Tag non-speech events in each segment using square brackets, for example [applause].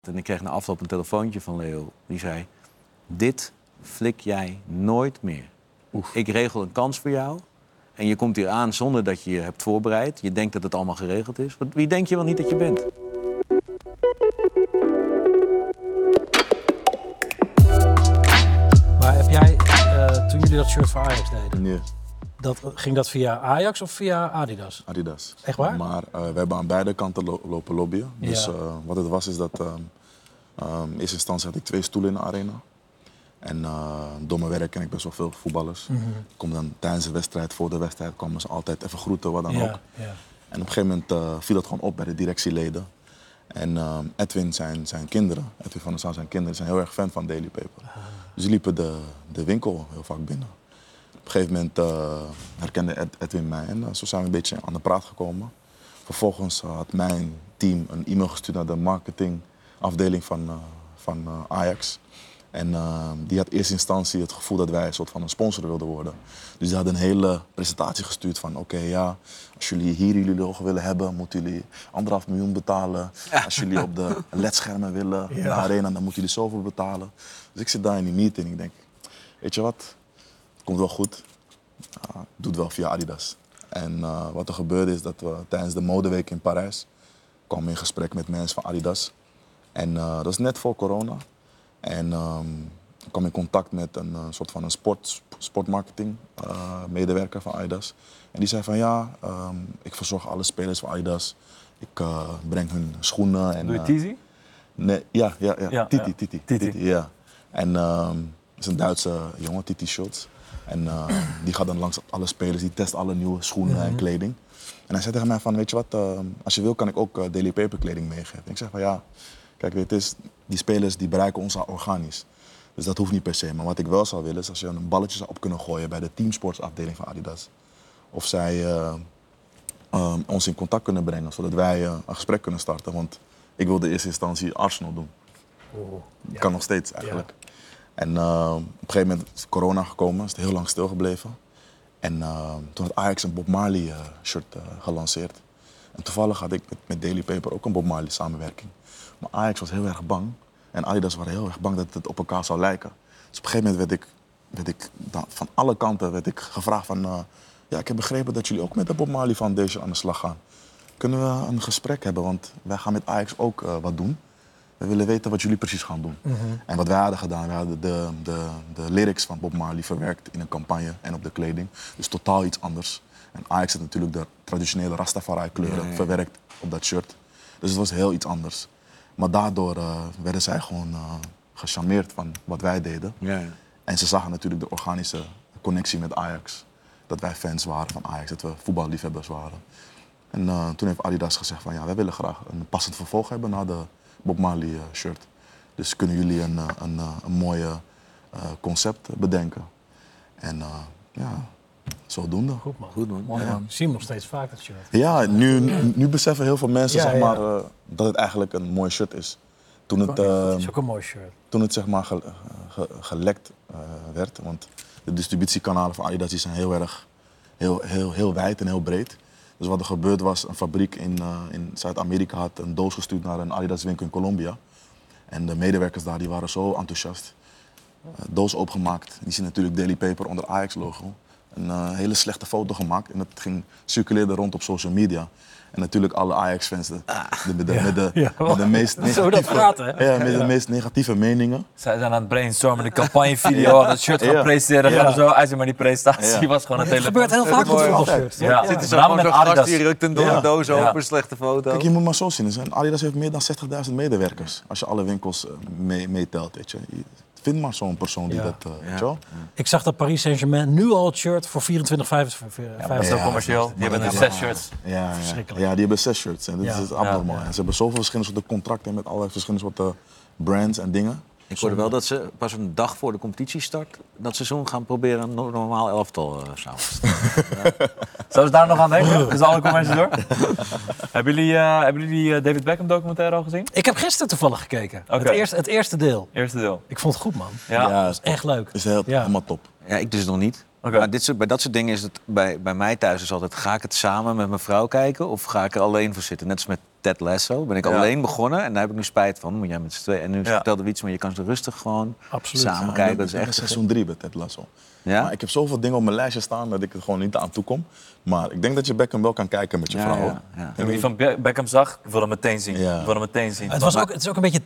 En ik kreeg na afloop een telefoontje van Leo. Die zei, dit flik jij nooit meer. Ik regel een kans voor jou. En je komt hier aan zonder dat je je hebt voorbereid. Je denkt dat het allemaal geregeld is. Want Wie denk je wel niet dat je bent? Maar heb jij, eh, toen jullie dat shirt voor Ajax deden, Nee, dat, ging dat via Ajax of via Adidas? Adidas. Echt waar? Maar eh, we hebben aan beide kanten lo- lopen lobbyen. Dus Ja. eh, wat het was is dat... ehm, in eerste instantie had ik twee stoelen in de arena. En eh, door mijn werk ken ik best wel veel voetballers. Mhm. Ik kom dan tijdens de wedstrijd, voor de wedstrijd, komen ze altijd even groeten, wat dan ook. Ja. En op een gegeven moment viel dat gewoon op bij de directieleden. En ehm, Edwin, zijn, zijn kinderen, Edwin van der Sar, zijn kinderen, zijn heel erg fan van Daily Paper. Dus die liepen de, de winkel heel vaak binnen. Op een gegeven moment eh, herkende Ed- Edwin mij en eh, zo zijn we een beetje aan de praat gekomen. Vervolgens eh, had mijn team een e-mail gestuurd naar de marketingafdeling van, van Ajax. En die had in eerste instantie het gevoel dat wij een soort van een sponsor wilden worden. Dus die hadden een hele presentatie gestuurd van oké ja, als jullie hier jullie logo willen hebben, moeten jullie anderhalf miljoen betalen. Als jullie op de [laughs] ledschermen willen in de Ja. arena, dan moeten jullie zoveel betalen. Dus ik zit daar in die meeting en ik denk, weet je wat, komt wel goed. Ja, ik doe het wel via Adidas. En eh, wat er gebeurde is dat we tijdens de modeweek in Parijs kwamen in gesprek met mensen van Adidas. En eh, dat is net voor corona. En ehm, ik kwam in contact met een eh, soort van een sport, sportmarketing medewerker van Adidas. En die zei van ja, ehm, ik verzorg alle spelers van Adidas. Ik breng hun schoenen. En, Doe je Tizi? Nee, ja, ja, ja. Ja, Titi, ja. Titi, Titi. Titi, ja. En ehm is een Duitse jongen, Titi Schultz. En ehm, die gaat dan langs alle spelers, die test alle nieuwe schoenen en kleding. En hij zei tegen mij van, weet je wat, ehm, als je wil kan ik ook eh, Daily Paper kleding meegeven. Ik zeg van ja, kijk, het is, die spelers die bereiken ons al organisch. Dus dat hoeft niet per se. Maar wat ik wel zou willen is als je een balletje zou op kunnen gooien bij de teamsportsafdeling van Adidas. Of zij eh, ons in contact kunnen brengen, zodat wij eh, een gesprek kunnen starten. Want ik wilde in eerste instantie Arsenal doen. Oh, Kan nog steeds eigenlijk. En eh, op een gegeven moment is corona gekomen, is het heel lang stilgebleven. En eh, toen had Ajax een Bob Marley eh, shirt eh, gelanceerd. En toevallig had ik met, Daily Paper ook een Bob Marley samenwerking. Maar Ajax was heel erg bang. En Adidas waren heel erg bang dat het op elkaar zou lijken. Dus op een gegeven moment werd ik, werd ik dan, van alle kanten werd ik gevraagd van... eh, ja, ik heb begrepen dat jullie ook met de Bob Marley Foundation aan de slag gaan. Kunnen we een gesprek hebben? Want wij gaan met Ajax ook wat doen. We willen weten wat jullie precies gaan doen. En wat wij hadden gedaan, we hadden de, de, de lyrics van Bob Marley verwerkt in een campagne en op de kleding. Dus totaal iets anders. En Ajax had natuurlijk de traditionele Rastafari-kleuren verwerkt op dat shirt. Dus het was heel iets anders. Maar daardoor eh, werden zij gewoon eh gecharmeerd van wat wij deden. Ja, ja. En ze zagen natuurlijk de organische connectie met Ajax. Dat wij fans waren van Ajax, dat we voetballiefhebbers waren. En eh, toen heeft Adidas gezegd van ja, wij willen graag een passend vervolg hebben naar de Bob Marley eh, shirt. Dus kunnen jullie een, eh, een, eh, een mooie eh, concept bedenken. En eh, ja, zodoende. Goed man. Goed man. Mooi, man. Ik zie hem nog steeds vaak, dat shirt. Ja, nu, nu beseffen heel veel mensen Ja, zeg ja. maar, eh, dat het eigenlijk een mooi shirt is. Toen het, Het eh, is ook een mooi shirt. toen het zeg maar ge- ge- gelekt eh, werd. Want de distributiekanalen van Adidas die zijn heel erg heel, heel, heel wijd en heel breed. Dus wat er gebeurd was, een fabriek in, eh, in Zuid-Amerika had een doos gestuurd naar een Adidas winkel in Colombia. En de medewerkers daar die waren zo enthousiast. Eh, doos opengemaakt. Die zien natuurlijk Daily Paper onder Ajax logo. Een eh, hele slechte foto gemaakt en dat ging circuleerde rond op social media. En natuurlijk alle Ajax-fans de, de, met de, met de, Ja, met de meest Zo dat gaat, hè? ja, met de meest negatieve meningen. Zij zijn aan het brainstormen, de campagnevideo, [laughs] dat shirt gaan. Ja. Gaan zo uit, maar die presentatie Ja. was gewoon Het een hele... gebeurt heel vaak met voetbalshirts. Ja. Ja. Zit zo Vooral gewoon met zo'n gast Adidas. die rukt een een doos Ja. open, slechte foto. Kijk, je moet maar zo zien. er zijn- Adidas heeft meer dan 60.000 medewerkers. Als je alle winkels eh, mee- meetelt, weet je. Vind maar zo'n persoon die Ja. dat, eh, wel. Ik zag dat Paris Saint-Germain nu al het shirt voor 24,55. Ja, dat is ook Ja, commercieel. Die hebben zes shirts. Ja, ja. Verschrikkelijk. ja, die hebben zes shirts. En dat Ja. is abnormaal. Ja, ja. En ze hebben zoveel verschillende soorten contracten met allerlei verschillende soorten brands en dingen. Ik hoorde wel dat ze pas een dag voor de competitiestart dat seizoen gaan proberen een no- normaal elftal eh, samen te stellen. [laughs] Zullen we daar nog aan denken? Is alle commercies door? [laughs] hebben jullie, eh, hebben jullie die eh, David Beckham documentaire al gezien? Ik heb gisteren toevallig gekeken. Het, eerste, het eerste deel. Eerste deel. Ik vond het goed, man. Ja. dat is Echt leuk. is heel, Ja. helemaal top. Ja, ik dus nog niet. Maar dit soort, bij dat soort dingen is het bij, bij mij thuis is altijd... ga ik het samen met mijn vrouw kijken of ga ik er alleen voor zitten? Net als met Ted Lasso. Ben ik Ja. alleen begonnen en daar heb ik nu spijt van. Moet jij met z'n tweeën. En nu Ja. vertelde we iets, maar je kan ze rustig gewoon Absoluut. samen Ja, kijken. Dat is echt seizoen 3 bij Ted Lasso. Ja? Maar ik heb zoveel dingen op mijn lijstje staan dat ik er gewoon niet aan toe kom. Maar ik denk dat je Beckham wel kan kijken met je Ja, vrouw. ja, ja. Ik van Be- Beckham zag, ik wil hem meteen zien. Ja. Ik wil hem meteen zien. Het, was ook, het is ook een beetje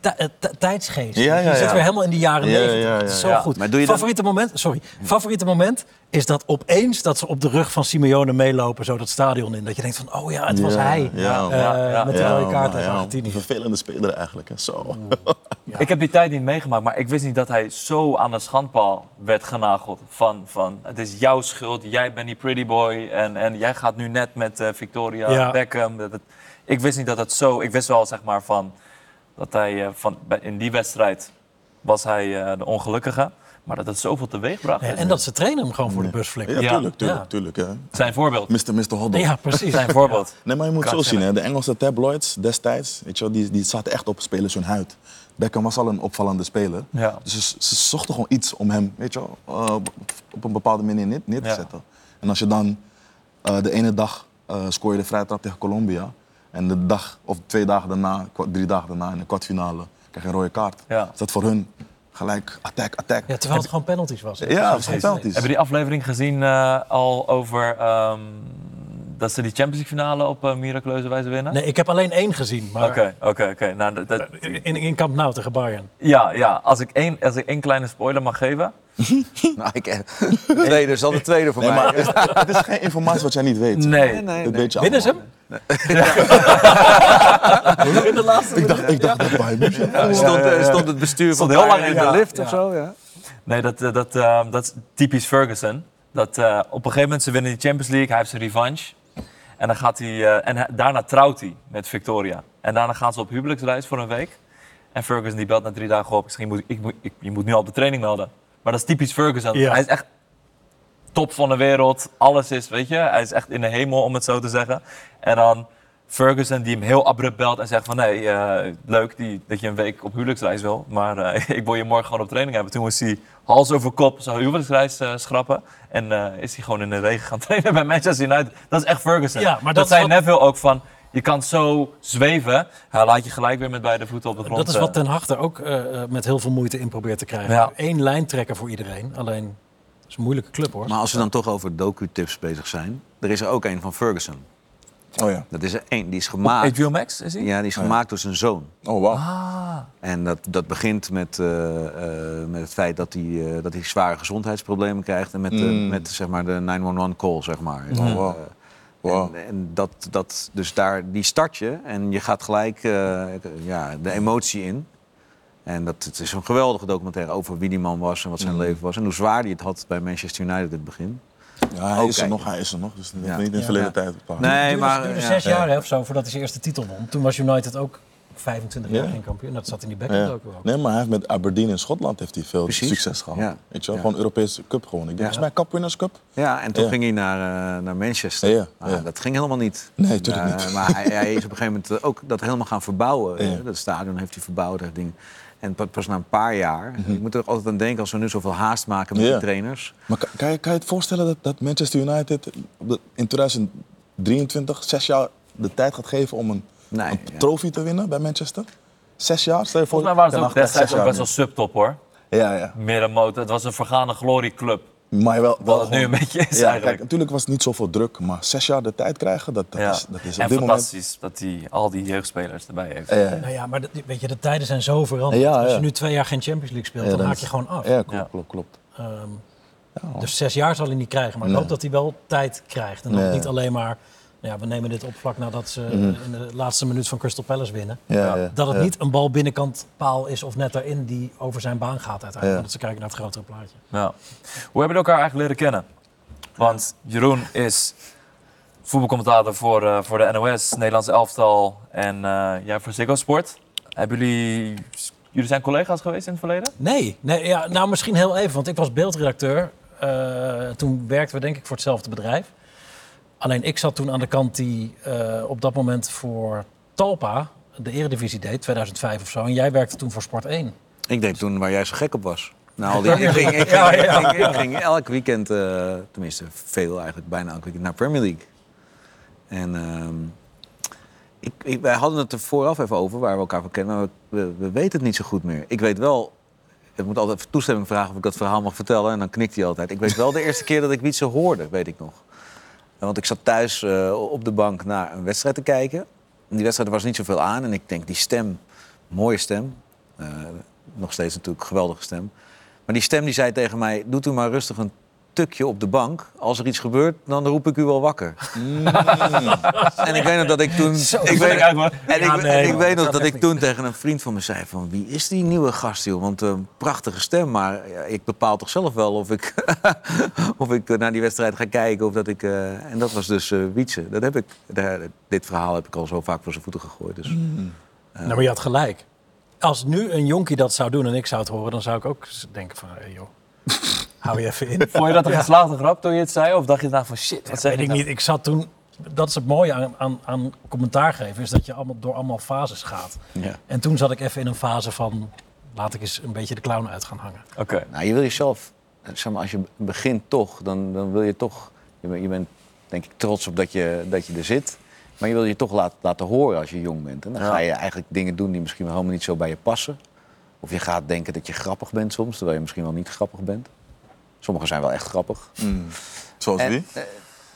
tijdsgeest. Ja, ja, je zit weer helemaal in de jaren Ja, 90. ja, ja, Het is zo ja. goed. Maar doe je dan- favoriete, moment, sorry, favoriete moment is dat opeens dat ze op de rug van Simeone meelopen, zo dat stadion in. Dat je denkt van, oh ja, het was Ja, hij. ja, Eh, ja, ja. met de rode kaart tegen ja, Argentinië. Een vervelende speler eigenlijk. Hè. Zo. [laughs] Ik heb die tijd niet meegemaakt, maar ik wist niet dat hij zo aan de schandpaal werd genageld. Van, van het is jouw schuld, jij bent die pretty boy en, en jij gaat nu net met eh, Victoria Ja. Beckham. Dat het- ik wist niet dat het zo... Ik wist wel zeg maar van, dat hij eh, van, in die wedstrijd was hij de ongelukkige. Maar dat het zoveel teweeg bracht. Ja, en dat ze trainen hem gewoon voor de bus flikken. Ja, tuurlijk, tuurlijk, Ja. tuurlijk. Hè. Zijn voorbeeld. Mr. Mr. Hoddle. Ja, precies. Zijn voorbeeld. Nee, maar je moet zo Krankzinnig. zien, hè. de Engelse tabloids destijds, weet je wel, die, die zaten echt op spelers hun huid. Beckham was al een opvallende speler. Ja. Dus ze, ze zochten gewoon iets om hem weet je wel, eh, op- een bepaalde manier neer, neer te Ja. zetten. En als je dan eh, de ene dag eh scoor je de vrije trap tegen Colombia. En de dag of twee dagen daarna, drie dagen daarna in de kwartfinale krijg je een rode kaart. Ja. Is dat voor hun gelijk attack, attack. Ja, terwijl het gewoon penalties was. hè? Ja, Precies. geen penalties. Hebben die aflevering gezien eh, al over ehm, dat ze die Champions League finale op eh, miraculeuze wijze winnen? Nee, ik heb alleen één gezien. Maar Oké, oké, oké. Nou, in, in Camp Nou tegen Bayern. Ja, ja. Als ik één, als ik één kleine spoiler mag geven. [laughs] Nou, ik, de [laughs] tweede is al de tweede voor Nee, mij. maar het, het is geen informatie wat jij niet weet. Nee. Nee, nee, Dat nee. weet je Winnen ze allemaal. Hem? In de laatste Ik dacht, ik dacht dat bij München. Ja, stond, eh, stond het bestuur Stond van heel lang in de lift ja. of zo? Ja. Nee, dat, eh, dat, eh, dat is typisch Ferguson. Dat, eh, op een gegeven moment ze winnen die Champions League, hij heeft zijn revanche. En, dan gaat hij, eh, en daarna trouwt hij met Victoria. En daarna gaan ze op huwelijksreis voor een week. En Ferguson die belt na drie dagen op. Ik zeg, je moet, ik, moet- ik, je moet nu al op de training melden. Maar dat is typisch Ferguson. Ja. Hij is echt top van de wereld. Alles is, weet je, hij is echt in de hemel, om het zo te zeggen. En dan Ferguson die hem heel abrupt belt en zegt van... nee, eh, leuk die, dat je een week op huwelijksreis wil, maar eh, [laughs] ik wil je morgen gewoon op training hebben. Toen moest hij hals over kop zijn huwelijksreis eh, schrappen. En is hij gewoon in de regen gaan [laughs] trainen bij Manchester United. Dat is echt Ferguson. Ja, maar dat, zei wat- Neville ook van... Je kan zo zweven, hij laat je gelijk weer met beide voeten op de grond. Dat is wat Ten Hag er ook met heel veel moeite in probeert te krijgen. Ja. Eén lijn trekken voor iedereen. Alleen, is een moeilijke club hoor. Maar als we dan toch over docu-tips bezig zijn. Er is er ook een van Ferguson. Oh ja. Dat is er één. Die is gemaakt. HBO Max, is hij? Ja, die is Oh ja. gemaakt door zijn zoon. Oh, wauw. Ah, En dat, dat begint met, eh, eh, met het feit dat hij, eh, dat hij zware gezondheidsproblemen krijgt. En met, de, Mm. met zeg maar, de 911 call, zeg maar. Oh, wow. Eh, Wow. En, en dat, dat, dus daar, die start je en je gaat gelijk eh, ja, de emotie in. En dat, het is een geweldige documentaire over wie die man was en wat zijn Mm. leven was. En hoe zwaar hij het had bij Manchester United in het begin. Ja, hij is er nog, hij is er nog. Dus dat Ja. niet in de Ja. verleden Ja. tijd bepaald. Nee, Het duurde, maar- duurde ja. zes Ja. jaar hè, of zo voordat hij zijn eerste titel won. Toen was United ook 25 jaar Ja. geen kampioen. Dat zat in die Ja. ook wel. Nee, maar hij heeft met Aberdeen in Schotland heeft hij veel Precies. succes gehad. Ja. Weet je wel? Ja. Gewoon Europese Cup gewonnen. Ik denk, Ja. volgens mij Cup Winners Cup. Ja, en toen Ja. ging hij naar, eh, naar Manchester. Ja, Ah. Dat ging helemaal niet. Nee, tuurlijk Eh, niet. Maar hij, hij is op een gegeven moment ook dat helemaal gaan verbouwen. Ja. Dat stadion heeft hij verbouwd. en dingen. En pa- pas na een paar jaar, Mhm. ik moet er altijd aan denken als we nu zoveel haast maken met die trainers. Maar kan, kan je, kan je het voorstellen dat, dat Manchester United in 2023 zes jaar de tijd gaat geven om een, Nee, een ja. trofee te winnen bij Manchester? Zes jaar? Stel je voor. volgens mij waren ze ook destijds best wel subtop hoor. Ja, ja. Middenmotor, het was een vergane glorieclub. Maar wel, wel Wat het nu een beetje is ja, eigenlijk. Kijk, natuurlijk was het niet zoveel druk, maar zes jaar de tijd krijgen, dat, dat, Ja. is, dat is op en dit moment... fantastisch dat hij al die jeugdspelers erbij heeft. Ja. Nou ja, maar de, weet je, de tijden zijn zo veranderd. Ja, Als je nu twee jaar geen Champions League speelt, Ja, dan haak je gewoon af. Ja, klopt, Ja. klopt, klopt. Ehm, Ja. dus zes jaar zal hij niet krijgen. Maar ik Nee. hoop dat hij wel tijd krijgt. En dan Nee. niet alleen maar, ja, we nemen dit op vlak nadat ze Mhm. in de laatste minuut van Crystal Palace winnen. Ja, ja. Dat het ja. niet een bal binnenkant paal is of net daarin die over zijn baan gaat uiteindelijk. Dat ze kijken naar het grotere plaatje. Ja. Hoe hebben jullie elkaar eigenlijk leren kennen? Want Jeroen is voetbalcommentator voor, eh, voor de NOS, Nederlands elftal en eh, jij voor Ziggo Sport. Hebben jullie, jullie zijn collega's geweest in het verleden? Nee, nee ja, nou misschien heel even, want ik was beeldredacteur. Eh, toen werkten we denk ik voor hetzelfde bedrijf. Alleen ik zat toen aan de kant die eh, op dat moment voor Talpa de Eredivisie deed, 2005 of zo. En jij werkte toen voor Sport 1. Ik deed toen waar jij zo gek op was. Nou, al die, ik, ging, ik, ging, Ja, ja. ik, ging, ik ging elk weekend, eh, tenminste veel eigenlijk, bijna elk weekend naar Premier League. En ehm, Ik, ik- wij hadden het er vooraf even over, waar we elkaar van kennen. Maar we, we, we weten het niet zo goed meer. Ik weet wel... Ik moet altijd even toestemming vragen of ik dat verhaal mag vertellen. En dan knikt hij altijd. Ik weet wel de eerste keer dat ik Wietse hoorde, weet ik nog. Want ik zat thuis eh, op de bank naar een wedstrijd te kijken. En die wedstrijd was niet zoveel aan. En ik denk, die stem, mooie stem. Eh, nog steeds natuurlijk geweldige stem. Maar die stem die zei tegen mij, doet u maar rustig een tukje op de bank. Als er iets gebeurt, dan roep ik u wel wakker. en ik weet nog dat ik toen... ik weet, en ik, Ja, nee, en ik man, weet nog dat ik toen tegen een vriend van me zei van... wie is die nieuwe gast, joh? Want een prachtige stem, maar ja, ik bepaal toch zelf wel of ik, [laughs] of ik eh, naar die wedstrijd ga kijken. Of dat ik, eh, en dat was dus eh Wietse. Dat heb ik, daar- dit verhaal heb ik al zo vaak voor zijn voeten gegooid. Dus. Nou, maar je had gelijk. Als nu een jonkie dat zou doen en ik zou het horen, dan zou ik ook denken van, hey, joh, hou je even in. [laughs] Vond je dat een geslaagde grap toen je het zei? Of dacht je nou van shit, wat zeg weet ik nou? niet. Ik zat toen. Dat is het mooie aan, aan, aan commentaar geven, is dat je allemaal door allemaal fases gaat. Ja. En toen zat ik even in een fase van, laat ik eens een beetje de clown uit gaan hangen. Oké. Nou, je wil jezelf, zeg maar, als je begint toch, dan, dan wil je toch, je bent, je bent denk ik trots op dat je, dat je er zit. Maar je wil je toch laten, laten horen als je jong bent. En dan Ja. ga je eigenlijk dingen doen die misschien wel helemaal niet zo bij je passen. Of je gaat denken dat je grappig bent soms, terwijl je misschien wel niet grappig bent. Sommigen zijn wel echt grappig. Mm. Zoals En, wie? eh,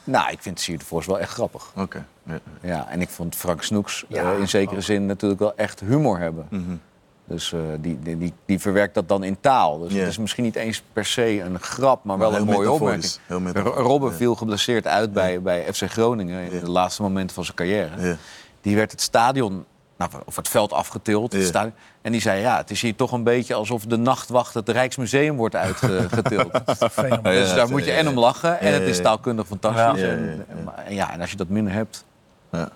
nou, ik vind Sier de Vos wel echt grappig. Oké. Ja. Ja, en ik vond Frank Snoeks eh, in zekere ook. zin natuurlijk wel echt humor hebben. Mhm. Dus eh, die, die, die, die verwerkt dat dan in taal. Dus het is misschien niet eens per se een grap, maar wel een mooie opmerking. Robben ja. viel geblesseerd uit bij, bij FC Groningen in Ja. de laatste momenten van zijn carrière. Ja. Die werd het stadion, nou, of het veld afgetild. het Ja. stadion, en die zei, ja, het is hier toch een beetje alsof de nachtwacht het Rijksmuseum wordt uitgetild. [laughs] Dus daar moet je en om lachen en het is taalkundig fantastisch. En, en- ja, en als je dat minder hebt, Ja.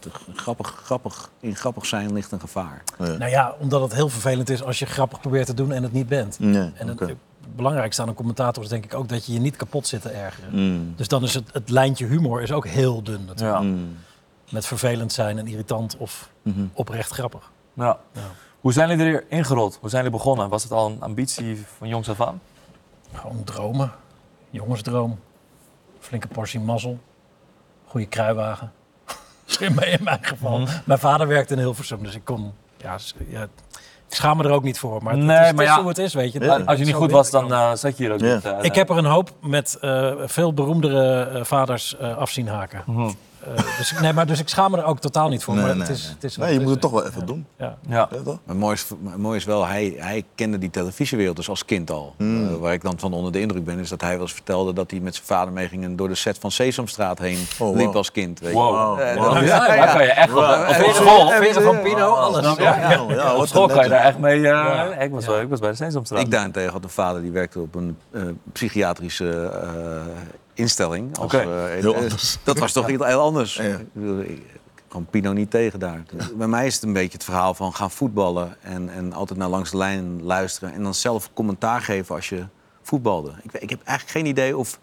het- grappig, grappig, in grappig zijn ligt een gevaar. Nou ja, omdat het heel vervelend is als je grappig probeert te doen en het niet bent. Nee, En het, oké. het belangrijkste aan een commentator is denk ik ook dat je je niet kapot zit te ergeren. Mm. Dus dan is het, het lijntje humor is ook heel dun natuurlijk. Ja. Mm. Met vervelend zijn en irritant of Mhm. oprecht grappig. Ja. Ja. Hoe zijn jullie erin ingerold? Hoe zijn jullie begonnen? Was het al een ambitie van jongs af aan? Gewoon dromen. Jongensdroom. Flinke portie mazzel. Goede kruiwagen. [laughs] in, mijn, in mijn geval. Mhm. Mijn vader werkte in Hilversum, dus ik kon... Ja, ja, ik schaam me er ook niet voor. Maar het, Nee, het is, maar het is ja, hoe het is, weet je. Ja. Als je niet goed was, dan eh, zat je hier ook niet. eh, Ik heb er een hoop met eh, veel beroemdere vaders af zien haken. Mhm. Eh, dus, ik- nee, maar, dus ik schaam me er ook totaal niet voor. Nee, maar nee, het is, nee. het is Nee, je moet is, het toch wel even doen. Ja. Ja. Maar mooi is, maar mooi is wel, hij, hij kende die televisiewereld dus als kind al. Hmm. Eh, waar ik dan van onder de indruk ben, is dat hij wel eens vertelde dat hij met zijn vader meeging en door de set van Sesamstraat heen wow. liep als kind. Weet je. Wow. Eh, Wow. dat- Ja, Daar ja. kan je echt wel. Wow. Op Veren school, van, Veren van Pino, alles. Snap je? Ja. Ja, ja, op wat school kan je daar echt mee... eh, Ja. Ik, was wel, ik was bij de Sesamstraat. Ik daarentegen had een vader die werkte op een eh, psychiatrische eh, instelling. Als, eh, heel eh, anders. Dat was toch heel heel anders. Ja. Ik bedoel, ik- ik kwam Pino niet tegen daar. Bij mij is het een beetje het verhaal van gaan voetballen en, en altijd naar langs de lijn luisteren. En dan zelf commentaar geven als je voetbalde. Ik, ik heb eigenlijk geen idee of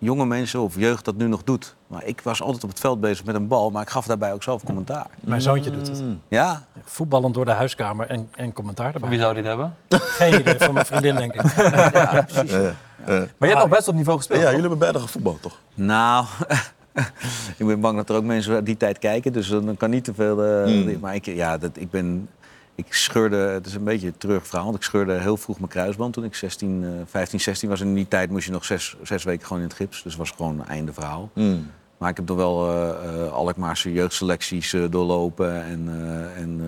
jonge mensen of jeugd dat nu nog doet. Maar ik was altijd op het veld bezig met een bal, maar ik gaf daarbij ook zelf commentaar. Mijn zoontje doet het. Ja, Voetballend door de huiskamer en, en commentaar Wie erbij. zou dit hebben? [laughs] Geen idee, van mijn vriendin denk ik. [laughs] Ja, ja. Maar je hebt nog best op niveau gespeeld. Ja, toch? jullie hebben beide gevoetbald, toch? Nou, [laughs] ik ben bang dat er ook mensen uit die tijd kijken, dus dan kan niet te veel. eh, Hmm. Maar ik, ja, dat, ik ben. Ik scheurde, het is een beetje een terug verhaal, want ik scheurde heel vroeg mijn kruisband toen ik 16, eh, 15, 16 was. En in die tijd moest je nog zes, zes weken gewoon in het gips, dus het was gewoon een einde verhaal. Mm. Maar ik heb toch wel eh eh Alkmaarse jeugdselecties eh, doorlopen en, en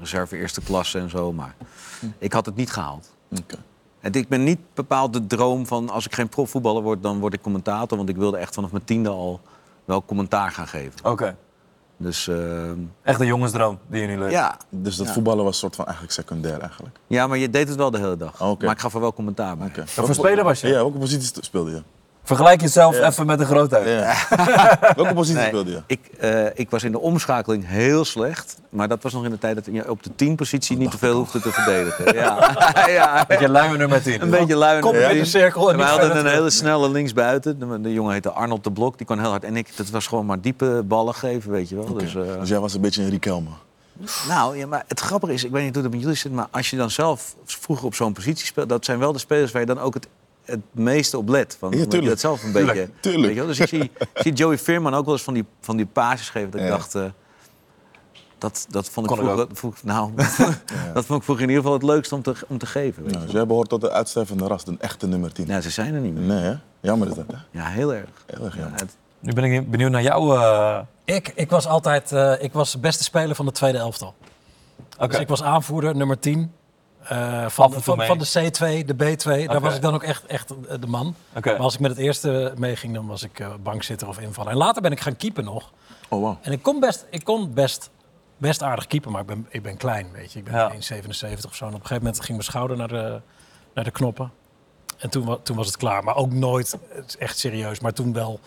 reserve eerste klasse en zo. Maar ik had het niet gehaald. En ik ben niet bepaald de droom van als ik geen profvoetballer word, dan word ik commentator. Want ik wilde echt vanaf mijn tiende al wel commentaar gaan geven. Oké. Dus eh, Echt een jongensdroom die je nu leeft. ja. Dus dat Ja. voetballen was soort van eigenlijk secundair eigenlijk. ja, maar je deed het wel de hele dag. Oh. Maar ik gaf er wel commentaar bij. Oké. Wat voor speler was je? Ja, welke positie speelde je? Vergelijk jezelf Ja. even met de grootheid. Ja. [laughs] welke positie Nee, speelde je? ik, eh, ik was in de omschakeling heel slecht. Maar dat was nog in de tijd dat je op de 10 positie niet te veel hoefde te verdedigen. [laughs] Ja, [laughs] ja. Met je luie nummer 10. Een beetje lui. Kom in de cirkel en niet hadden een hele snelle linksbuiten. De, de jongen heette Arnold de Blok. Die kon heel hard. En ik, dat was gewoon maar diepe ballen geven, weet je wel. Dus, eh, Dus jij was een beetje een Riquelme. Nou, ja, maar het grappige is, ik weet niet hoe dat met jullie zit, maar als je dan zelf vroeger op zo'n positie speelt, dat zijn wel de spelers waar je dan ook het het meeste op let. Van, Ja, omdat je tuurlijk. dat zelf een beetje... tuurlijk. Weet je wel? Dus ik zie, ik zie Joey Veerman ook wel eens van die, van die paasjes geven. Dat ik Ja. dacht... eh, dat, dat vond ik Kon ik vroeger, vroeg- nou, [laughs] [laughs] dat vond ik vroeger in ieder geval het leukste om te, om te geven. Weet je. Nou, dus jij behoort tot de uitstervende ras, een echte nummer 10. Nou, ze zijn er niet meer. Nee, hè? Jammer is dat, hè? Ja, heel erg. Heel erg Ja, jammer. het- Nu ben ik benieuwd naar jou. eh, Ik, ik was altijd eh, ik was de beste speler van de tweede elftal. Dus ik was aanvoerder, nummer 10. Eh, van, toe van, de C2, de B2. Daar was ik dan ook echt, echt de man. Maar als ik met het eerste meeging, dan was ik eh, bankzitter of invaller. En later ben ik gaan keepen nog. Oh, wow. En ik kon best, ik kon best, best aardig keepen, maar ik ben, ik ben klein, weet je. Ik ben Ja. 1,77 of zo. En op een gegeven moment ging mijn schouder naar de, naar de knoppen. En toen, toen was het klaar. Maar ook nooit, echt serieus, maar toen wel...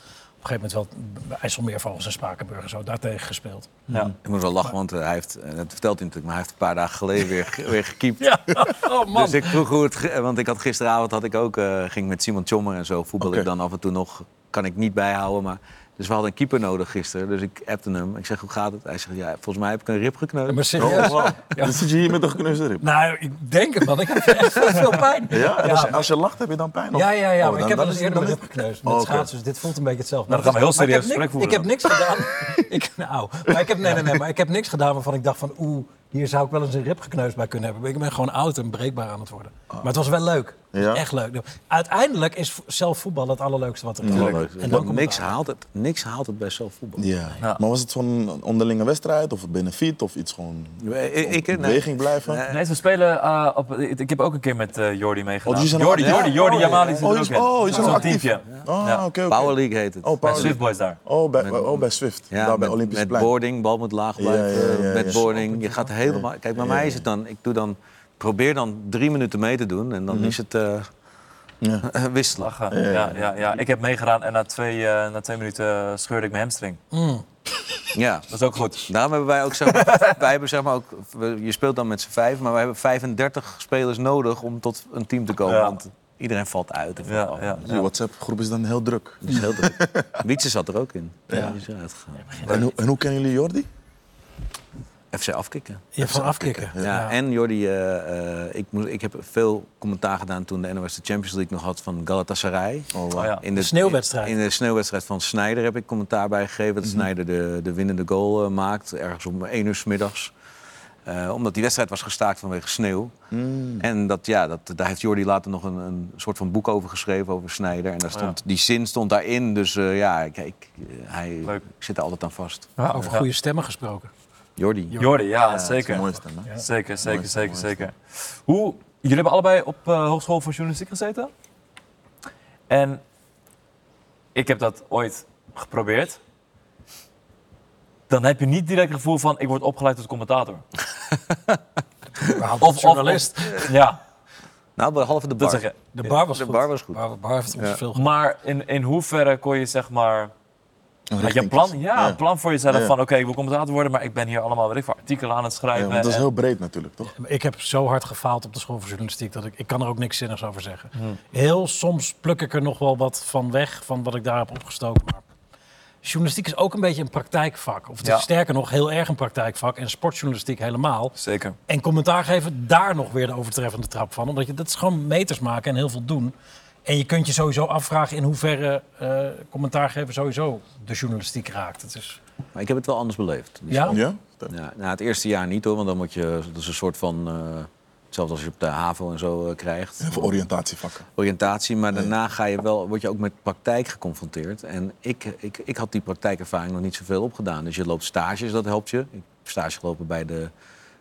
Op een gegeven moment wel bij IJsselmeervogels en Spakenburg en zo, daartegen gespeeld. Ja. Ik moet wel lachen, want eh, hij heeft, eh, dat vertelt hij natuurlijk, maar hij heeft een paar dagen geleden weer, weer gekiept. [laughs] Ja, oh man. Dus ik vroeg hoe het, want ik had gisteravond had ik ook, eh, ging met Simon Tjommer en zo voetbal ik dan af en toe nog, kan ik niet bijhouden, maar dus we hadden een keeper nodig gisteren, dus ik appte hem. Ik zeg, hoe gaat het? Hij zegt, ja, volgens mij heb ik een rib gekneusd. Maar serieus? Oh, wow. Ja. Dan zit je hier met een gekneusde rib. Nou, ik denk het, man. Ik heb echt veel pijn. Ja? En als, je, ja. als je lacht, heb je dan pijn? of- Ja, ja, ja. Oh, maar dan- ik heb wel eens eerder dan rib gekneusd met Oh, oké. schaatsen. Dus dit voelt een beetje hetzelfde. Nou, dan gaan we heel Maar ik heb serieus niks- gesprek Ik heb niks gedaan. [laughs] ik, nou, maar ik heb, nee, nee, nee, maar ik heb niks gedaan waarvan ik dacht van... Oeh, hier zou ik wel eens een rib gekneusd bij kunnen hebben. Ik ben gewoon oud en breekbaar aan het worden. Maar het was wel leuk. Ja? Echt leuk. Uiteindelijk is zelf voetbal het allerleukste wat er is. Tuurlijk. En dan niks, haalt het, niks haalt het bij zelfvoetbal. Ja. Ja. Maar was het zo'n onderlinge wedstrijd of benefiet of iets gewoon Ik, ik, in beweging blijven? Nee. Nee, ze spelen eh, op. Ik, heb ook een keer met eh Jordi meegedaan. Oh, Jordi, Jordi, ja? Jordi, Oh, Yamali zit oh, er je ook is- in. oh, is Zo'n teamje. Ah, Ja. oké, oké. Power League heet het. Oh, Bij Power Swift. Boys daar. Oh, bij, Met- oh, bij Swift. Ja, daar bij Olympisch met Plein. boarding, bal moet laag Ja, blijven. ja, ja, met ja. boarding, je gaat helemaal... Kijk, bij Ja, mij ja. is het dan... Ik doe dan, probeer dan drie minuten mee te doen en dan Mhm. is het eh, Ja. [laughs] wisselen. Lachen. Ja, Ja, ja, ja, Ik heb meegedaan en na twee, eh, na twee minuten scheurde ik mijn hamstring. Mm. Ja. [laughs] Dat is ook goed. Daarom hebben wij ook... Zeg maar, [laughs] wij hebben zeg maar ook... Je speelt dan met z'n vijf, maar we hebben 35 spelers nodig om tot een team te komen. Ja. Want iedereen valt uit. Valt Ja, ja. Die WhatsApp-groep is dan heel druk. Dat is heel druk. Wietse zat er ook in. Ja. En hoe, en hoe kennen jullie Jordi? FC afkicken. Hebt van afkicken. Ja, en Jordi, eh, eh, ik, moest, ik heb veel commentaar gedaan toen de NOS de Champions League nog had van Galatasaray. Oh. Oh, ja. In De sneeuwwedstrijd. In de sneeuwwedstrijd van Snijder heb ik commentaar bij gegeven. Dat Snijder de, de winnende goal eh, maakt, ergens om 1 uur 's middags. Eh, omdat die wedstrijd was gestaakt vanwege sneeuw. Mm. En dat, ja, dat, daar heeft Jordi later nog een, een soort van boek over geschreven, over Snijder. En daar Oh, stond, die zin stond daarin. Dus eh, ja, kijk, hij Leuk. zit er altijd aan vast. Over goede stemmen gesproken. Jordi. Jordi, ja, Dat is zeker. een mooie stem, hè? Zeker, zeker, zeker, zeker. Hoe, jullie hebben allebei op eh, Hogeschool voor Journalistiek gezeten. En ik heb dat ooit geprobeerd. Dan heb je niet direct het gevoel van ik word opgeleid tot commentator. [laughs] Of, Of- journalist. Ja, Nou, behalve de bar. dat zeg je. De bar was De goed. bar was goed. Bar, bar heeft ons Ja. veel gedaan. Maar in, in hoeverre kon je zeg maar... Een Had je een richting plan? Ja, een plan voor jezelf Ja. van oké, ik wil commentator worden, maar ik ben hier allemaal weet ik, voor artikelen aan het Ja, schrijven. want dat is en- heel breed natuurlijk, toch? Ik heb zo hard gefaald op de school voor journalistiek dat ik, ik kan er ook niks zinnigs over zeggen. Hmm. Heel soms pluk ik er nog wel wat van weg van wat ik daar heb opgestoken. Maar journalistiek is ook een beetje een praktijkvak. Of het is Ja. sterker nog heel erg een praktijkvak. En sportjournalistiek helemaal. Zeker. En commentaar geven, daar nog weer de overtreffende trap van. Omdat je, dat is gewoon meters maken en heel veel doen. En je kunt je sowieso afvragen in hoeverre eh, commentaar geven sowieso de journalistiek raakt. Het is, Maar ik heb het wel anders beleefd. Die Ja? Ja? Ja, nou, het eerste jaar niet hoor, want dan moet je, dat is een soort van, eh, hetzelfde als je op de HAVO en zo eh, krijgt. Veel oriëntatievakken. Oriëntatie, maar daarna ga je wel, word je ook met praktijk geconfronteerd. En ik, ik, ik had die praktijkervaring nog niet zoveel opgedaan. Dus je loopt stages, dat helpt je. Ik heb stage gelopen bij de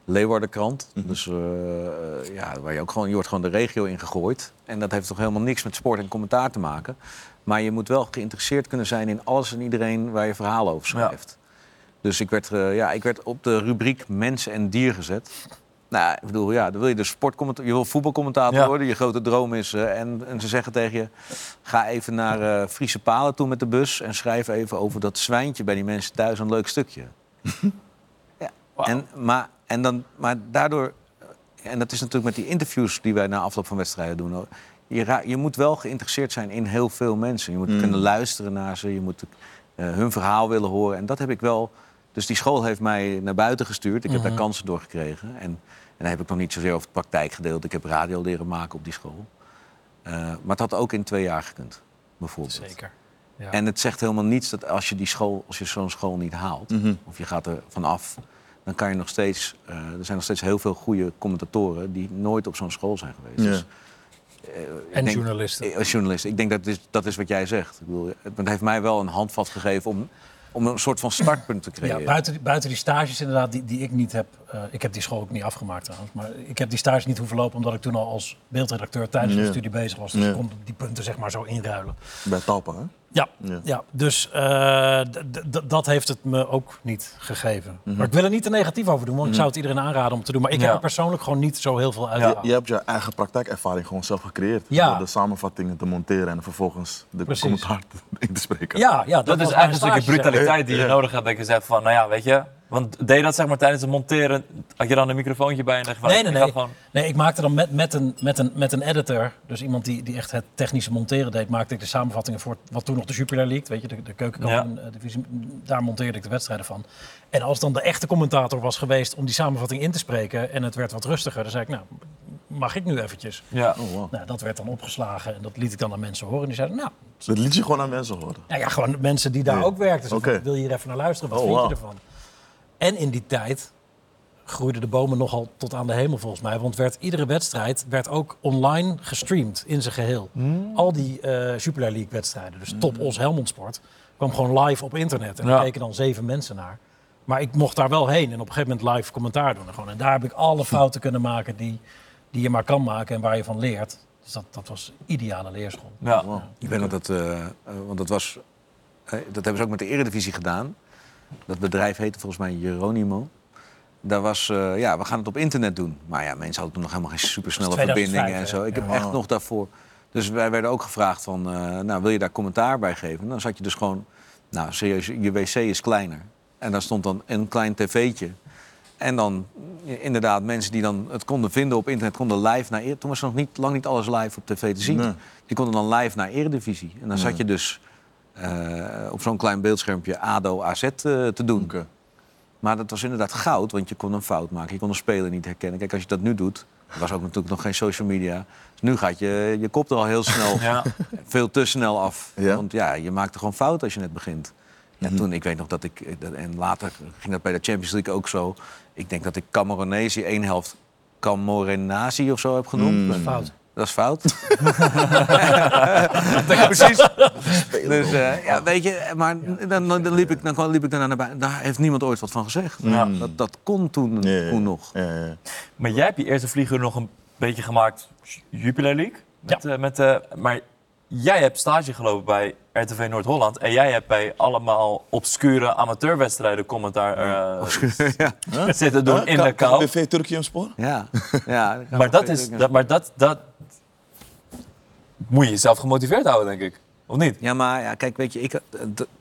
Leeuwardenkrant. Dus eh, eh, ja, waar je ook gewoon, je wordt gewoon de regio ingegooid. En dat heeft toch helemaal niks met sport en commentaar te maken. Maar je moet wel geïnteresseerd kunnen zijn in alles en iedereen waar je verhalen over schrijft. Dus ik werd, eh, ja, ik werd op de rubriek mensen en dier gezet. Nou, ik bedoel, ja, dan wil je dus sportcommentator, je wil voetbalcommentator Ja. worden. Je grote droom is, en, en ze zeggen tegen je, ga even naar Friese Palen toe met de bus en schrijf even over dat zwijntje bij die mensen thuis een leuk stukje. [laughs] ja. en, maar, en dan, maar daardoor, en dat is natuurlijk met die interviews die wij na afloop van wedstrijden doen. Je, je moet wel geïnteresseerd zijn in heel veel mensen. Je moet kunnen luisteren naar ze, je moet eh, hun verhaal willen horen. En dat heb ik wel. Dus die school heeft mij naar buiten gestuurd. Ik heb daar kansen door gekregen. En, en dan heb ik nog niet zozeer over het praktijkgedeelte. Ik heb radio leren maken op die school. Eh, maar het had ook in twee jaar gekund, bijvoorbeeld. Zeker. Ja. En het zegt helemaal niets dat als je, die school, als je zo'n school niet haalt, Mhm. of je gaat er vanaf, dan kan je nog steeds. eh, er zijn nog steeds heel veel goede commentatoren die nooit op zo'n school zijn geweest. Ja. Dus, eh, en denk- journalisten. eh, Als journalist. Ik denk dat is, dat is wat jij zegt. Ik bedoel, het heeft mij wel een handvat gegeven om, om een soort van startpunt te creëren. Ja, buiten, die- buiten die stages inderdaad, die, die ik niet heb. eh, ik heb die school ook niet afgemaakt trouwens. Maar ik heb die stages niet hoeven lopen omdat ik toen al als beeldredacteur tijdens Ja. mijn studie bezig was. Dus Ja. ik kon die punten zeg maar zo inruilen. Bij Talpa, hè? Ja, Ja. ja. dus eh, dat heeft het me ook niet gegeven. Maar ik wil er niet te negatief over doen, want ik zou het iedereen aanraden om te doen. Maar ik Ja. heb er persoonlijk gewoon niet zo heel veel uit. Ja. Je hebt je eigen praktijkervaring gewoon zelf gecreëerd. Ja. Door de samenvattingen te monteren en vervolgens de Precies. commentaar te- [laughs] in te spreken. Ja, ja, dat, is eigenlijk een stukje stage, zeg. brutaliteit die je Ja. nodig hebt. Dat je zegt van, nou ja, weet je. Want deed je dat zeg maar tijdens het monteren, had je dan een microfoontje bij en dacht van, Nee, ik nee, nee. gewoon... Nee, ik maakte dan met, met, een, met, een, met een editor, dus iemand die, die echt het technische monteren deed, maakte ik de samenvattingen voor wat toen nog de Jupiler League, weet je, de, de keukenkampioen-divisie, daar monteerde ik de wedstrijden van. En als dan de echte commentator was geweest om die samenvatting in te spreken en het werd wat rustiger, dan zei ik, nou, mag ik nu eventjes? Ja. Oh, wow. Nou, dat werd dan opgeslagen en dat liet ik dan aan mensen horen. En die zeiden, nou, Dat liet je gewoon aan mensen horen. nou ja, gewoon mensen die daar ook werkten. Oké. Wil je hier even naar luisteren? Wat Oh, vind je ervan? En in die tijd groeiden de bomen nogal tot aan de hemel volgens mij. Want werd, iedere wedstrijd werd ook online gestreamd in zijn geheel. Hmm. Al die eh Jupiler League wedstrijden, dus top Os Helmond Sport, kwam gewoon live op internet. En daar Ja. keken dan zeven mensen naar. Maar ik mocht daar wel heen en op een gegeven moment live commentaar doen. En, gewoon, en daar heb ik alle fouten kunnen maken die, die je maar kan maken en waar je van leert. Dus dat, dat was ideale leerschool. Ja. Ik weet nog dat, eh, eh, want dat was, eh, dat hebben ze ook met de Eredivisie gedaan. Dat bedrijf heette volgens mij Jeronimo. Daar was, eh, ja, we gaan het op internet doen. Maar ja, mensen hadden toen nog helemaal geen supersnelle 2005, verbindingen en zo. Ik heb echt nog daarvoor. Dus wij werden ook gevraagd van, eh, nou, wil je daar commentaar bij geven? Dan zat je dus gewoon, nou, serieus, je wc is kleiner. En daar stond dan een klein tv'tje. En dan eh, inderdaad mensen die dan het konden vinden op internet, konden live naar... Eer- Toen was er nog niet, lang niet alles live op tv te zien. Nee. Die konden dan live naar Eredivisie. En dan zat je dus op zo'n klein beeldschermpje ADO AZ eh, te doen. Oké. Maar dat was inderdaad goud, want je kon een fout maken. Je kon een speler niet herkennen. Kijk, als je dat nu doet, er was ook natuurlijk nog geen social media. Dus nu gaat je, je kop er al heel snel, [laughs] Ja. veel te snel af. Ja. Want ja, je maakte gewoon fout als je net begint. Ja, toen, ik weet nog dat ik, eh, en later ging dat bij de Champions League ook zo. Ik denk dat ik Cameronesi één helft Camorenasi of zo heb genoemd. Dat is fout. Dat is fout. [laughs] Precies. Dus eh, ja, weet je, maar dan, dan, liep ik, dan liep ik daarna naar buiten. Daar heeft niemand ooit wat van gezegd. Ja. Dat, dat kon toen, Ja, ja, ja. toen nog. Ja. Maar jij hebt je eerste vlieger nog een beetje gemaakt Jupiler League. Met, eh, met, eh, maar jij hebt stage gelopen bij RTV Noord-Holland. En jij hebt bij allemaal obscure amateurwedstrijden commentaar eh, [laughs] ja. zitten doen in de kou. KBV Turkium Spoor? Ja. ja [laughs] Maar dat is, dat, maar dat, dat moet je jezelf gemotiveerd houden, denk ik. Of niet? Ja, maar ja, kijk, weet je, ik, eh,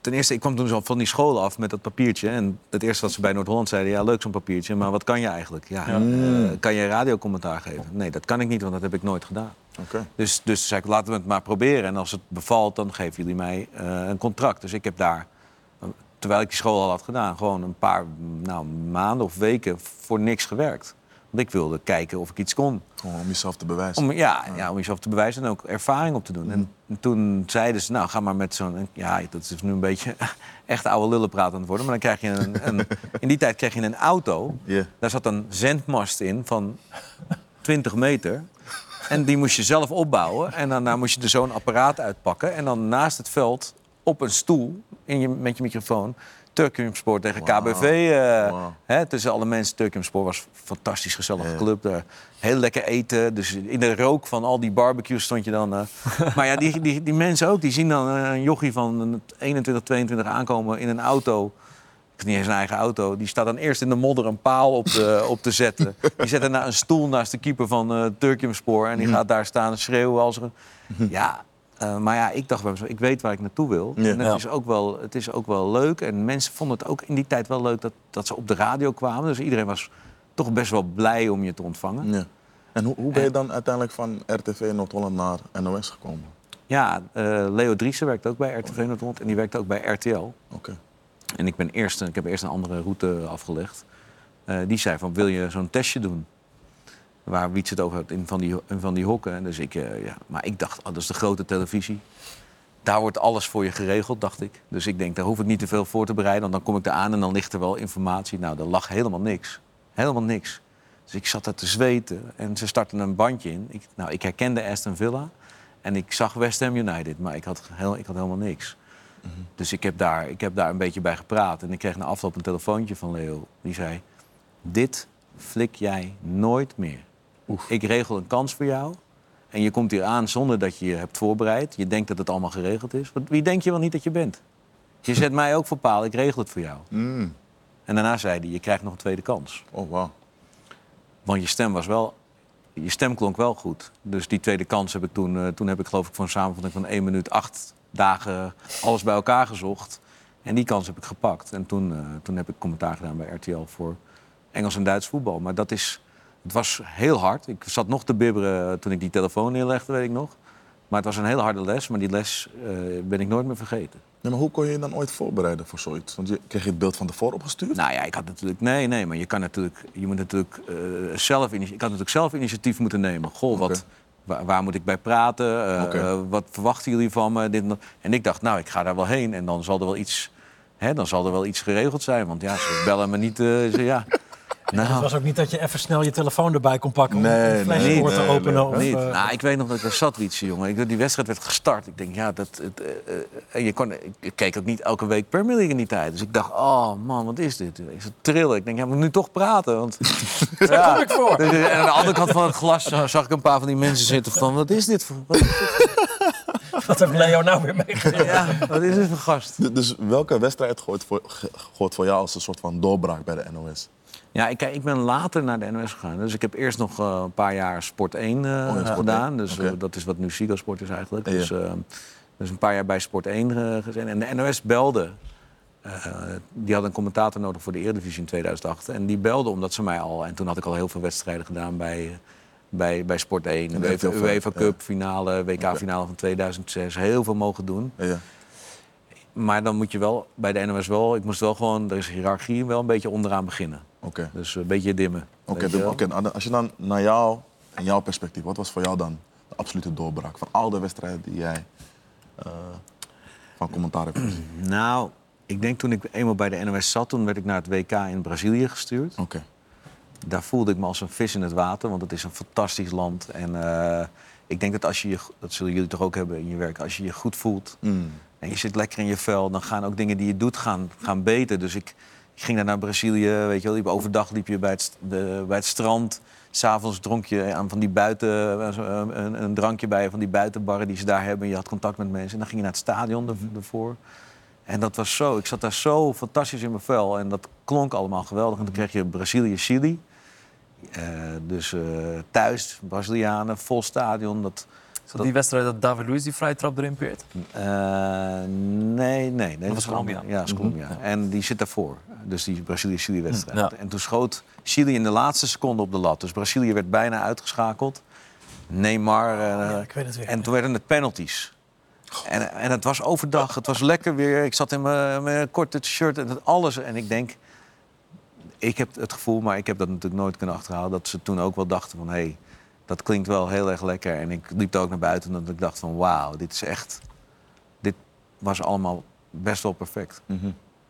ten eerste, ik kwam toen zo van die school af met dat papiertje. En het eerste wat ze bij Noord-Holland zeiden, ja, leuk zo'n papiertje, maar wat kan je eigenlijk? Ja, Ja. eh, kan je radiocommentaar geven? Nee, dat kan ik niet, want dat heb ik nooit gedaan. Dus, dus zei ik, laten we het maar proberen. En als het bevalt, dan geven jullie mij eh, een contract. Dus ik heb daar, terwijl ik die school al had gedaan, gewoon een paar nou, maanden of weken voor niks gewerkt. Want ik wilde kijken of ik iets kon. Gewoon om jezelf te bewijzen. Om, ja, ja, om jezelf te bewijzen en ook ervaring op te doen. En toen zeiden ze, nou, ga maar met zo'n... Ja, dat is nu een beetje [laughs] echt oude lullenpraat aan het worden. Maar dan krijg je een... een in die tijd kreeg je een auto. Ja. Daar zat een zendmast in van 20 meter. En die moest je zelf opbouwen. En dan daar moest je er zo'n apparaat uitpakken. En dan naast het veld, op een stoel, in je, met je microfoon... Turkiumsport tegen Wauw. KBV. eh, hè, tussen alle mensen. Turkiumsport was een fantastisch gezellige club. Daar. Heel lekker eten. Dus in de rook van al die barbecues stond je dan... eh. [laughs] maar ja, die, die, die mensen ook, die zien dan een jochie van 21, 22 aankomen in een auto... Is niet eens een eigen auto. Die staat dan eerst in de modder een paal op, de, op te zetten. Die zet daarna een stoel naast de keeper van eh Turkiumspoor. En die gaat daar staan schreeuwen als er... een- Ja, eh, maar ja, ik dacht bij mezelf, ik weet waar ik naartoe wil. Ja. En het, Ja. is ook wel, het is ook wel leuk. En mensen vonden het ook in die tijd wel leuk dat, dat ze op de radio kwamen. Dus iedereen was toch best wel blij om je te ontvangen. Ja. En hoe, hoe ben je dan uiteindelijk van RTV Noord-Holland naar NOS gekomen? Ja, eh, Leo Driessen werkte ook bij RTV Noord-Holland. En die werkte ook bij RTL. Oké. En ik, ben eerst, ik heb eerst een andere route afgelegd. Eh, die zei van, wil je zo'n testje doen? Waar Wiets het over had in van die, van die hokken. En Dus ik, eh, ja. Maar ik dacht, oh, dat is de grote televisie. Daar wordt alles voor je geregeld, dacht ik. Dus ik denk, daar hoef ik niet te veel voor te bereiden. Want dan kom ik daar aan en dan ligt er wel informatie. Nou, er lag helemaal niks. Helemaal niks. Dus ik zat daar te zweten. En ze startten een bandje in. Ik, nou, ik herkende Aston Villa. En ik zag West Ham United. Maar ik had, ik had helemaal niks. Dus ik heb, daar, ik heb daar een beetje bij gepraat. En ik kreeg na afloop een telefoontje van Leo. Die zei, dit flik jij nooit meer. Ik regel een kans voor jou. En je komt hier aan zonder dat je je hebt voorbereid. Je denkt dat het allemaal geregeld is. Want wie denk je wel niet dat je bent? Je zet mij ook voor paal, ik regel het voor jou. Mm. En daarna zei hij, je krijgt nog een tweede kans. Oh, wauw. Want je stem was wel... Je stem klonk wel goed. Dus die tweede kans heb ik toen... eh, toen heb ik geloof ik voor een samenvatting van 1 minuut, 8 dagen alles bij elkaar gezocht. En die kans heb ik gepakt. En toen, eh, toen heb ik commentaar gedaan bij RTL voor Engels en Duits voetbal. Maar dat is... Het was heel hard. Ik zat nog te bibberen toen ik die telefoon neerlegde, weet ik nog. Maar het was een hele harde les. Maar die les eh, ben ik nooit meer vergeten. Nee, maar hoe kon je je dan ooit voorbereiden voor zoiets? Want je kreeg je het beeld van tevoren opgestuurd? Nou ja, ik had natuurlijk. Nee, nee, maar je kan natuurlijk. Je moet natuurlijk eh, zelf. Ik had natuurlijk zelf initiatief moeten nemen. Goh, wat. Waar, waar moet ik bij praten? Eh, eh, wat verwachten jullie van me? Dit en, ik dacht, nou, ik ga daar wel heen. En dan zal er wel iets. Hè, dan zal er wel iets geregeld zijn. Want ja, ze bellen me niet. eh, ze, ja. Het Nou, was ook niet dat je even snel je telefoon erbij kon pakken om Nee, een flesje nee, te nee, openen. nee, of, niet. eh, nou, ik weet nog dat ik daar zat, Wietse, jongen. Ik, die wedstrijd werd gestart. Ik denk, ja, dat... Het, eh, eh, en je kon, ik keek ook niet elke week Premier League in die tijd. Dus ik dacht, oh man, wat is dit? Ik zat trillen. Ik denk, ja, we moeten nu toch praten. Want, [laughs] ja. kom ik voor. Dus, en aan de andere kant van het glas za- zag ik een paar van die mensen zitten van... Wat is dit voor, wat, [laughs] Wat heeft Leo nou weer meegegeven? ja, wat is dit voor gast? Dus welke wedstrijd gooit voor, gooit voor jou als een soort van doorbraak bij de NOS? Ja, ik, ik ben later naar de NOS gegaan. Dus ik heb eerst nog eh, een paar jaar Sport 1 eh, Oh ja, gedaan. 1. Dus eh, dat is wat nu Sigo Sport is eigenlijk. Ja. Dus, dus een paar jaar bij Sport 1 eh, gezeten. En de NOS belde. die had een commentator nodig voor de Eredivisie in 2008. En die belde omdat ze mij al... En toen had ik al heel veel wedstrijden gedaan bij, bij, bij Sport 1. En De UEFA, ja. Cup finale, WK finale van 2006. Heel veel mogen doen. Ja. Maar dan moet je wel bij de NOS wel... Ik moest wel gewoon... Er is hiërarchie wel een beetje onderaan beginnen. Oké. Dus een beetje dimmen. Oké, oké, nou, als je dan naar jou en jouw perspectief, wat was voor jou dan de absolute doorbraak van al de wedstrijden die jij eh, van commentaar hebt gezien? [clears throat] Nou, ik denk toen ik eenmaal bij de NOS zat, toen werd ik naar het WK in Brazilië gestuurd. Oké. Daar voelde ik me als een vis in het water, want het is een fantastisch land. En eh, ik denk dat als je je, dat zullen jullie toch ook hebben in je werk, als je je goed voelt Mm. En je zit lekker in je vel, dan gaan ook dingen die je doet gaan, gaan beter. Dus ik, ik ging daar naar Brazilië, weet je wel, liep, overdag liep je bij het, de, bij het strand. S'avonds dronk je aan van die buiten, eh, eh, een, een drankje bij van die buitenbarren die ze daar hebben. Je had contact met mensen en dan ging je naar het stadion er- ervoor. En dat was zo, ik zat daar zo fantastisch in mijn vel. En dat klonk allemaal geweldig. En toen kreeg je Brazilië-Chili. Eh, dus thuis, Brazilianen, vol stadion. Dat, dat die wedstrijd dat David Luiz die vrije trap erin peert? eh, nee, nee. nee dat was Colombia. Ja, dat is Colombia. En die zit daarvoor. Dus die Brazilië-Chili-wedstrijd. Ja. En toen schoot Chili in de laatste seconde op de lat. Dus Brazilië werd bijna uitgeschakeld. Neymar. ja, ik weet het weer. En toen werden het penalties. En, en het was overdag, het was lekker weer. Ik zat in mijn, korte shirt en alles. En ik denk, ik heb het gevoel, maar ik heb dat natuurlijk nooit kunnen achterhalen... dat ze toen ook wel dachten van, hé, hey, dat klinkt wel heel erg lekker. En ik liep er ook naar buiten en dat ik dacht van, wauw, dit is echt... Dit was allemaal best wel perfect. Mhm.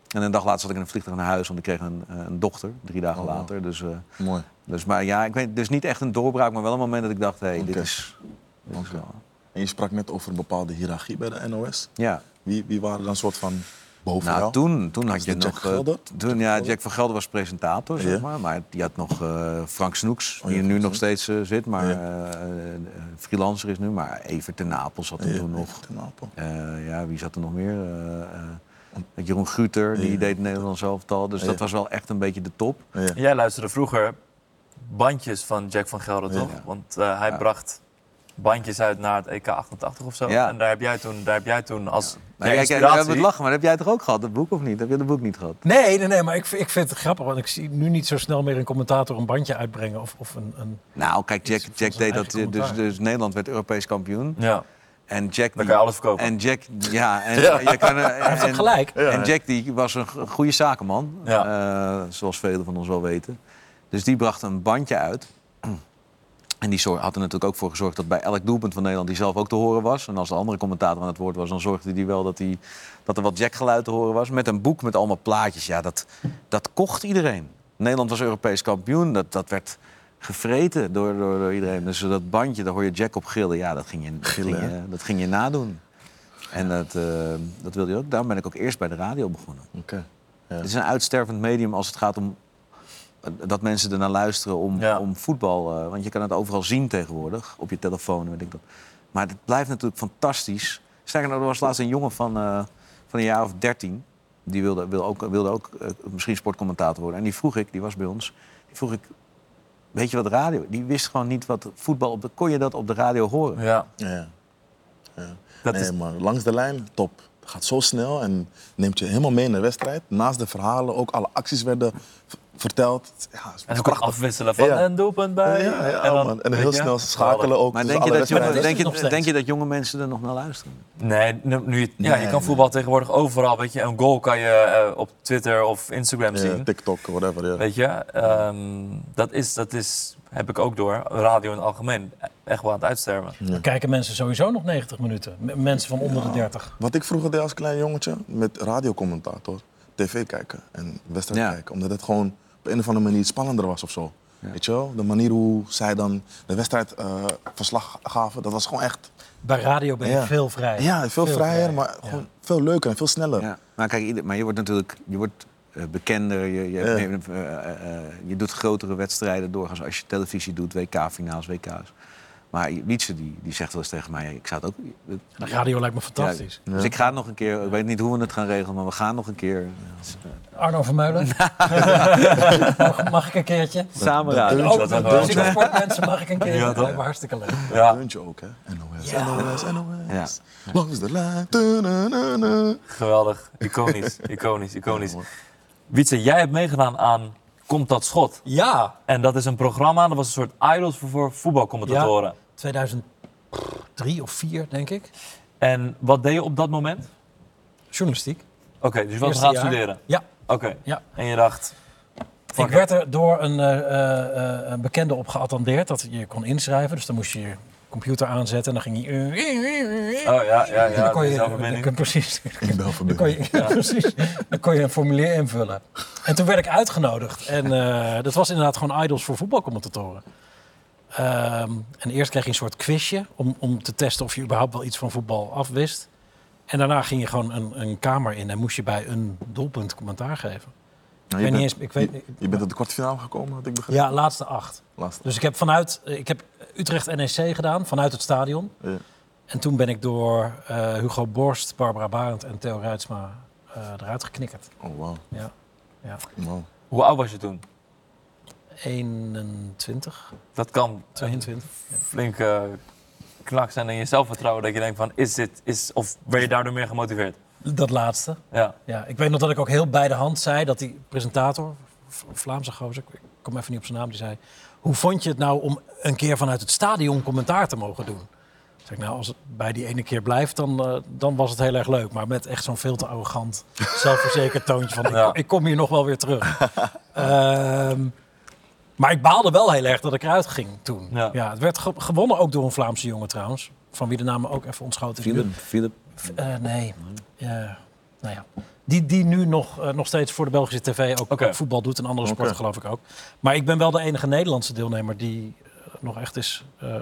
En een dag later zat ik in een vliegtuig naar huis, want ik kreeg een, eh, een dochter, drie dagen Oh, wow. later. Dus, eh, Mooi. dus, maar ja, ik weet, dus niet echt een doorbraak, maar wel een moment dat ik dacht, hé, hey, dit is... Dit is Oké. wel... En je sprak net over een bepaalde hiërarchie bij de NOS. Ja, Wie, wie waren dan een soort van boven Nou, jou? toen, toen had je Jack nog... eh, Gelder? Toen, ja, Jack van Gelder was presentator, zeg maar. Maar je had nog eh, Frank Snoeks, Oh, die ja, er nu nog steeds eh, zit. Maar Ja. freelancer is nu. Maar Evert ten Napel zat er Ja, toen nog. Evert ten Apel. Eh, ja, wie zat er nog meer? Eh, eh, Jeroen Guter, die deed het Nederlands elftal. Dus Ja. dat was wel echt een beetje de top. Ja. Jij luisterde vroeger bandjes van Jack van Gelder, Ja. toch? Want eh, hij Ja. bracht bandjes uit naar het EK 88 of zo. Ja. En daar heb jij toen, daar heb jij toen als Maar je kijk, kijk, inspiratie... we het lachen, maar heb jij toch ook gehad, dat boek of niet? Heb je dat boek niet gehad? Nee, nee, nee, maar ik, ik vind het grappig, want ik zie nu niet zo snel meer een commentator een bandje uitbrengen of, of een, een... Nou, kijk, Jack, Jack deed dat. eigen Dus, dus Nederland werd Europees kampioen. Ja, En Jack. dan kan je alles verkopen. En Jack, ja, en [laughs] Ja. je kan, Hij heeft ook en, gelijk. En Jack die was een go- goede zakenman, Ja. eh, zoals velen van ons wel weten. Dus die bracht een bandje uit. En die zor- had er natuurlijk ook voor gezorgd dat bij elk doelpunt van Nederland die zelf ook te horen was. En als de andere commentator aan het woord was, dan zorgde hij wel dat, hij, dat er wat jackgeluid te horen was. Met een boek met allemaal plaatjes. Ja, dat, dat kocht iedereen. Nederland was Europees kampioen. Dat, dat werd gevreten door, door, door iedereen. Dus dat bandje, daar hoor je Jack op gillen. Ja, dat ging je, dat ging je, dat ging je nadoen. En dat, eh, dat wilde je ook. Daarom ben ik ook eerst bij de radio begonnen. Oké. Ja. Het is een uitstervend medium als het gaat om dat mensen ernaar luisteren om, Ja. om voetbal. eh, want je kan het overal zien tegenwoordig, op je telefoon. Weet ik dat. Maar het blijft natuurlijk fantastisch. Sterker nog, er was laatst een jongen van, eh, van een jaar of dertien. Die wilde, wilde ook, wilde ook eh, misschien sportcommentator worden. En die vroeg ik, die was bij ons, die vroeg ik... Weet je wat radio? Die wist gewoon niet wat voetbal... Op de, kon je dat op de radio horen? Ja, Ja. ja. dat nee, is... maar langs de lijn, top. Het gaat zo snel en neemt je helemaal mee in de wedstrijd. Naast de verhalen ook alle acties werden v- verteld. Ja, En ook afwisselen van Ja. een doelpunt bij. Ja, ja, en, dan, en heel snel schakelen ook. Maar tussen denk je, dat denk, je, denk je dat jonge mensen er nog naar luisteren? Nee, nu, ja, je Nee, kan voetbal tegenwoordig overal. Weet je, een goal kan je eh, op Twitter of Instagram Ja, zien. TikTok, whatever. Ja. Weet je, Ehm, dat, is, dat is, heb ik ook door. Radio in het algemeen echt wel aan het uitsterven. Dan kijken mensen sowieso nog 90 minuten. M- Mensen van onder de 30. Wat ik vroeger deed als klein jongetje, met radiocommentator, tv kijken en wedstrijd Ja. kijken. Omdat het gewoon een of andere manier spannender was of zo. Weet je wel? De manier hoe zij dan de wedstrijd eh, verslag gaven, dat was gewoon echt... Bij radio ben je Ja. veel vrijer. Ja, veel, vrijer, vrijer, maar ja. gewoon veel leuker en veel sneller. Ja, maar kijk, ieder- maar je wordt natuurlijk je wordt, eh, bekender. Je, je, Ja. eh, eh, je doet grotere wedstrijden doorgaans als je televisie doet, WK-finaals, WK's. Maar Wietse die, die zegt wel eens tegen mij, ik zou het ook... De radio lijkt me fantastisch. Ja, dus ik ga nog een keer, ik weet niet hoe we het gaan regelen, maar we gaan nog een keer Arno Vermeulen. [laughs] mag, mag ik een keertje? samen dat- Ook een sportmensen mag ik een keer. Ja, dat lijkt me hartstikke leuk. Ja, Deuntje ook, hè? NOS, Ja. NOS, NOS. Ja. Langs de lijn. Geweldig. Iconisch, [laughs] iconisch, iconisch. Ja. Wietse, jij hebt meegedaan aan Komt dat schot? Ja, En dat is een programma, dat was een soort idols voor, voor voetbalcommentatoren. 2003 of 4 denk ik. En wat deed je op dat moment? Journalistiek. Oké, dus je was gaan studeren. Ja, Oké. ja. En je dacht, Ik werd er door een, eh, eh, eh, een bekende op geattendeerd dat je kon inschrijven. Dus dan moest je je computer aanzetten en dan ging je... oh ja, ja, En ja, dan kon je, dan kon- precies. Dan kon, je, [laughs] ja, precies. dan kon je een formulier invullen. En toen werd ik uitgenodigd. En eh, dat was inderdaad gewoon idols voor voetbalcommentatoren. Ehm, en eerst kreeg je een soort quizje om, om te testen of je überhaupt wel iets van voetbal afwist. En daarna ging je gewoon een, een kamer in en moest je bij een doelpunt commentaar geven. Nou, ik niet bent, eens, ik weet, je, je bent op de kwartfinale gekomen, had ik begrepen. ja, laatste acht. Laatste. Dus ik heb vanuit, ik heb Utrecht NEC gedaan, vanuit het stadion. Ja. En toen ben ik door eh, Hugo Borst, Barbara Barend en Theo Ruitsma eh, eruit geknikkerd. Oh, wauw. Ja. ja. Wow. Hoe oud was je toen? 21, Dat kan 22. flink eh, knak zijn in je zelfvertrouwen. Dat je denkt van, is dit, is, of ben je daardoor meer gemotiveerd? Dat laatste. Ja. Ja, ik weet nog dat ik ook heel bij de hand zei dat die presentator, Vlaamse gozer, ik kom even niet op zijn naam, die zei... Hoe vond je het nou om een keer vanuit het stadion commentaar te mogen doen? Zeg ik, nou, als het bij die ene keer blijft, dan, eh, dan was het heel erg leuk. Maar met echt zo'n veel te arrogant, [laughs] zelfverzekerd toontje van... Ja. Ik, ik kom hier nog wel weer terug. [laughs] Ehm, maar ik baalde wel heel erg dat ik eruit ging toen. Ja. Ja. het werd ge- gewonnen ook door een Vlaamse jongen trouwens. Van wie de naam ook even ontschoten is. Philip, Philip. Eh, nee. Ja, nou ja. Die, die nu nog, eh, nog steeds voor de Belgische tv ook, voetbal doet en andere sporten geloof ik ook. Maar ik ben wel de enige Nederlandse deelnemer die eh, nog echt is eh,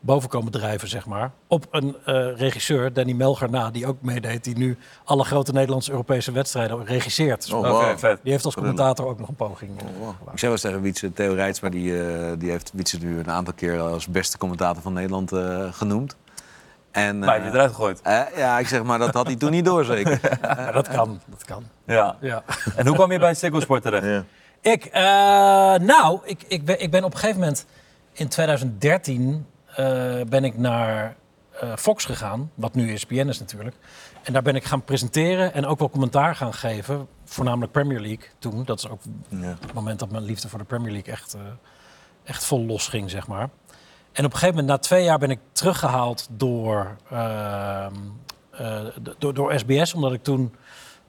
boven komen drijven, zeg maar. Op een eh, regisseur, Danny Melger na, die ook meedeed, die nu alle grote Nederlandse Europese wedstrijden regisseert. Oh, wow. vet. Die heeft als commentator ook nog een poging. eh, Oh, wow. Ik zei wel eens tegen Wietse, Theo Rijtsma, die, eh, die heeft Wietse nu een aantal keer als beste commentator van Nederland eh, genoemd. En, Maar je eruit gegooid? ja, ik zeg maar, dat had hij toen niet door, zeker. [laughs] Maar dat kan, dat kan. Ja. Ja. En hoe kwam je bij Ziggo Sport terecht? Ja. Ik, eh, nou, ik, ik, ben, ik ben op een gegeven moment in 2013 eh, ben ik naar eh, Fox gegaan, wat nu ESPN is natuurlijk. En daar ben ik gaan presenteren en ook wel commentaar gaan geven, voornamelijk Premier League toen. Dat is ook Ja. het moment dat mijn liefde voor de Premier League echt, eh, echt vol los ging, zeg maar. En op een gegeven moment, na twee jaar, ben ik teruggehaald door, ehm, eh, door, door SBS, omdat ik toen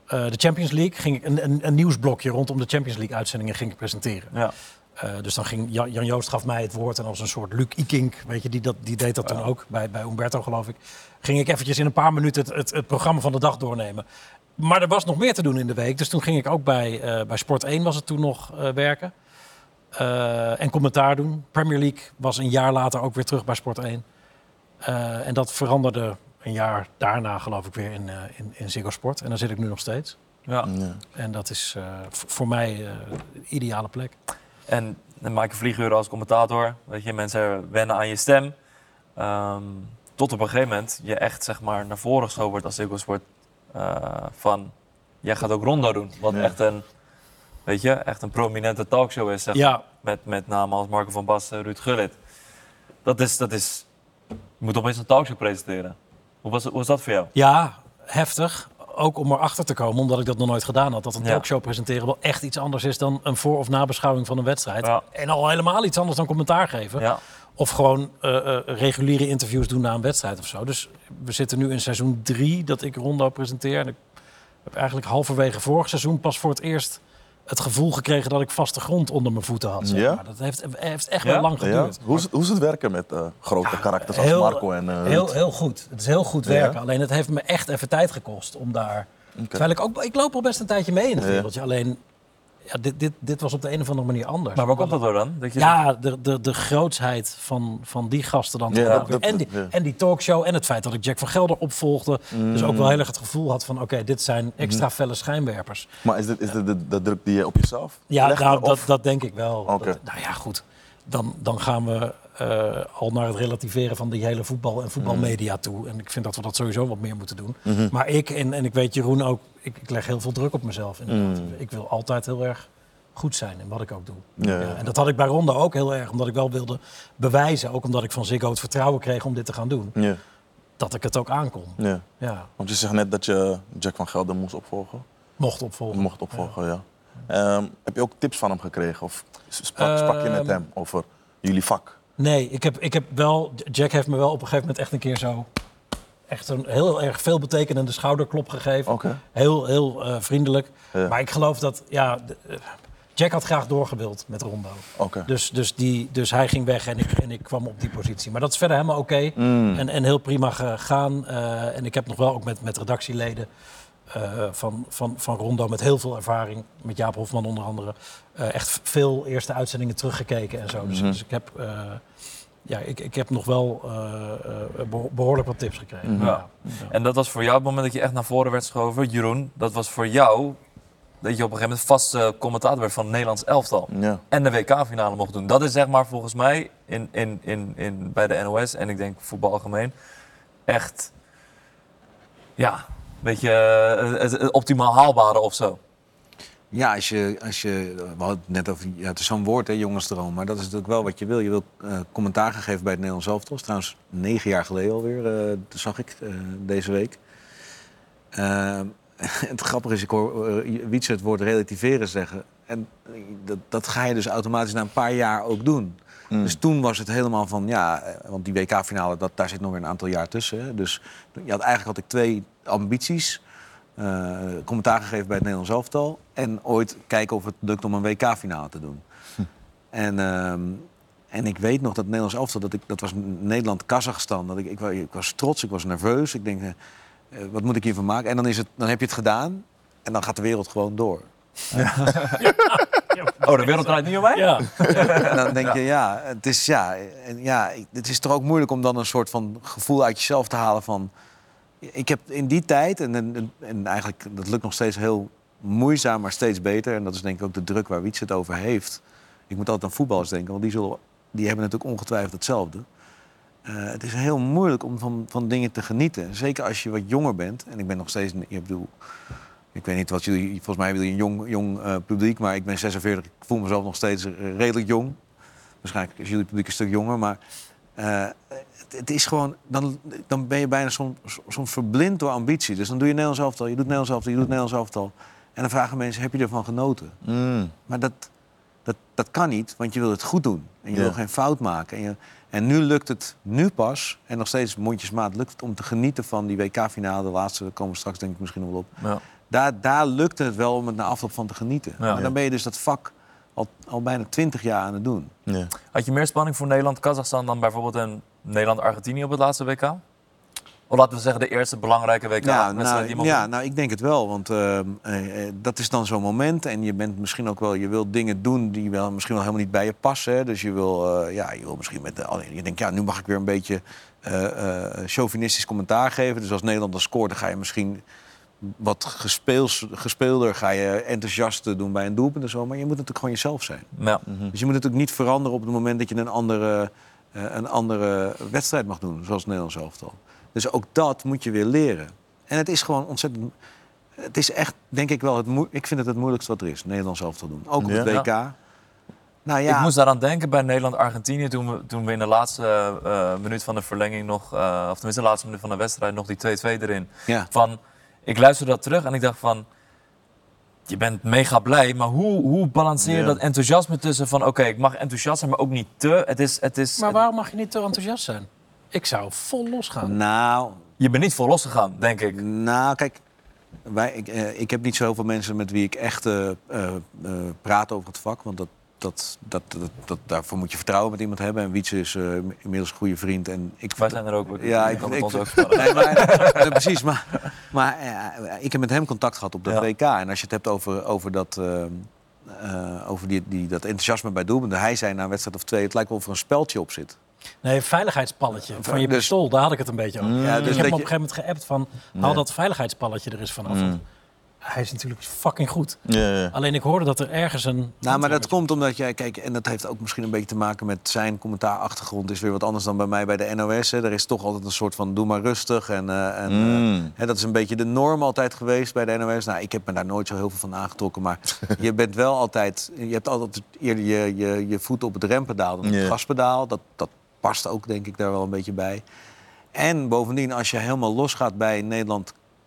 eh, de Champions League ging een, een, een nieuwsblokje rondom de Champions League uitzendingen ging presenteren. Ja. Eh, dus dan ging Jan, Jan Joost gaf mij het woord en als een soort Luc Ikink, weet je, die, dat, die deed dat toen ook bij, bij Umberto geloof ik. Ging ik eventjes in een paar minuten het, het, het programma van de dag doornemen. Maar er was nog meer te doen in de week, dus toen ging ik ook bij, eh, bij Sport 1 was het toen nog eh, werken. Eh, en commentaar doen. Premier League was een jaar later ook weer terug bij Sport 1. Eh, en dat veranderde een jaar daarna geloof ik weer in, eh, in, in Ziggo Sport. En daar zit ik nu nog steeds. Ja. Ja. En dat is eh, voor mij eh, de ideale plek. En dan maak je vlieguren als commentator. Weet je, mensen wennen aan je stem. Ehm, tot op een gegeven moment je echt zeg maar, naar voren geschoven wordt als Ziggo Sport. eh, van, jij gaat ook Rondo doen. Wat Ja. echt, een, weet je, echt een prominente talkshow is. Zeg, Ja, met, met namen als Marco van Basten, Ruud Gullit. Dat is, dat is... Je moet opeens een talkshow presenteren. Hoe was, hoe was dat voor jou? ja, heftig. Ook om erachter te komen, omdat ik dat nog nooit gedaan had. Dat een talkshow presenteren wel echt iets anders is dan een voor- of nabeschouwing van een wedstrijd. En al helemaal iets anders dan commentaar geven. Of gewoon eh, eh, reguliere interviews doen na een wedstrijd of zo. Dus we zitten nu in seizoen drie dat ik Rondo presenteer. En ik heb eigenlijk halverwege vorig seizoen pas voor het eerst het gevoel gekregen dat ik vaste grond onder mijn voeten had. Zeg Ja? maar. Dat heeft, heeft echt Ja? wel lang Ja? geduurd. Hoe, is het, hoe is het werken met eh, grote karakters als heel- Marco en eh, Heel, heel goed. Het is heel goed Ja? werken. Alleen het heeft me echt even tijd gekost om daar... Terwijl ik ook... Ik loop al best een tijdje mee in het Ja. wereldje. Alleen, ja, dit, dit, dit was op de een of andere manier anders. Maar waar komt dat door dan? Dat je Ja, de, de, de grootsheid van, van die gasten dan. Ja, dat- en, die, ja. en die talkshow en het feit dat ik Jack van Gelder opvolgde. Dus ook wel heel erg het gevoel had van... oké, dit zijn extra Mhm. felle schijnwerpers. Maar is dit, is dit de, de druk die je op jezelf Ja, legt? nou, dat, dat denk ik wel. Dat- nou ja, goed. Dan, dan gaan we eh, al naar het relativeren van die hele voetbal en voetbalmedia Mhm. toe. En ik vind dat we dat sowieso wat meer moeten doen. Maar ik, en, en ik weet Jeroen ook, ik, ik leg heel veel druk op mezelf. Inderdaad. Mhm. Ik wil altijd heel erg goed zijn in wat ik ook doe. Ja, ja. Ja, en dat had ik bij Ronde ook heel erg, omdat ik wel wilde bewijzen, ook omdat ik van Ziggo het vertrouwen kreeg om dit te gaan doen, Ja, dat ik het ook aankon. ja. Ja, Want je zegt net dat je Jack van Gelder moest opvolgen. mocht opvolgen. Mocht opvolgen, ja. Ehm, heb je ook tips van hem gekregen? Of sprak, sprak je met Ehm, hem over jullie vak? Nee, ik heb, ik heb wel. Jack heeft me wel op een gegeven moment echt een keer zo. Echt een heel erg veelbetekenende schouderklop gegeven. Oké. Heel, heel eh, vriendelijk. Ja. Maar ik geloof dat. Ja, de- eh, Jack had graag doorgewild met Rondo. Oké. Dus, dus, die, dus hij ging weg en ik, en ik kwam op die positie. Maar dat is verder helemaal oké. Mm. En, en heel prima gegaan. Eh, en ik heb nog wel ook met, met redactieleden eh, van, van, van Rondo met heel veel ervaring. Met Jaap Hofman onder andere. eh, echt veel eerste uitzendingen teruggekeken en zo. Dus, Mhm. dus ik heb... eh, ja, ik, ik heb nog wel eh, eh, beho- behoorlijk wat tips gekregen. Mhm. Ja. En dat was voor jou het moment dat je echt naar voren werd geschoven. Jeroen, dat was voor jou dat je op een gegeven moment vast eh, commentator werd van het Nederlands elftal. Ja. En de WK-finale mocht doen. Dat is zeg maar volgens mij in, in, in, in, bij de NOS en ik denk voetbal algemeen echt, ja, beetje eh, het, het optimaal haalbare of zo. Ja, als je, als je, we hadden het net over, ja, het is zo'n woord, hè, jongensdroom. Maar dat is natuurlijk wel wat je wil. Je wil eh, commentaar geven bij het Nederlands elftal. Dat is trouwens negen jaar geleden alweer, eh dat zag ik eh, deze week. Eh, [laughs] het grappige is, ik hoor uh, Wietse het woord relativeren zeggen. En dat, dat ga je dus automatisch na een paar jaar ook doen. Mm. Dus toen was het helemaal van, ja, eh, want die WK-finale, dat, daar zit nog weer een aantal jaar tussen. Hè. Dus je had, eigenlijk had ik twee ambities. Eh, commentaar gegeven bij het Nederlands elftal. En ooit kijken of het lukt om een WK-finale te doen. En, ehm, en ik weet nog dat het Nederlands elftal, dat, ik, dat was Nederland-Kazachstan. Dat ik, ik, wa- ik was trots, ik was nerveus. Ik denk, eh, wat moet ik hiervan maken? En dan, is het, dan heb je het gedaan en dan gaat de wereld gewoon door. Oh, de wereld draait niet om mij? Ja, En dan denk je, ja, het is, ja, en ja, het is toch ook moeilijk om dan een soort van gevoel uit jezelf te halen van... Ik heb in die tijd, en, en, en eigenlijk dat lukt nog steeds heel moeizaam, maar steeds beter. En dat is denk ik ook de druk waar Wiets het over heeft. Ik moet altijd aan voetballers denken, want die, zullen, die hebben natuurlijk ongetwijfeld hetzelfde. Eh, het is heel moeilijk om van, van dingen te genieten. Zeker als je wat jonger bent. En ik ben nog steeds, ik bedoel, ik weet niet wat jullie, volgens mij hebben jullie een jong, jong eh, publiek, maar ik ben 46, ik voel mezelf nog steeds eh, redelijk jong. Waarschijnlijk is jullie publiek een stuk jonger, maar het, het is gewoon, dan, dan ben je bijna soms soms verblind door ambitie. Dus dan doe je Nederlands elftal, je doet Nederlands elftal, je doet Nederlands elftal. En dan vragen mensen, heb je ervan genoten? Mm. Maar dat, dat, dat kan niet, want je wil het goed doen. En je Ja. wil geen fout maken. En, je- en nu lukt het, nu pas, en nog steeds mondjesmaat, lukt het om te genieten van die WK-finale. De laatste, daar komen we straks denk ik misschien nog wel op. Ja. Daar, daar lukte het wel om het na afloop van te genieten. Ja. Maar dan ben je dus dat vak al, al bijna twintig jaar aan het doen. Ja. Had je meer spanning voor Nederland-Kazachstan dan bijvoorbeeld een Nederland-Argentinië op het laatste WK? Of laten we zeggen de eerste belangrijke WK. Ja, die nou, ja nou, ik denk het wel. Want eh, eh, eh, dat is dan zo'n moment. En je bent misschien ook wel, je wil dingen doen die wel, misschien wel helemaal niet bij je passen. Hè. Dus je wil, eh, ja, je wil misschien met. alleen je denkt, ja, nu mag ik weer een beetje chauvinistisch commentaar geven. Dus als Nederland dan scoort, dan ga je misschien wat gespeels, gespeelder, ga je enthousiast doen bij een doelpunt en zo. Maar je moet natuurlijk gewoon jezelf zijn. Ja. Dus je moet natuurlijk niet veranderen op het moment dat je een andere, een andere wedstrijd mag doen, zoals het Nederlands elftal. Dus ook dat moet je weer leren. En het is gewoon ontzettend. Het is echt, denk ik wel, het moe- ik vind het het moeilijkste wat er is, Nederlands elftal doen. Ook op Ja? het WK. Nou ja, Ik moest daaraan denken bij Nederland-Argentinië toen we, toen we in de laatste eh, minuut van de verlenging nog, eh, of tenminste de laatste minuut van de wedstrijd, nog die 2-2 erin. ja. Van, ik luisterde dat terug en ik dacht van, je bent mega blij, maar hoe, hoe balanceer je Ja. dat enthousiasme tussen van, oké, ik mag enthousiast zijn, maar ook niet te. Het is, het is, Maar waarom mag je niet te enthousiast zijn? Ik zou vol losgaan. Nou, Je bent niet vol losgegaan, denk ik. Nou, kijk, wij, ik, eh, ik heb niet zoveel mensen met wie ik echt eh, eh, eh, praat over het vak. Want dat, dat, dat, dat, dat- daarvoor moet je vertrouwen met iemand hebben. En Wietse is eh, inmiddels een goede vriend. En ik, Wij zijn er ook. hoor. Ja, ik ik, kan het ik, ons ook [laughs] nee, maar, eh, precies. Maar, maar eh, ik heb met hem contact gehad op dat Ja. WK. En als je het hebt over, over, dat, eh, eh, over die, die, dat enthousiasme bij doelpunten. Hij zei na een wedstrijd of twee, het lijkt wel of er een speldje op zit. Nee, veiligheidspalletje van je Dus- pistool, daar had ik het een beetje over. Ja, ik dus heb hem dat op een gegeven moment geappt van, haal dat veiligheidspalletje er eens vanaf. Mm. Hij is natuurlijk fucking goed. Ja, ja. Alleen ik hoorde dat er ergens een... Nou, maar dat komt omdat jij, kijk, en dat heeft ook misschien een beetje te maken met zijn commentaarachtergrond. Is weer wat anders dan bij mij bij de NOS. Hè. Er is toch altijd een soort van doe maar rustig. En, eh, en, Mm. eh, hè, dat is een beetje de norm altijd geweest bij de NOS. Nou, ik heb me daar nooit zo heel veel van aangetrokken. Maar [laughs] je bent wel altijd, je hebt altijd eerder je, je, je voet op het rempedaal dan op het Ja. gaspedaal. Dat, dat past ook, denk ik, daar wel een beetje bij. En bovendien, als je helemaal losgaat bij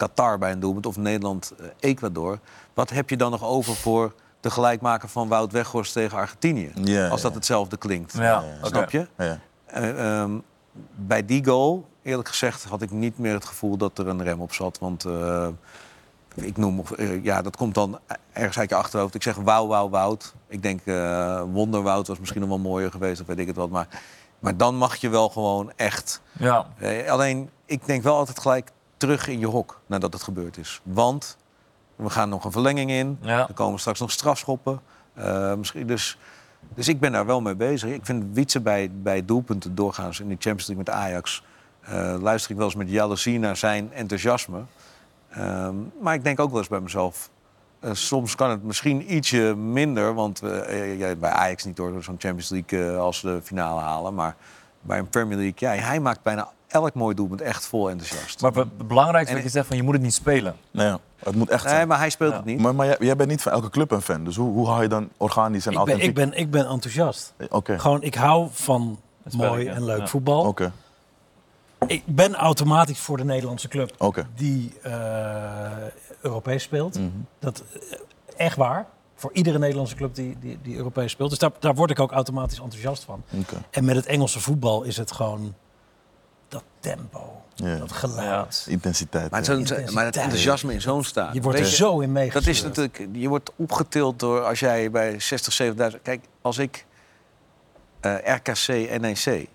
Nederland-Qatar bij een doelpunt... of Nederland-Ecuador... wat heb je dan nog over voor de gelijkmaker van Wout Weghorst tegen Argentinië? Ja, als dat ja. hetzelfde klinkt. Ja. Snap je? Ja. Eh, ehm, bij die goal, eerlijk gezegd, had ik niet meer het gevoel dat er een rem op zat. Want eh, ik noem, eh, ja, dat komt dan ergens uit je achterhoofd. Ik zeg wauw, wauw, wout. Ik denk eh wonderwoud was misschien nog wel mooier geweest, of weet ik het wat. Maar, maar dan mag je wel gewoon echt. Ja. eh, alleen, ik denk wel altijd gelijk terug in je hok nadat het gebeurd is. Want we gaan nog een verlenging in. Ja. Er komen straks nog strafschoppen. Eh, misschien dus, dus ik ben daar wel mee bezig. Ik vind Wietse bij, bij doelpunten doorgaans in de Champions League met Ajax... eh, luister ik wel eens met jaloezie naar zijn enthousiasme. Ehm, maar ik denk ook wel eens bij mezelf... eh, soms kan het misschien ietsje minder, want ja, bij Ajax niet door zo'n Champions League als ze de finale halen. Maar bij een Premier League, ja, hij maakt bijna elk mooi doelpunt echt vol enthousiast. Maar het belangrijkste wat je zegt van je moet het niet spelen. Nee, ja. het moet echt nee, maar hij speelt Ja. het niet. Maar, maar jij, jij bent niet van elke club een fan. Dus hoe, hoe hou je dan organisch en Ik ben, authentiek? ik, ben, ik ben enthousiast. Oké, Gewoon, ik hou van mooi en leuk ja. voetbal. oké, Ik ben automatisch voor de Nederlandse club oké. die eh, Europees speelt. Mhm. Dat eh, echt waar. Voor iedere Nederlandse club die, die, die Europees speelt. Dus daar, daar word ik ook automatisch enthousiast van. Oké. En met het Engelse voetbal is het gewoon dat tempo, Ja. dat geluid. Intensiteit. Maar zo'n- maar het enthousiasme in zo'n staat. Je wordt er zo in meegesleurd. Dat is natuurlijk, je wordt opgetild door als jij bij 60, 70.000. Kijk, als ik eh, RKC, NEC.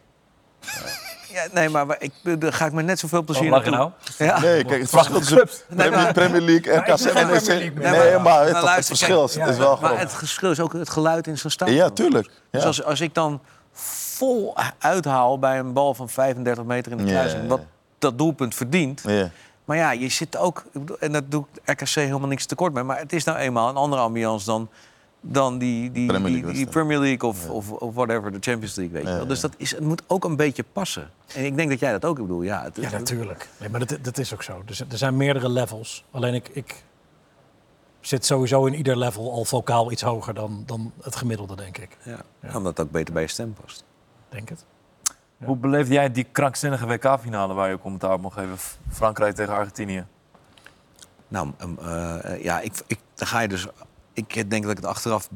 ja, nee, maar ik, dan ga ik me net zoveel plezier Wat lach je naartoe- nou? Ja. Nee, kijk, het verschil tussen Nee, Premier, maar- Premier League, Maar RKC en NEC. Nee, Maar- maar het, maar verschil kijk, is ja, is wel Maar groot. het verschil is ook het geluid in zo'n stadion. Ja, tuurlijk. Ja. Dus als, als ik dan vol uithaal bij een bal van 35 meter in de Ja, kruising, ja, wat dat doelpunt verdient. Ja. Maar ja, je zit ook, en dat doet RKC helemaal niks tekort mee, maar het is nou eenmaal een andere ambiance dan, dan die, die, Premier die, League die. Premier League of, of, of whatever, de Champions League, weet je Ja, wel. ja. Dus dat is, het moet ook een beetje passen. En ik denk dat jij dat ook, ik bedoel, ja. Het, Ja, natuurlijk. Nee, maar dat, dat is ook zo. Dus er zijn meerdere levels. Alleen ik, ik zit sowieso in ieder level al vocaal iets hoger dan, dan het gemiddelde, denk ik. Ja, omdat het ook beter bij je stem past. Denk het. Hoe beleefde jij die krankzinnige WK-finale waar je ook commentaar op mocht geven? Frankrijk tegen Argentinië. Nou, um, eh, ja, ik, ik, dan ga je dus. Ik denk dat ik het achteraf,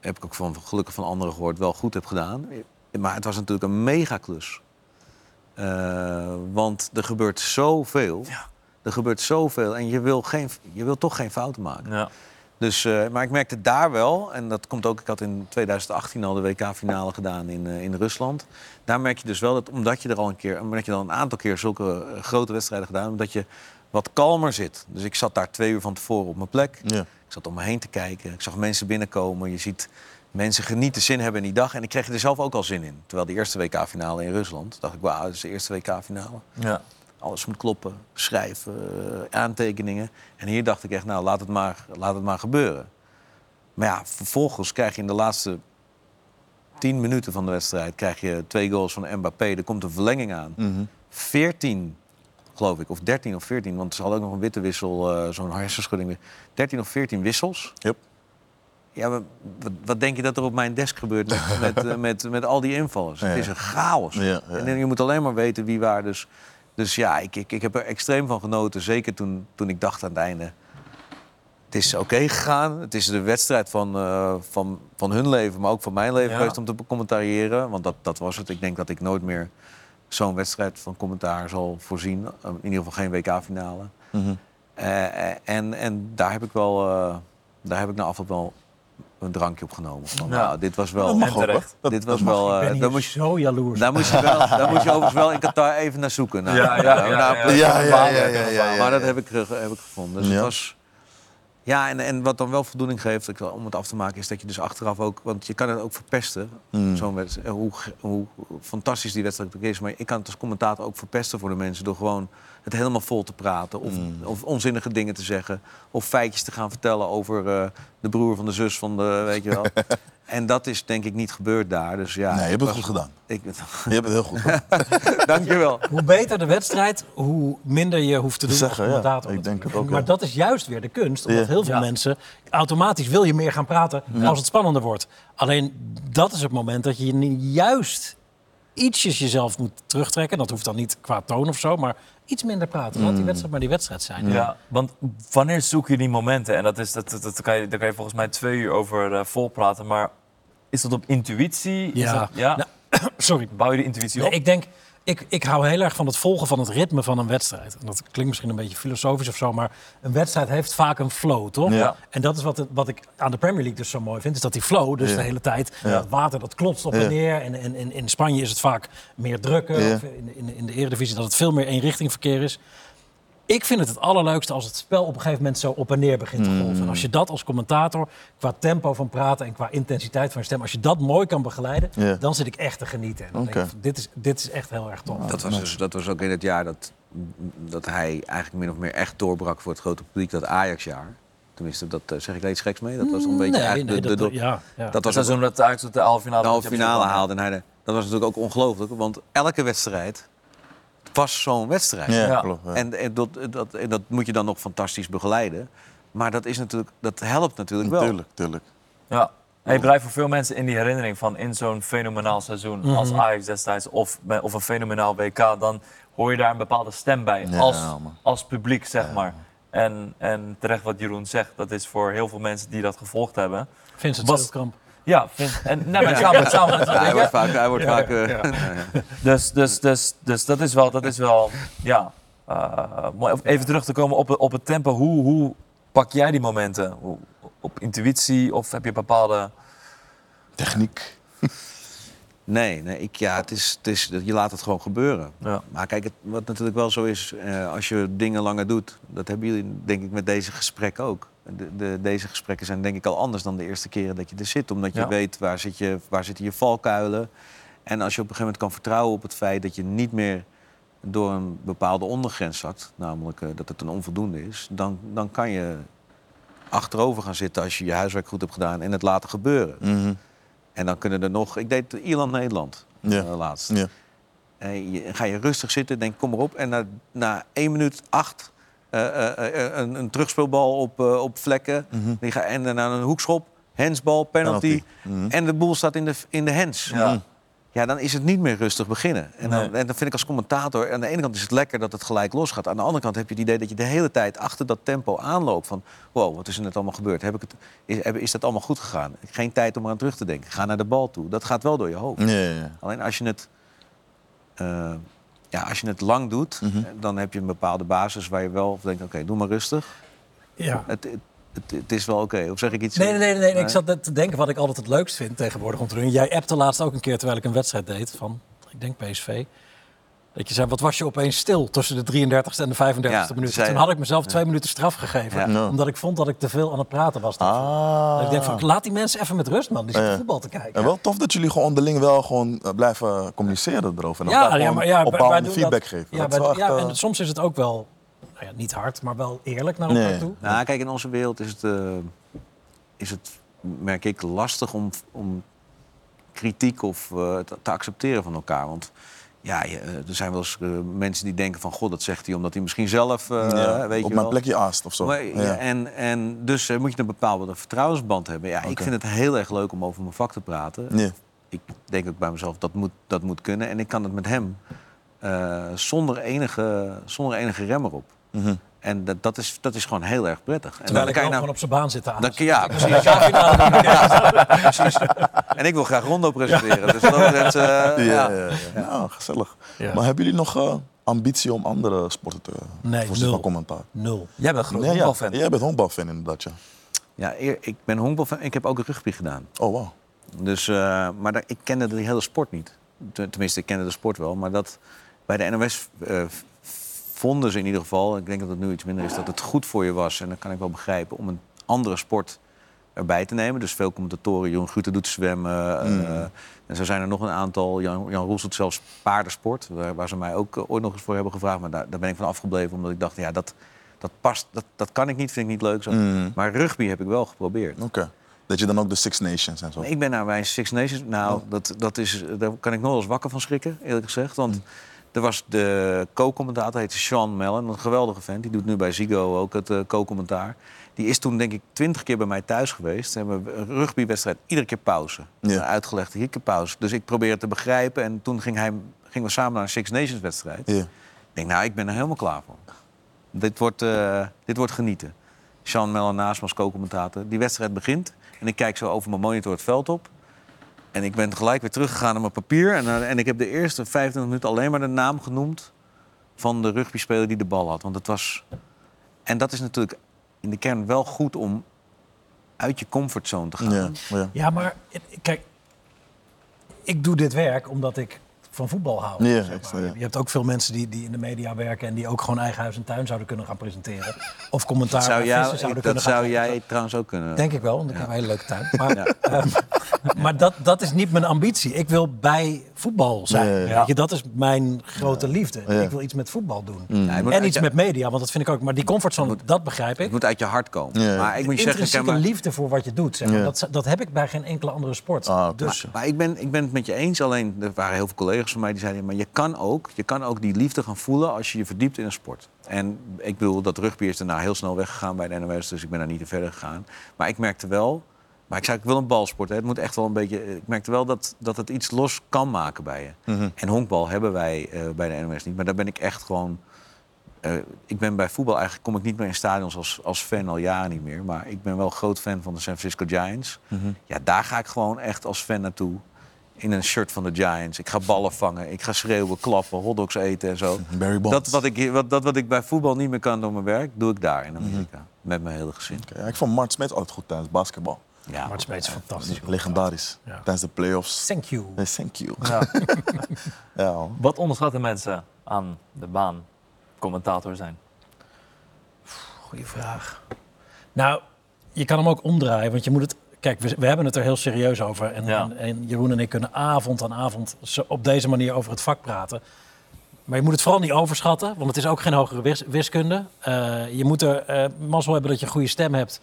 heb ik ook van gelukkig van anderen gehoord, wel goed heb gedaan. Maar het was natuurlijk een megaklus. Eh want er gebeurt zoveel. Ja. Er gebeurt zoveel en je wil, geen, je wil toch geen fouten maken. Ja. Dus, eh, maar ik merkte daar wel, en dat komt ook, ik had in 2018 al de WK-finale gedaan in, eh, in Rusland. Daar merk je dus wel dat omdat je er al een keer, omdat je dan een aantal keer zulke eh, grote wedstrijden gedaan, hebt, dat je wat kalmer zit. Dus ik zat daar twee uur van tevoren op mijn plek. Ja. Ik zat om me heen te kijken. Ik zag mensen binnenkomen. Je ziet mensen genieten, zin hebben in die dag. En ik kreeg er zelf ook al zin in. Terwijl de eerste WK-finale in Rusland, dacht ik, wauw, dat is de eerste WK-finale. Ja. Alles moet kloppen, schrijven, eh, aantekeningen. En hier dacht ik echt, nou, laat het maar, laat het maar gebeuren. Maar ja, vervolgens krijg je in de laatste tien minuten van de wedstrijd... krijg je twee goals van Mbappé. Er komt een verlenging aan. Mhm. 14, geloof ik, of 13 of 14... want ze hadden ook nog een witte wissel, eh, zo'n hersenschudding. weer. 13 of 14 wissels. Yep. Ja, wat, wat denk je dat er op mijn desk gebeurt met, [laughs] met, eh, met, met al die invallers? Ja. Het is een chaos. Ja, ja. En je moet alleen maar weten wie waar. Dus, dus ja, ik, ik, ik heb er extreem van genoten. Zeker toen, toen ik dacht aan het einde... Het is oké gegaan. Het is de wedstrijd van, eh, van, van hun leven, maar ook van mijn leven Ja. geweest om te commentariëren. Want dat, dat was het. Ik denk dat ik nooit meer zo'n wedstrijd van commentaar zal voorzien. In ieder geval geen WK-finale. Mhm. Eh, eh, en, en daar heb ik wel, eh, daar heb ik na afloop wel een drankje op genomen. Van, Ja. nou, dit was wel. Dat mag ook. Dat- dit dat was mag. wel. Eh, ben daar moest je, zo jaloers. daar moest je wel, [laughs] daar moet je overigens wel in Qatar even naar zoeken. Nou, Ja, ja, ja, nou, ja, nou. Maar dat heb ik, heb ik gevonden. Dus Ja. het was. Ja, en, en wat dan wel voldoening geeft, ik, om het af te maken, is dat je dus achteraf ook. Want je kan het ook verpesten, Mm. zo'n wedstrijd. Hoe, hoe fantastisch die wedstrijd ook is. Maar ik kan het als commentator ook verpesten voor de mensen. door gewoon het helemaal vol te praten. Of, Mm. of onzinnige dingen te zeggen. Of feitjes te gaan vertellen over eh, de broer van de zus van de. Weet je wel. [laughs] en dat is denk ik niet gebeurd daar. Dus ja, Nee, je hebt het was- goed gedaan. Ik, Je hebt het heel goed gedaan. [laughs] dankjewel. Hoe beter de wedstrijd, hoe minder je hoeft te doen Zeggen, ja. Ik denk het ook, Maar ja. dat is juist weer de kunst. Omdat Ja. heel veel Ja. mensen... Automatisch wil je meer gaan praten als het spannender wordt. Alleen dat is het moment dat je nu juist ietsjes jezelf moet terugtrekken. Dat hoeft dan niet qua toon of zo, maar iets minder praten. Laat die wedstrijd maar die wedstrijd zijn. Ja. want wanneer zoek je die momenten? En dat is, dat, dat, dat kan je, daar kan je volgens mij twee uur over eh, volpraten. Maar is dat op intuïtie? Is Ja. dat- ja? Nou, [clears throat] Sorry. Bouw je de intuïtie Nee, op? ik denk, ik, ik hou heel erg van het volgen van het ritme van een wedstrijd. En dat klinkt misschien een beetje filosofisch of zo, maar een wedstrijd heeft vaak een flow, toch? Ja. En dat is wat, het- wat ik aan de Premier League dus zo mooi vind, is dat die flow, dus Ja. de hele tijd, Ja. dat water dat klotst op en neer. En, en, en in Spanje is het vaak meer drukken, of in, in, in de Eredivisie dat het veel meer eenrichting verkeer is. Ik vind het het allerleukste als het spel op een gegeven moment zo op en neer begint te Mm. golven. En als je dat als commentator, qua tempo van praten en qua intensiteit van je stem, als je dat mooi kan begeleiden, dan zit ik echt te genieten. En dan denk Oké. ik, van, dit, is, dit is echt heel erg tof. Dat was, dus, dat was ook in het jaar dat, dat hij eigenlijk min of meer echt doorbrak voor het grote publiek, dat Ajax-jaar. Tenminste, dat eh, zeg ik daar iets geks mee. Dat was een beetje nee, eigenlijk nee, de, dat, de, de- ja, ja. dat was seizoen dat Ajax de halve finale de halve finale haalde. En hij, de- dat was natuurlijk ook ongelooflijk, want elke wedstrijd was zo'n wedstrijd. Ja, Ja. klopt. ja. En, en, dat, dat, en dat moet je dan nog fantastisch begeleiden. Maar dat, is natuurlijk, dat helpt natuurlijk wel. Tuurlijk, tuurlijk. Ja. En je blijft voor veel mensen in die herinnering van in zo'n fenomenaal seizoen Mhm. als Ajax destijds of, of een fenomenaal WK, dan hoor je daar een bepaalde stem bij Ja, als, man. als publiek, zeg maar. En, en terecht wat Jeroen zegt, dat is voor heel veel mensen die dat gevolgd hebben. Vincent Was- Schildkamp. Ja, vind, en nee, maar samen, samen met Ja, hij wordt vaak... Hij wordt Ja, vaak eh, [laughs] ja. Dus, dus, dus, dus dat is wel, dat is wel ja, eh, mooi. Even terug te komen op, het- op het tempo. Hoe, hoe pak jij die momenten? Hoe- Op intuïtie of heb je bepaalde... Techniek. [laughs] Nee, nee ik, ja, het is, het is, je laat het gewoon gebeuren. Ja. Maar kijk, het, wat natuurlijk wel zo is, eh, als je dingen langer doet... dat hebben jullie denk ik met deze gesprekken ook. De, de, deze gesprekken zijn denk ik al anders dan de eerste keren dat je er zit. Omdat je Ja. weet waar, zit je, waar zitten je valkuilen. En als je op een gegeven moment kan vertrouwen op het feit... dat je niet meer door een bepaalde ondergrens zakt... namelijk eh, dat het een onvoldoende is... Dan, dan kan je achterover gaan zitten als je je huiswerk goed hebt gedaan... en het laten gebeuren. Mhm. En dan kunnen er nog... Ik deed Ierland-Nederland Ja. eh, laatst. Ja. En je, ga je rustig zitten, denk kom erop. En na, na 1 minuut 8 eh, een, een terugspeelbal op, eh, op vlekken. Mhm. Die ga, en daarna een hoekschop, handsbal, penalty. Penalty. Mhm. En de boel staat in de, in de hands. Ja. Ja, dan is het niet meer rustig beginnen. En dan, Nee. en dan vind ik als commentator... aan de ene kant is het lekker dat het gelijk losgaat. Aan de andere kant heb je het idee dat je de hele tijd achter dat tempo aanloopt. Van, wow, wat is er net allemaal gebeurd? Heb ik het, is, is dat allemaal goed gegaan? Geen tijd om eraan terug te denken. Ga naar de bal toe. Dat gaat wel door je hoofd. Ja, ja, ja. Alleen als je het, eh, ja, als je het lang doet, Mhm. eh, dan heb je een bepaalde basis waar je wel denkt: oké, doe maar rustig. Ja. Het, het- het, het is wel oké. Of zeg ik iets? Nee, nee, nee, nee. Ik zat net te denken wat ik altijd het leukst vind tegenwoordig om te doen. Jij appte laatst ook een keer terwijl ik een wedstrijd deed van, ik denk PSV. Dat je zei, wat was je opeens stil tussen de 33ste en de 35ste Ja, minuut? zei- Toen had ik mezelf twee minuten straf gegeven. Ja. Omdat ik vond dat ik te veel aan het praten was. Ah. Ik denk van, laat die mensen even met rust, man. Die zitten Ja. voetbal te kijken. En wel tof dat jullie gewoon onderling wel gewoon eh, blijven communiceren erover. En Ja, maar ja, feedback dat- geven. Ja, Dat is wij- wel echt, ja, eh, en soms is het ook wel, nou ja, niet hard, maar wel eerlijk naar elkaar Nee. toe. Nou, kijk, in onze wereld is het, eh, is het merk ik, lastig om, om kritiek of te, te accepteren van elkaar. Want ja, eh, er zijn wel eens eh, mensen die denken van... God, dat zegt hij omdat hij misschien zelf, eh, ja, weet op je mijn plekje aast of zo. Maar, ja. ja, en, en dus moet je een bepaalde vertrouwensband hebben. Ja, ik vind het heel erg leuk om over mijn vak te praten. Ja. Ik denk ook bij mezelf, dat moet, dat moet kunnen. En ik kan het met hem zonder, enige, zonder enige rem erop. Mhm. En dat, dat, is, dat is gewoon heel erg prettig. En Terwijl dan ik kan je gewoon op zijn baan zit te aan. dan, ja, precies. precies. En ik wil graag Rondo presenteren. Dus dat betreft, eh, Ja, ja. ja, ja. Nou, gezellig. Ja. Maar hebben jullie nog eh, ambitie om andere sporten te Nee, voorzien nul. van commentaar? Nul. Jij bent een groot Nee, ja. voetbalfan. Jij bent honkbalfan inderdaad, ja. Ja, ik ben honkbalfan. Ik heb ook rugby gedaan. Oh, wow. Dus, eh, maar daar, ik kende die hele sport niet. Ten- Tenminste, ik kende de sport wel. Maar dat bij de NOS eh, vonden ze in ieder geval... ik denk dat het nu iets minder is, dat het goed voor je was... en dat kan ik wel begrijpen, om een andere sport erbij te nemen. Dus veel commentatoren, Jeroen Guter doet zwemmen. eh, Mm. en zo zijn er nog een aantal. Jan, Jan Roels doet zelfs paardensport. Waar, waar ze mij ook eh, ooit nog eens voor hebben gevraagd. Maar daar, daar ben ik van afgebleven, omdat ik dacht... ja, dat, dat past, dat, dat kan ik niet, vind ik niet leuk. Zo. Mm. Maar rugby heb ik wel geprobeerd. Oké. Dat je dan ook de Six Nations en zo. Ik ben naar bij Six Nations. Nou, dat, dat is, daar kan ik nog wel eens wakker van schrikken, eerlijk gezegd. Want er was de co-commentator, heette Sean Mellon, een geweldige vent. Die doet nu bij Ziggo ook het eh, co-commentaar. Die is toen denk ik twintig keer bij mij thuis geweest. Ze hebben een rugbywedstrijd, iedere keer pauze. Ja. Uitgelegd, iedere keer pauze. Dus ik probeerde het te begrijpen. En toen ging hij, gingen we samen naar een Six Nations wedstrijd. Ja. Ik denk, nou, ik ben er helemaal klaar voor. Dit wordt, eh, dit wordt genieten. Sean Mellon naast me als co-commentator. Die wedstrijd begint en ik kijk zo over mijn monitor het veld op. En ik ben gelijk weer teruggegaan naar mijn papier. En, eh, en ik heb de eerste 25 minuten alleen maar de naam genoemd van de rugbyspeler die de bal had. Want het was... En dat is natuurlijk in de kern wel goed om uit je comfortzone te gaan. Ja. Ja. Ja, maar kijk, ik doe dit werk omdat ik van voetbal hou. Ja, zeg maar. Je hebt ook veel mensen die, die in de media werken en die ook gewoon eigen huis en tuin zouden kunnen gaan presenteren. Of commentaar Dat zou, zouden dat kunnen gaan zou geven. jij trouwens ook kunnen. Denk ik wel, want ik heb een hele leuke tuin. Maar, Ja. [laughs] ehm, maar dat, dat is niet mijn ambitie. Ik wil bij voetbal zijn. Ja, ja, ja. Weet je, dat is mijn grote liefde. Ja. Ik wil iets met voetbal doen. Moet En iets je- met media, want dat vind ik ook. Maar die comfortzone, dat begrijp ik. Het moet uit je hart komen. Ja. Maar ik moet je zeggen, Intrinsieke Kemmer, liefde voor wat je doet. Zeg maar. Ja. dat, dat heb ik bij geen enkele andere sport. Ah, dus Maar ik ben, ik ben het met je eens. Alleen, er waren heel veel collega's van mij die zeiden... maar je kan ook, je kan ook die liefde gaan voelen als je je verdiept in een sport. En ik bedoel, dat rugby is daarna heel snel weggegaan bij de NOS... dus ik ben daar niet te verder gegaan. Maar ik merkte wel... Maar ik zei, ik wil een balsport. Hè. Het moet echt wel een beetje... Ik merkte wel dat, dat het iets los kan maken bij je. Mhm. En honkbal hebben wij eh, bij de NOS niet. Maar daar ben ik echt gewoon... eh, ik ben bij voetbal eigenlijk... kom ik niet meer in stadions als, als fan al jaren niet meer. Maar ik ben wel groot fan van de San Francisco Giants. Mhm. Ja, daar ga ik gewoon echt als fan naartoe. In een shirt van de Giants. Ik ga ballen vangen. Ik ga schreeuwen, klappen, hotdogs eten en zo. Barry Bonds. Dat wat, ik, wat, dat wat ik bij voetbal niet meer kan door mijn werk... doe ik daar in Amerika. Mhm. Met mijn hele gezin. Ja, ik vond Mart Smeets altijd goed tijdens basketbal. Ja, Mart Smeets is fantastisch. Legendarisch. Ja. Tijdens de playoffs. Thank you. Nee, thank you. Ja. [laughs] Ja. Wat onderschatten mensen aan de baan commentator zijn? Goeie vraag. Nou, je kan hem ook omdraaien, want je moet het... Kijk, we, we hebben het er heel serieus over. En, Ja. en, en Jeroen en ik kunnen avond aan avond op deze manier over het vak praten. Maar je moet het vooral niet overschatten, want het is ook geen hogere wis- wiskunde. Eh, je moet er eh mazzel hebben dat je een goede stem hebt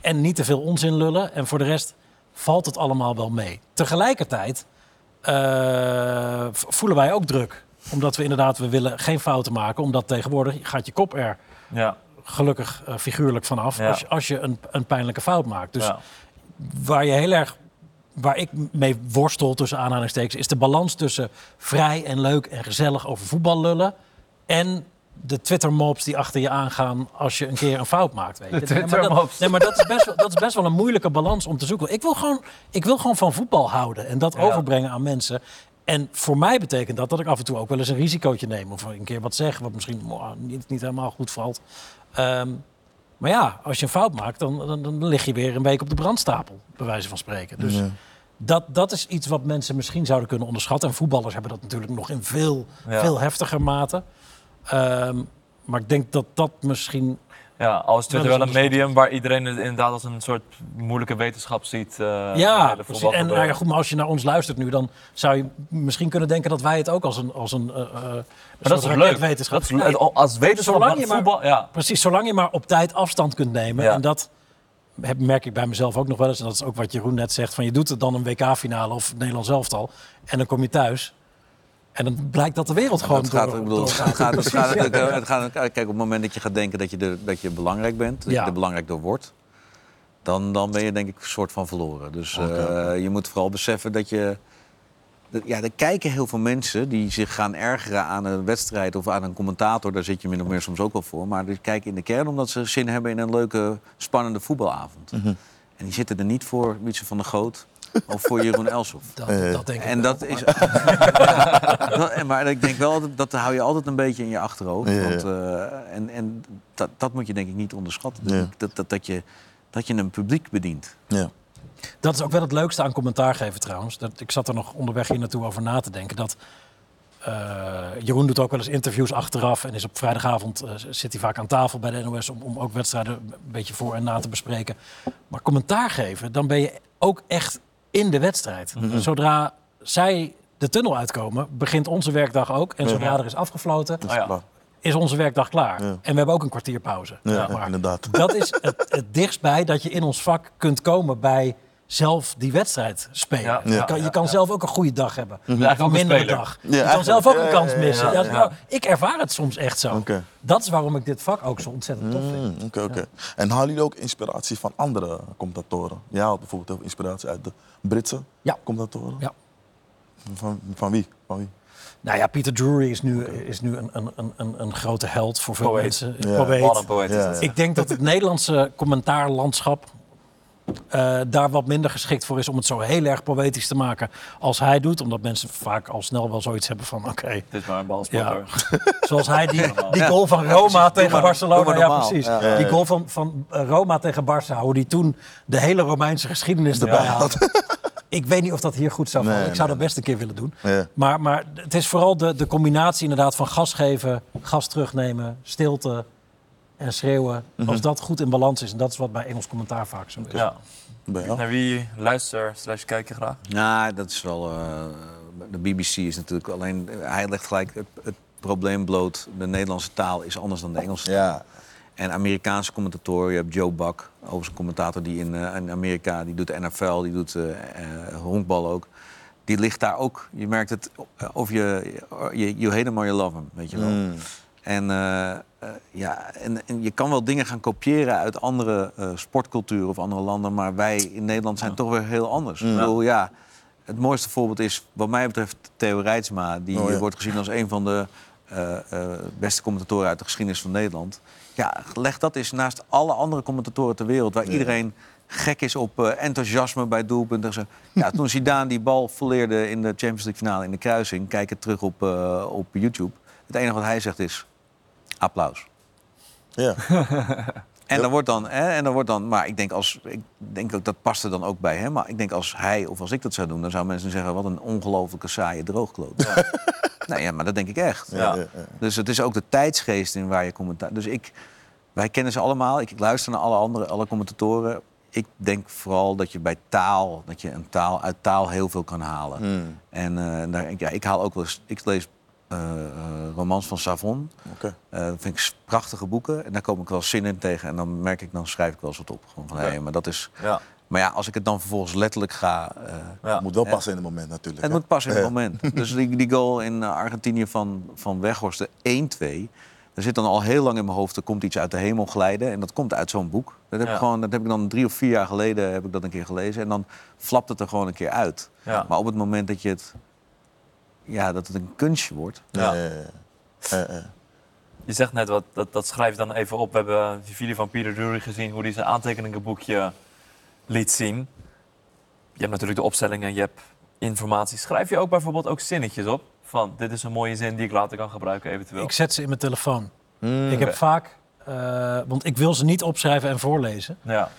en niet te veel onzin lullen. En voor de rest valt het allemaal wel mee. Tegelijkertijd eh, voelen wij ook druk. Omdat we inderdaad, we willen geen fouten maken. Omdat tegenwoordig gaat je kop er Ja. gelukkig figuurlijk vanaf Ja. als, je- als je een, een pijnlijke fout maakt. Dus ja. Waar je heel erg, waar ik mee worstel tussen aanhalingstekens, is de balans tussen vrij en leuk en gezellig over voetbal lullen en de Twitter-mobs die achter je aangaan als je een keer een fout maakt. Weet je. De Nee, maar dat-. Nee, maar dat is, best wel, dat is best wel een moeilijke balans om te zoeken. Ik wil gewoon, ik wil gewoon van voetbal houden en dat Ja. overbrengen aan mensen. En voor mij betekent dat dat ik af en toe ook wel eens een risicootje neem. Of een keer wat zeg wat misschien oh, niet, niet helemaal goed valt. Ehm, Maar ja, als je een fout maakt, dan, dan, dan lig je weer een week op de brandstapel, bij wijze van spreken. Dus Ja. dat, dat is iets wat mensen misschien zouden kunnen onderschatten. En voetballers hebben dat natuurlijk nog in veel, Ja. veel heftiger mate. Ehm, maar ik denk dat dat misschien Ja, al is Twitter Wel een medium waar iedereen het inderdaad als een soort moeilijke wetenschap ziet. eh, ja, de precies. en nou ja, goed, maar als je naar ons luistert nu, dan zou je misschien kunnen denken dat wij het ook als een, als een, eh, eh, Maar dat is leuk. raketwetenschap- Dat is, Nee, als wetenschap zolang van je maar- voetbal, ja. Precies, zolang je maar op tijd afstand kunt nemen. Ja. En dat heb, merk ik bij mezelf ook nog wel eens. En dat is ook wat Jeroen net zegt. Van je doet het dan een WK-finale of het Nederlands elftal. En dan kom je thuis. En dan blijkt dat de wereld gewoon het gaat, door, ik bedoel, doorgaat. het gaat, het gaat, [laughs] het gaat- het gaat- kijk, op het moment dat je gaat denken dat je, de, dat je belangrijk bent, dat Ja. je er belangrijk door wordt, dan, dan ben je denk ik een soort van verloren. Dus eh, je moet vooral beseffen dat je... dat- Ja, er kijken heel veel mensen die zich gaan ergeren aan een wedstrijd of aan een commentator. Daar zit je min of meer soms ook wel voor. Maar die kijken in de kern omdat ze zin hebben in een leuke, spannende voetbalavond. Mhm. En die zitten er niet voor Wietse van der Goot of voor Jeroen Elshoff. Dat, Eh, dat denk ik En wel. dat is. [laughs] dat, maar ik denk wel, dat, dat hou je altijd een beetje in je achterhoofd. Ja. Want, eh, en en dat, dat moet je denk ik niet onderschatten. Ja. Dat, dat, dat, je, dat je een publiek bedient. Ja. Dat is ook wel het leukste aan commentaar geven trouwens. Dat, ik zat er nog onderweg hier naartoe over na te denken. Dat, eh, Jeroen doet ook wel eens interviews achteraf. En is op vrijdagavond zit hij vaak aan tafel bij de NOS om, om ook wedstrijden een beetje voor en na te bespreken. Maar commentaar geven, dan ben je ook echt in de wedstrijd. Zodra zij de tunnel uitkomen, begint onze werkdag ook. En zodra er is afgefloten, Oh is is onze werkdag klaar. En we hebben ook een kwartier pauze. Ja, maar. inderdaad. Dat is het, het dichtstbij dat je in ons vak kunt komen bij zelf die wedstrijd spelen. Ja, je ja, kan, je ja, kan ja. zelf ook een goede dag hebben. Eigenlijk ook een mindere dag. Ja, je kan zelf ook Ja, een ja, kans ja, missen. ja, Ja, ja. nou, ik ervaar het soms echt zo. Dat is waarom ik dit vak ook zo ontzettend tof vind. Mm, Oké, oké. En halen jullie ook inspiratie van andere commentatoren? Jij haalt bijvoorbeeld veel inspiratie uit de Britse Ja. commentatoren? Ja. Van, van wie? Van wie? Nou ja, Peter Drury is nu, is nu een, een, een- een, grote held voor veel Poëet. mensen. Ja. Poëet. Poëet Ja, ja. Ik denk dat het Nederlandse commentaarlandschap eh, daar wat minder geschikt voor is om het zo heel erg poëtisch te maken als hij doet. Omdat mensen vaak al snel wel zoiets hebben van oké, Het is maar een balspotter. [laughs] zoals hij die, die goal van Roma tegen maar- Barcelona. ja, precies. Ja. Die goal van, van eh, Roma tegen Barça, hoe die toen de hele Romeinse geschiedenis erbij haalde. [laughs] Ik weet niet of dat hier goed zou vallen. Nee, ik zou nee, dat best een keer willen doen. Ja. Maar, maar het is vooral de, de combinatie inderdaad van gas geven, gas terugnemen, stilte en schreeuwen. Als dat goed in balans is, en dat is wat bij Engels commentaar vaak zo is. Ja. Naar wie luister slash kijk je graag? Nou, dat is wel. eh, de BBC is natuurlijk alleen. Hij legt gelijk het, het probleem bloot. De Nederlandse taal is anders dan de Engelse taal. Ja. En Amerikaanse commentatoren, je hebt Joe Buck, overigens een commentator die in, eh, in Amerika, die doet de NFL, die doet eh eh, honkbal ook. Die ligt daar ook, je merkt het, of je, je you hate him or you love him, weet je wel. Mm. En, eh, eh, ja, en, en je kan wel dingen gaan kopiëren uit andere eh, sportculturen of andere landen, maar wij in Nederland zijn toch weer heel anders. Ik bedoel, ja, het mooiste voorbeeld is, wat mij betreft, Theo Reitsma. Die Oh, ja. wordt gezien als een van de beste commentatoren uit de geschiedenis van Nederland. Ja, leg dat eens naast alle andere commentatoren ter wereld... waar iedereen gek is op enthousiasme bij doelpunten. en zo. [laughs] Ja, toen Zidane die bal volleerde in de Champions League finale in de kruising... kijk het terug op, op YouTube. Het enige wat hij zegt is applaus. Ja. [laughs] En dan wordt dan, hè, en dan wordt dan, maar ik denk als, ik denk ook dat past er dan ook bij hem. Maar ik denk als hij of als ik dat zou doen, dan zouden mensen zeggen wat een ongelofelijke saaie droogkloot. [laughs] nee, ja, maar dat denk ik echt. Ja, Ja. ja, ja. Dus het is ook de tijdsgeest in waar je commentaar. Dus ik, wij kennen ze allemaal. Ik, ik luister naar alle andere, alle commentatoren. Ik denk vooral dat je bij taal, dat je een taal uit taal heel veel kan halen. Mm. En eh, daar, ja, ik haal ook wel eens, ik lees romans van Savon. Oké. Eh, dat vind ik prachtige boeken. En daar kom ik wel zin in tegen. En dan merk ik, dan schrijf ik wel eens wat op. Gewoon van, hé, maar dat is... Ja. Maar ja, als ik het dan vervolgens letterlijk ga... eh, Ja. Het moet wel Ja. passen in het moment natuurlijk. het hè? moet passen in het Ja. moment. [laughs] Dus die, die goal in eh, Argentinië van, van Weghorst, de 1-2... Er zit dan al heel lang in mijn hoofd, er komt iets uit de hemel glijden. En dat komt uit zo'n boek. Dat heb, Ja. ik gewoon, dat heb ik dan drie of vier jaar geleden heb ik dat een keer gelezen. En dan flapt het er gewoon een keer uit. Ja. Maar op het moment dat je het... Ja, dat het een kunstje wordt. Ja. Je zegt net, wat, dat, dat schrijf je dan even op. We hebben die video van Peter Drury gezien, hoe hij zijn aantekeningenboekje liet zien. Je hebt natuurlijk de opstelling en je hebt informatie. Schrijf je ook bijvoorbeeld ook zinnetjes op? Van, dit is een mooie zin die ik later kan gebruiken eventueel. Ik zet ze in mijn telefoon. Mm. Ik heb vaak Eh, want ik wil ze niet opschrijven en voorlezen. Ja.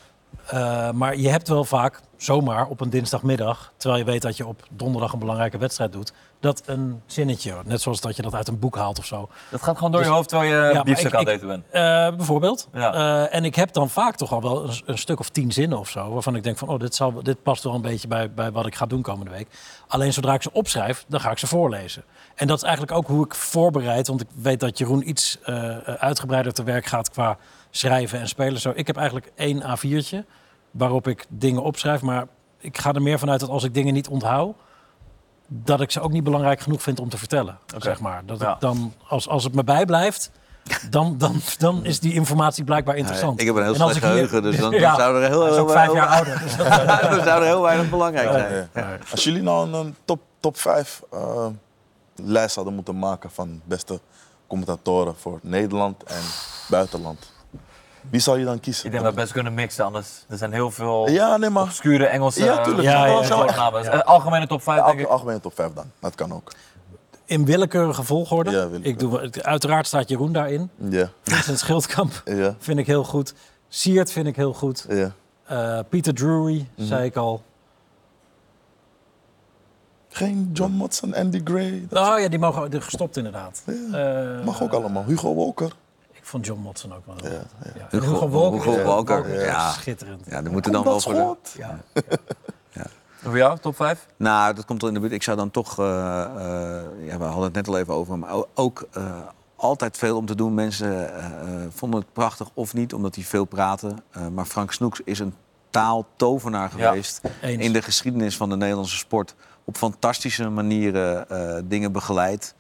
Eh, maar je hebt wel vaak zomaar op een dinsdagmiddag, terwijl je weet dat je op donderdag een belangrijke wedstrijd doet, dat een zinnetje, net zoals dat je dat uit een boek haalt of zo. Dat gaat gewoon door Dus- je hoofd terwijl je Ja, biefstuk aan het eten bent. Eh, bijvoorbeeld. Ja. Eh, en ik heb dan vaak toch al wel een, een stuk of tien zinnen of zo, waarvan ik denk van, oh, dit, zal, dit past wel een beetje bij, bij wat ik ga doen komende week. Alleen zodra ik ze opschrijf, dan ga ik ze voorlezen. En dat is eigenlijk ook hoe ik voorbereid, want ik weet dat Jeroen iets uitgebreider te werk gaat qua schrijven en spelen. Zo, ik heb eigenlijk één A4'tje waarop ik dingen opschrijf, maar ik ga er meer vanuit dat als ik dingen niet onthoud, dat ik ze ook niet belangrijk genoeg vind om te vertellen. Zeg maar. Dat Ja. ik dan, als, als het me bijblijft, dan, dan, dan is die informatie blijkbaar interessant. ik heb een heel En als slecht geheugen, dus dan, [laughs] Ja, dan zou er heel, vijf jaar ouder. [laughs] Dus dan zou er heel weinig belangrijk zijn. Ja. Als jullie nou een, een top, top 5 eh, lijst hadden moeten maken van beste commentatoren voor Nederland en buitenland, wie zou je dan kiezen? Ik denk dat we best kunnen mixen, anders er zijn heel veel Ja, nee, maar obscure Engelse Ja, tuurlijk. Ja, ja, ja. voornamen. Eh, Algemene top 5 denk ik. algemeen top 5 dan. Dat kan ook. In willekeurige volgorde. Ja, willekeurig. ik doe, uiteraard staat Jeroen daarin. Ja, Vincent Schildkamp [laughs] ja, vind ik heel goed. Siert vind ik heel goed. ja. Eh, Peter Drury, Mhm. zei ik al. Geen John Motson, Andy Gray. Dat Oh ja, die mogen gestopt inderdaad. Eh, mag ook allemaal. Hugo Walker. Ik vond John Motson ook wel. Ja, Ja, ja. En Hugo- Walker. Hugo ja, Walker, is ja. Schitterend. Ja, er moeten dan wel voor goed. [laughs] Ja. Voor jou, top 5? Nou, dat komt wel in de buurt. Ik zou dan toch, eh, eh, ja, we hadden het net al even over, maar ook eh, altijd veel om te doen. Mensen vonden het prachtig of niet, omdat hij veel praten. Eh, maar Frank Snoeks is een taaltovenaar Ja. geweest in de geschiedenis van de Nederlandse sport. Op fantastische manieren eh, dingen begeleid.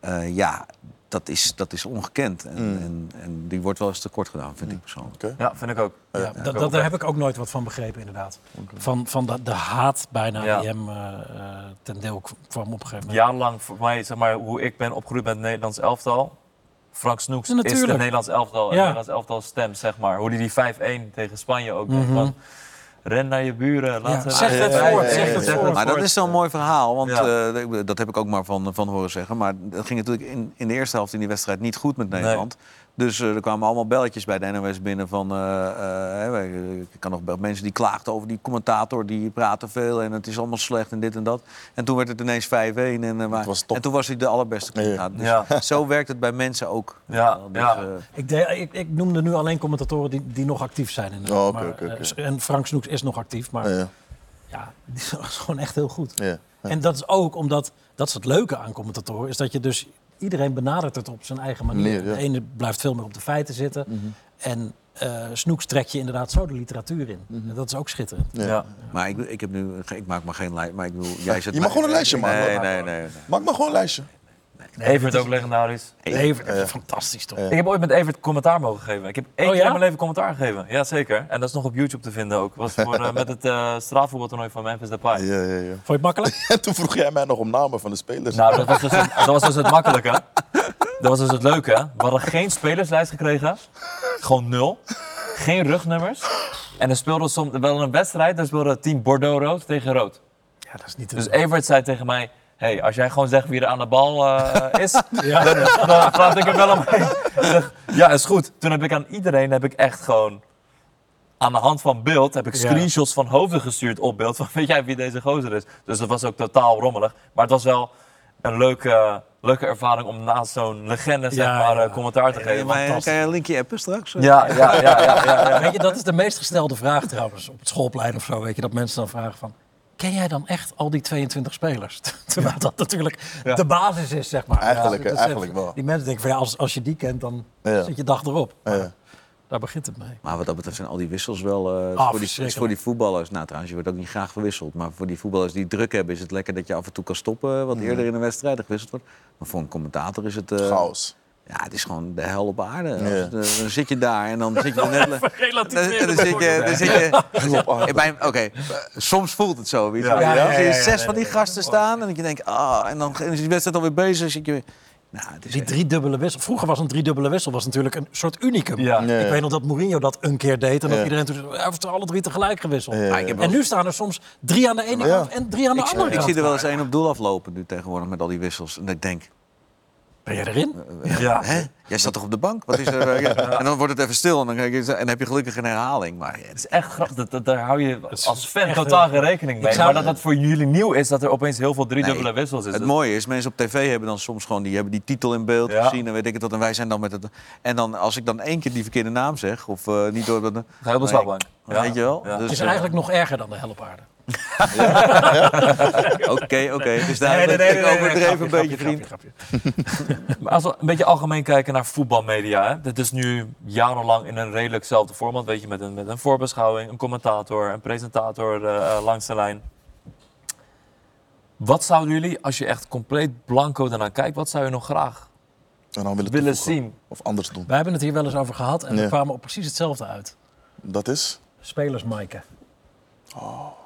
Eh, ja, dat is, dat is ongekend. En, Mm. en, en die wordt wel eens tekort gedaan, vind ik persoonlijk. Ja, vind ik ook. Ja, Ja, dat, ik dat, ook daar heb ik ook nooit wat van begrepen, inderdaad. Van, van de, de haat bijna Ja. die hem eh, eh, ten deel kwam op een gegeven moment. Jarenlang voor mij, zeg maar, hoe ik ben opgegroeid met het Nederlands elftal. Frank Snoeks Ja, is het Nederlands elftal, het. Nederlands elftal stem, zeg maar. Hoe die die 5-1 tegen Spanje ook deed. Van, Ren naar je buren, laat Ja, zeg het voort, ja, zeg het voort. Maar dat is zo'n mooi verhaal, want Ja. eh, dat heb ik ook maar van, van horen zeggen. Maar dat ging natuurlijk in, in de eerste helft in die wedstrijd niet goed met Nederland. Dus eh, er kwamen allemaal belletjes bij de NOS binnen van... eh, eh, hè, ik kan nog mensen die klaagden over die commentator, die praat te veel... en het is allemaal slecht en dit en dat. En toen werd het ineens 5-1 en, maar, was top. en toen was hij de allerbeste commentator. Dus Ja. zo werkt het bij mensen ook. Ja, Dus, ja. eh, Ik, de- ik, ik noemde nu alleen commentatoren die, die nog actief zijn. inderdaad. Oh, oké, Maar, oké, oké. En Frank Snoeks is nog actief, maar Ja, ja, die is [laughs] gewoon echt heel goed. ja. En dat is ook omdat, dat is het leuke aan commentatoren, is dat je dus iedereen benadert het op zijn eigen manier. Ja. Mhm. De ene blijft veel meer op de feiten zitten. En eh Snoeks trek je inderdaad zo de literatuur in. Mhm. En dat is ook schitterend. Ja. Ja. maar ik, ik, heb nu, ik maak maar geen lijst. Maar ik bedoel, jij zet Je mag gewoon een lijstje maken, nee, nee. nee. Maak maar gewoon een lijstje. Evert ook legendarisch. Evert, is fantastisch toch? Ik heb ooit met Evert commentaar mogen geven. Ik heb één Oh, keer ja? in mijn leven commentaar gegeven. Ja, zeker. En dat is nog op YouTube te vinden ook. was voor, eh, met het eh straatvoetbaltoernooi van Memphis Depay. Ja, ja, ja. Vond je het makkelijk? [laughs] En toen vroeg jij mij nog om namen van de spelers. Nou, dat was, dus het, dat was dus het makkelijke. Dat was dus het leuke. We hadden geen spelerslijst gekregen. Gewoon nul. Geen rugnummers. En er speelde soms wel een wedstrijd. Daar speelde het team Bordeaux rood tegen rood. Ja, dat is niet te Dus Evert zei tegen mij... Hey, als jij gewoon zegt wie er aan de bal eh, is, [laughs] Ja. dan, dan praat ik er wel omheen. Zeg, ja, is goed. Toen heb ik aan iedereen heb ik echt gewoon aan de hand van beeld heb ik Ja. screenshots van hoofden gestuurd op beeld. Van weet jij wie deze gozer is? Dus dat was ook totaal rommelig. Maar het was wel een leuke, leuke ervaring om naast zo'n legende zeg Ja, maar, ja. eh, commentaar te geven. mij- Fantastisch. kan je een linkje appen straks? Ja, ja, ja, ja, ja, ja. Weet je, dat is de meest gestelde vraag trouwens op het schoolplein of zo. Weet je, dat mensen dan vragen van... Ken jij dan echt al die 22 spelers? [laughs] Terwijl dat natuurlijk Ja. de basis is, zeg maar. Eigenlijk, Ja, eigenlijk wel. Die mensen denken van ja, als, als je die kent, dan Ja. zit je dag erop. Daar begint het mee. Maar wat dat betreft zijn al die wissels wel... eh, Ah, voor, die, voor die voetballers, nou trouwens, je wordt ook niet graag verwisseld. Maar voor die voetballers die druk hebben, is het lekker dat je af en toe kan stoppen. Wat eerder in een wedstrijd gewisseld wordt. Maar voor een commentator is het... eh, Chaos. Ja, het is gewoon de hel op aarde. Als Ja. dan zit je daar en dan zit je [laughs] net... dan, dan zit je... Dan zit je Oké, eh, soms voelt het zo. Weet je Ja. wel. Ja, ja, Dan zie je ja, ja, zes ja, van die gasten staan en dat je denkt... Ah, en dan is die wedstrijd alweer bezig. Zit je. Nou, het is Die driedubbele wissel. Vroeger was een driedubbele wissel was natuurlijk een soort unicum. Ja. Ik weet nog dat Mourinho dat een keer deed. En dat Ja. iedereen toen zei, heeft er alle drie tegelijk gewisseld. Ja, ik heb En wel- nu staan er soms drie aan de ene Ja. kant en drie aan de ik, andere ik kant. zie er wel eens één op doel aflopen nu tegenwoordig met al die wissels. En ik denk, Ben jij erin? Ja. Hè? Jij staat toch op de bank? Wat is er? eh, ja. [laughs] En dan wordt het even stil en dan, kijk je, en heb je gelukkig een herhaling. Maar ja, Het is echt grappig. Dat, dat, daar hou je als fan totaal geen rekening mee. Ik zou- Maar dat dat voor jullie nieuw is, dat er opeens heel veel driedubbele Nee, wissels is. Het Dat- mooie is, mensen op tv hebben dan soms gewoon die, hebben die titel in beeld Ja. gezien en weet ik het wat. En wij zijn dan met het. En dan als ik dan één keer die verkeerde naam zeg, of eh, niet door. Dan, Ga je op de slagbank. weet je wel. Ja. Dus, Het is eh, eigenlijk nog erger dan de helpaarden. [laughs] Oké, oké. Dus daar ik overdreven een beetje, vriend. [laughs] Maar als we een beetje algemeen kijken naar voetbalmedia. Hè? Dit is nu jarenlang in een redelijkzelfde format. Weet je, met een, met een voorbeschouwing, een commentator, een presentator eh, eh, langs de lijn. Wat zouden jullie, als je echt compleet blanco daarnaar kijkt, wat zou je nog graag En dan willen, willen zien? Of anders doen. Wij hebben het hier wel eens over gehad en we kwamen op precies hetzelfde uit. Dat is? Spelers Maaike. Oh.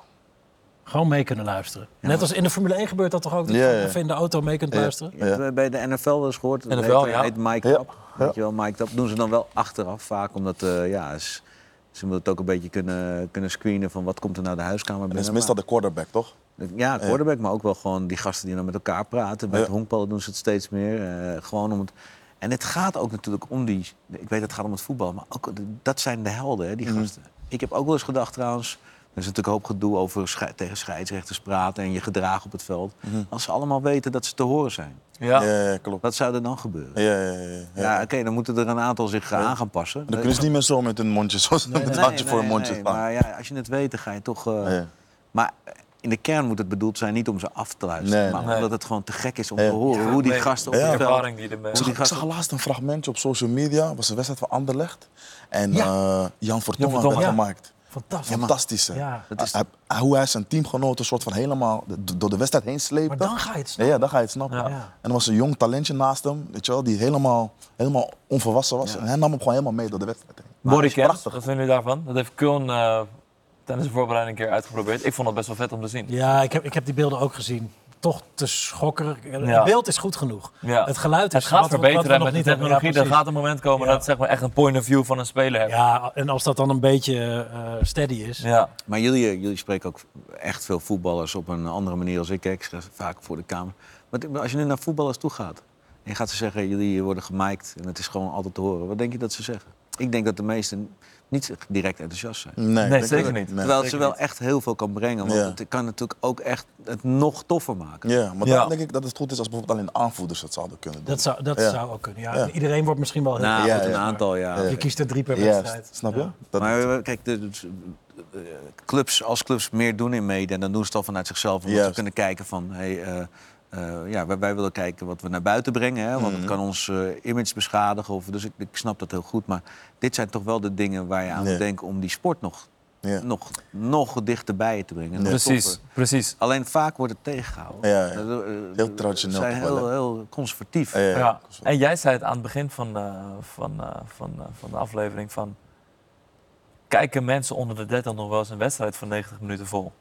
Gewoon mee kunnen luisteren. Net als in de Formule 1 gebeurt dat toch ook? Dat Ja, je ja. even in de auto mee kunt Ja. luisteren? Je hebt, eh, bij de NFL wel eens gehoord. dat NFL, heet, ja. heet Mike Ja. Up. Weet je wel, Mike Up doen ze dan wel achteraf vaak. Omdat eh, ja, ze, ze moeten het ook een beetje kunnen, kunnen screenen van wat komt er nou de huiskamer En dat is binnen. meestal de quarterback, toch? Ja, quarterback, maar ook wel gewoon die gasten die dan met elkaar praten. Bij Ja. het honkballen doen ze het steeds meer. eh, gewoon om het... En het gaat ook natuurlijk om die... Ik weet het gaat om het voetbal, maar ook, dat zijn de helden, hè, die Mhm. gasten. Ik heb ook wel eens gedacht trouwens... Er is natuurlijk een hoop gedoe over tegen scheidsrechters praten en je gedrag op het veld. Als ze allemaal weten dat ze te horen zijn, Ja. Ja, ja, klopt. wat zou er dan gebeuren? Ja, ja, ja. ja. Ja, oké, dan moeten er een aantal zich aan gaan passen. Dan kunnen ze niet meer zo met hun mondje, zoals met het handje voor hun mondje nee. Maar ja, als je het weet, dan ga je toch... eh, Ja. Maar in de kern moet het bedoeld zijn niet om ze af te luisteren. Nee, maar nee. omdat het gewoon te gek is om Ja. te horen hoe die Nee, gasten op Ja. het De veld... ervaring die ermee Ik zag, die ik zag laatst een fragmentje op social media. was een wedstrijd van Anderlecht. En Ja. eh, Jan Vertongen werd ja. gemaakt. Fantastisch. Fantastisch. Ja. Dat is- Hij- hij- hoe hij zijn teamgenoten soort van helemaal door de wedstrijd heen sleepte. Maar dan ga je het Ja, snappen. ja, dan ga je het snappen. Ja. Ja. En er was een jong talentje naast hem, weet je wel, die helemaal, helemaal onvolwassen was. Ja. En hij nam hem gewoon helemaal mee door de wedstrijd heen. Prachtig. wat vinden jullie daarvan? Dat heeft Kuln eh, tijdens de voorbereiding een keer uitgeprobeerd. Ik vond het best wel vet om te zien. Ja, ik heb, ik heb die beelden ook gezien. Toch te schokkerig. Het Ja. beeld is goed genoeg. Ja. Het geluid is Het gaat wat verbeteren met de technologie. Ja, er gaat een moment komen Ja. dat zeg maar, echt een point of view van een speler hebt. Ja, en als dat dan een beetje eh, steady is. Ja. Maar jullie, eh, jullie spreken ook echt veel voetballers op een andere manier als ik. hè. Ik schrijf vaak voor de Kamer. Maar als je nu naar voetballers toe gaat... en je gaat ze zeggen, jullie worden gemiked en het is gewoon altijd te horen. Wat denk je dat ze zeggen? Ik denk dat de meesten niet direct enthousiast zijn. Nee, zeker niet. Nee. Terwijl het ze wel niet. echt heel veel kan brengen. Want Ja. het kan natuurlijk ook echt het nog toffer maken. Ja, maar Ja. dan denk ik dat het goed is als bijvoorbeeld alleen aanvoerders het zouden kunnen doen. Dat zou, dat Ja. zou ook kunnen. Ja. Ja. Iedereen wordt misschien wel heel Nou, Ja, goed, een ja. aantal, ja. Ja. Je kiest er drie per wedstrijd. snap je? Ja. Dat, Maar eh, kijk, de, de- de- clubs, als clubs meer doen in media, dan doen ze het al vanuit zichzelf. Omdat ze Juist. kunnen kijken van, hey, eh, eh, ja, wij, wij willen kijken wat we naar buiten brengen. Hè, want Mhm. het kan ons eh, image beschadigen. Of, dus ik, ik snap dat heel goed. Maar dit zijn toch wel de dingen waar je aan Ja. moet denken om die sport nog, ja. nog, nog dichterbij te brengen. Precies, toffer. precies. Alleen vaak wordt het tegengehouden. Ja, ja. Eh, eh, Heel traditioneel Ze zijn heel, heel conservatief. Ja, ja, Ja. En jij zei het aan het begin van, eh, van, eh, van, eh, van de aflevering van... Kijken mensen onder de 30 nog wel eens een wedstrijd van 90 minuten vol?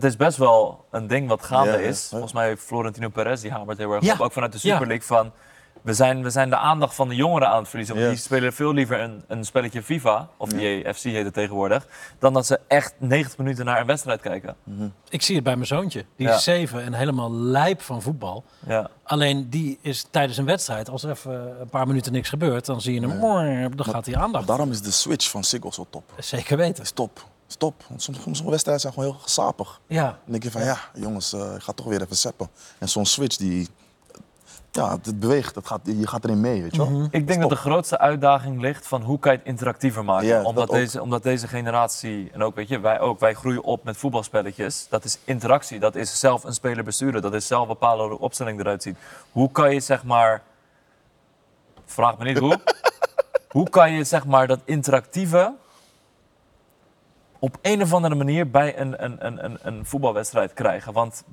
Dat is best wel een ding wat gaande Ja, is. ja. Volgens mij Florentino Perez die hamert heel erg Ja. op. Ook vanuit de. Super League van... We zijn, we zijn de aandacht van de jongeren aan het verliezen. Want Ja. die spelen veel liever een, een spelletje FIFA, of die FC heet het tegenwoordig... dan dat ze echt 90 minuten naar een wedstrijd kijken. Ik zie het bij mijn zoontje. Die Ja. is zeven en helemaal lijp van voetbal. Ja. Alleen die is tijdens een wedstrijd, als er even een paar minuten niks gebeurt, dan zie je hem, dan gaat hij aandacht. Daarom is de switch van Siggo zo top. Zeker weten. Dat is top. Is top. Want soms, sommige wedstrijden zijn gewoon heel gesapig. Ja, Dan denk je van ja, jongens, eh, ik ga toch weer even seppen. En zo'n switch die, ja, het beweegt, het gaat, je gaat erin mee, weet je wel. Ik denk dat de grootste uitdaging ligt van hoe kan je het interactiever maken. Ja, omdat, deze, omdat deze generatie, en ook weet je, wij ook, wij groeien op met voetbalspelletjes. Dat is interactie, dat is zelf een speler besturen, dat is zelf bepalen hoe de opstelling eruit ziet. Hoe kan je zeg maar, vraag me niet hoe, [laughs] hoe kan je zeg maar dat interactieve op een of andere manier bij een, een, een, een, een voetbalwedstrijd krijgen? Want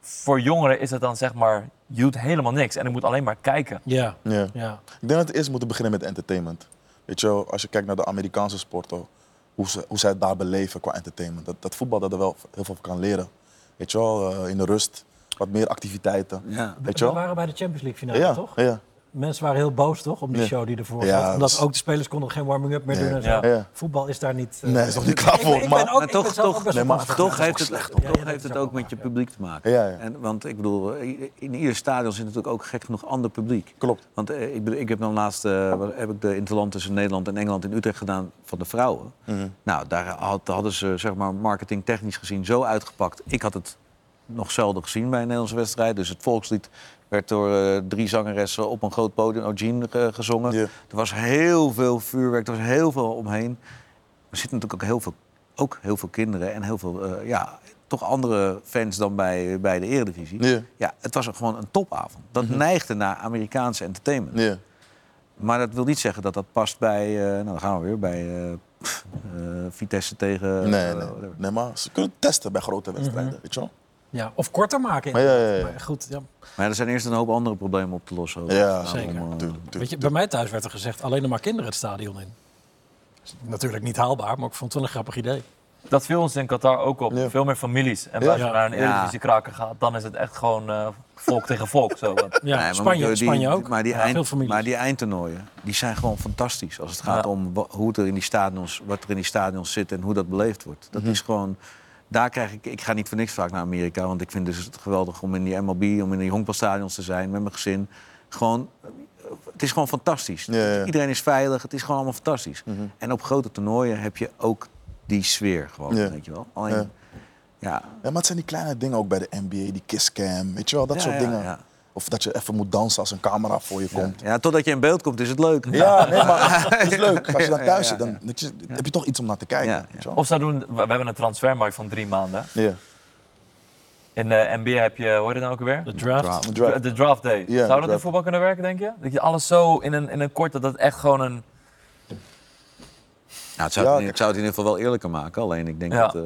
voor jongeren is het dan zeg maar, je doet helemaal niks en je moet alleen maar kijken. ja, Ja. ja. Ik denk dat we eerst moeten beginnen met entertainment. Weet je wel, als je kijkt naar de Amerikaanse sporten, hoe, ze, hoe zij het daar beleven qua entertainment. Dat, dat voetbal dat er wel heel veel van kan leren. Weet je wel, eh, in de rust, wat meer activiteiten. Ja. Weet We je wel? waren bij de Champions League finale, Ja, toch? ja. Mensen waren heel boos, toch? Om die Ja. show die ervoor Ja, zat. dat Omdat ook de spelers konden geen warming-up meer Nee. doen en zo. Ja. Ja. Voetbal is daar niet... eh, Nee, is nog niet klaar ik ben- voor, Ik maar- ook, toch- toch- nee, maar. Toch heeft het, slecht, toch heeft het ook met je publiek te maken. En, want ik bedoel, in ieder stadion zit natuurlijk ook gek genoeg ander publiek. Klopt. Want eh, ik, bedoel, ik heb dan laatst eh, wat- heb ik de interland tussen Nederland en Engeland in Utrecht gedaan van de vrouwen. Mhm. Nou, daar had, hadden ze zeg maar marketingtechnisch gezien zo uitgepakt. Ik had het nog zelden gezien bij een Nederlandse wedstrijd. Dus het volkslied werd door eh, drie zangeressen op een groot podium, Eugene, ge- gezongen. Er was heel veel vuurwerk, er was heel veel omheen. Er zitten natuurlijk ook heel veel, ook heel veel kinderen en heel veel, eh, ja, toch andere fans dan bij, bij de Eredivisie. Ja. Ja, het was gewoon een topavond. Dat neigde naar Amerikaanse entertainment. Ja. Maar dat wil niet zeggen dat dat past bij, nou dan gaan we weer, bij Vitesse tegen... Nee, nee. nee, maar ze kunnen testen bij grote wedstrijden, weet je wel? Ja, of korter maken. Maar ja, ja, inderdaad. ja. Maar goed, ja. Maar er zijn eerst een hoop andere problemen op te lossen. ook. Ja, zeker. eh. Weet je, bij mij thuis werd er gezegd alleen nog maar kinderen het stadion in. Natuurlijk niet haalbaar, maar ik vond het wel een grappig idee. Dat viel ons in Qatar ook op. Ja. Veel meer families. En Ja. als je naar een Ja. Eredivisie-kraker gaat, dan is het echt gewoon eh, volk tegen volk. Zo. wat. Ja, Nee, Spanje, die- Spanje ook. Maar die, eind, maar die eindtoernooien, die zijn gewoon fantastisch. Als het gaat Ja. om hoe het er in die stadions, wat er in die stadions zit en hoe dat beleefd wordt. Mhm. Dat is gewoon... Daar krijg ik... Ik ga niet voor niks vaak naar Amerika. Want ik vind dus het geweldig om in die MLB, om in die honkbalstadions te zijn met mijn gezin. Gewoon... Het is gewoon fantastisch. Ja, ja. Iedereen is veilig. Het is gewoon allemaal fantastisch. Mhm. En op grote toernooien heb je ook die sfeer gewoon, Ja. weet je wel. Alleen, Ja. ja. Maar het zijn die kleine dingen ook bij de NBA, die kisscam, weet je wel, dat soort dingen. Of dat je even moet dansen als een camera voor je komt. ja, totdat je in beeld komt is het leuk. Ja, nee, [laughs] maar het is leuk. Als je dan thuis zit, dan je, heb je toch iets om naar te kijken. Je? Of ze doen, we hebben een transfermarkt van drie maanden. Ja. In de NBA heb je, heet het nou ook alweer? De draft. Draft. Draft. De draft day. Zou dat in voetbal kunnen werken, denk je? Dat je alles zo in een, in een kort, dat het echt gewoon een... Nou, het, zou Ja, het, in- het zou het in ieder geval wel eerlijker maken. Alleen ik denk Ja. dat... eh,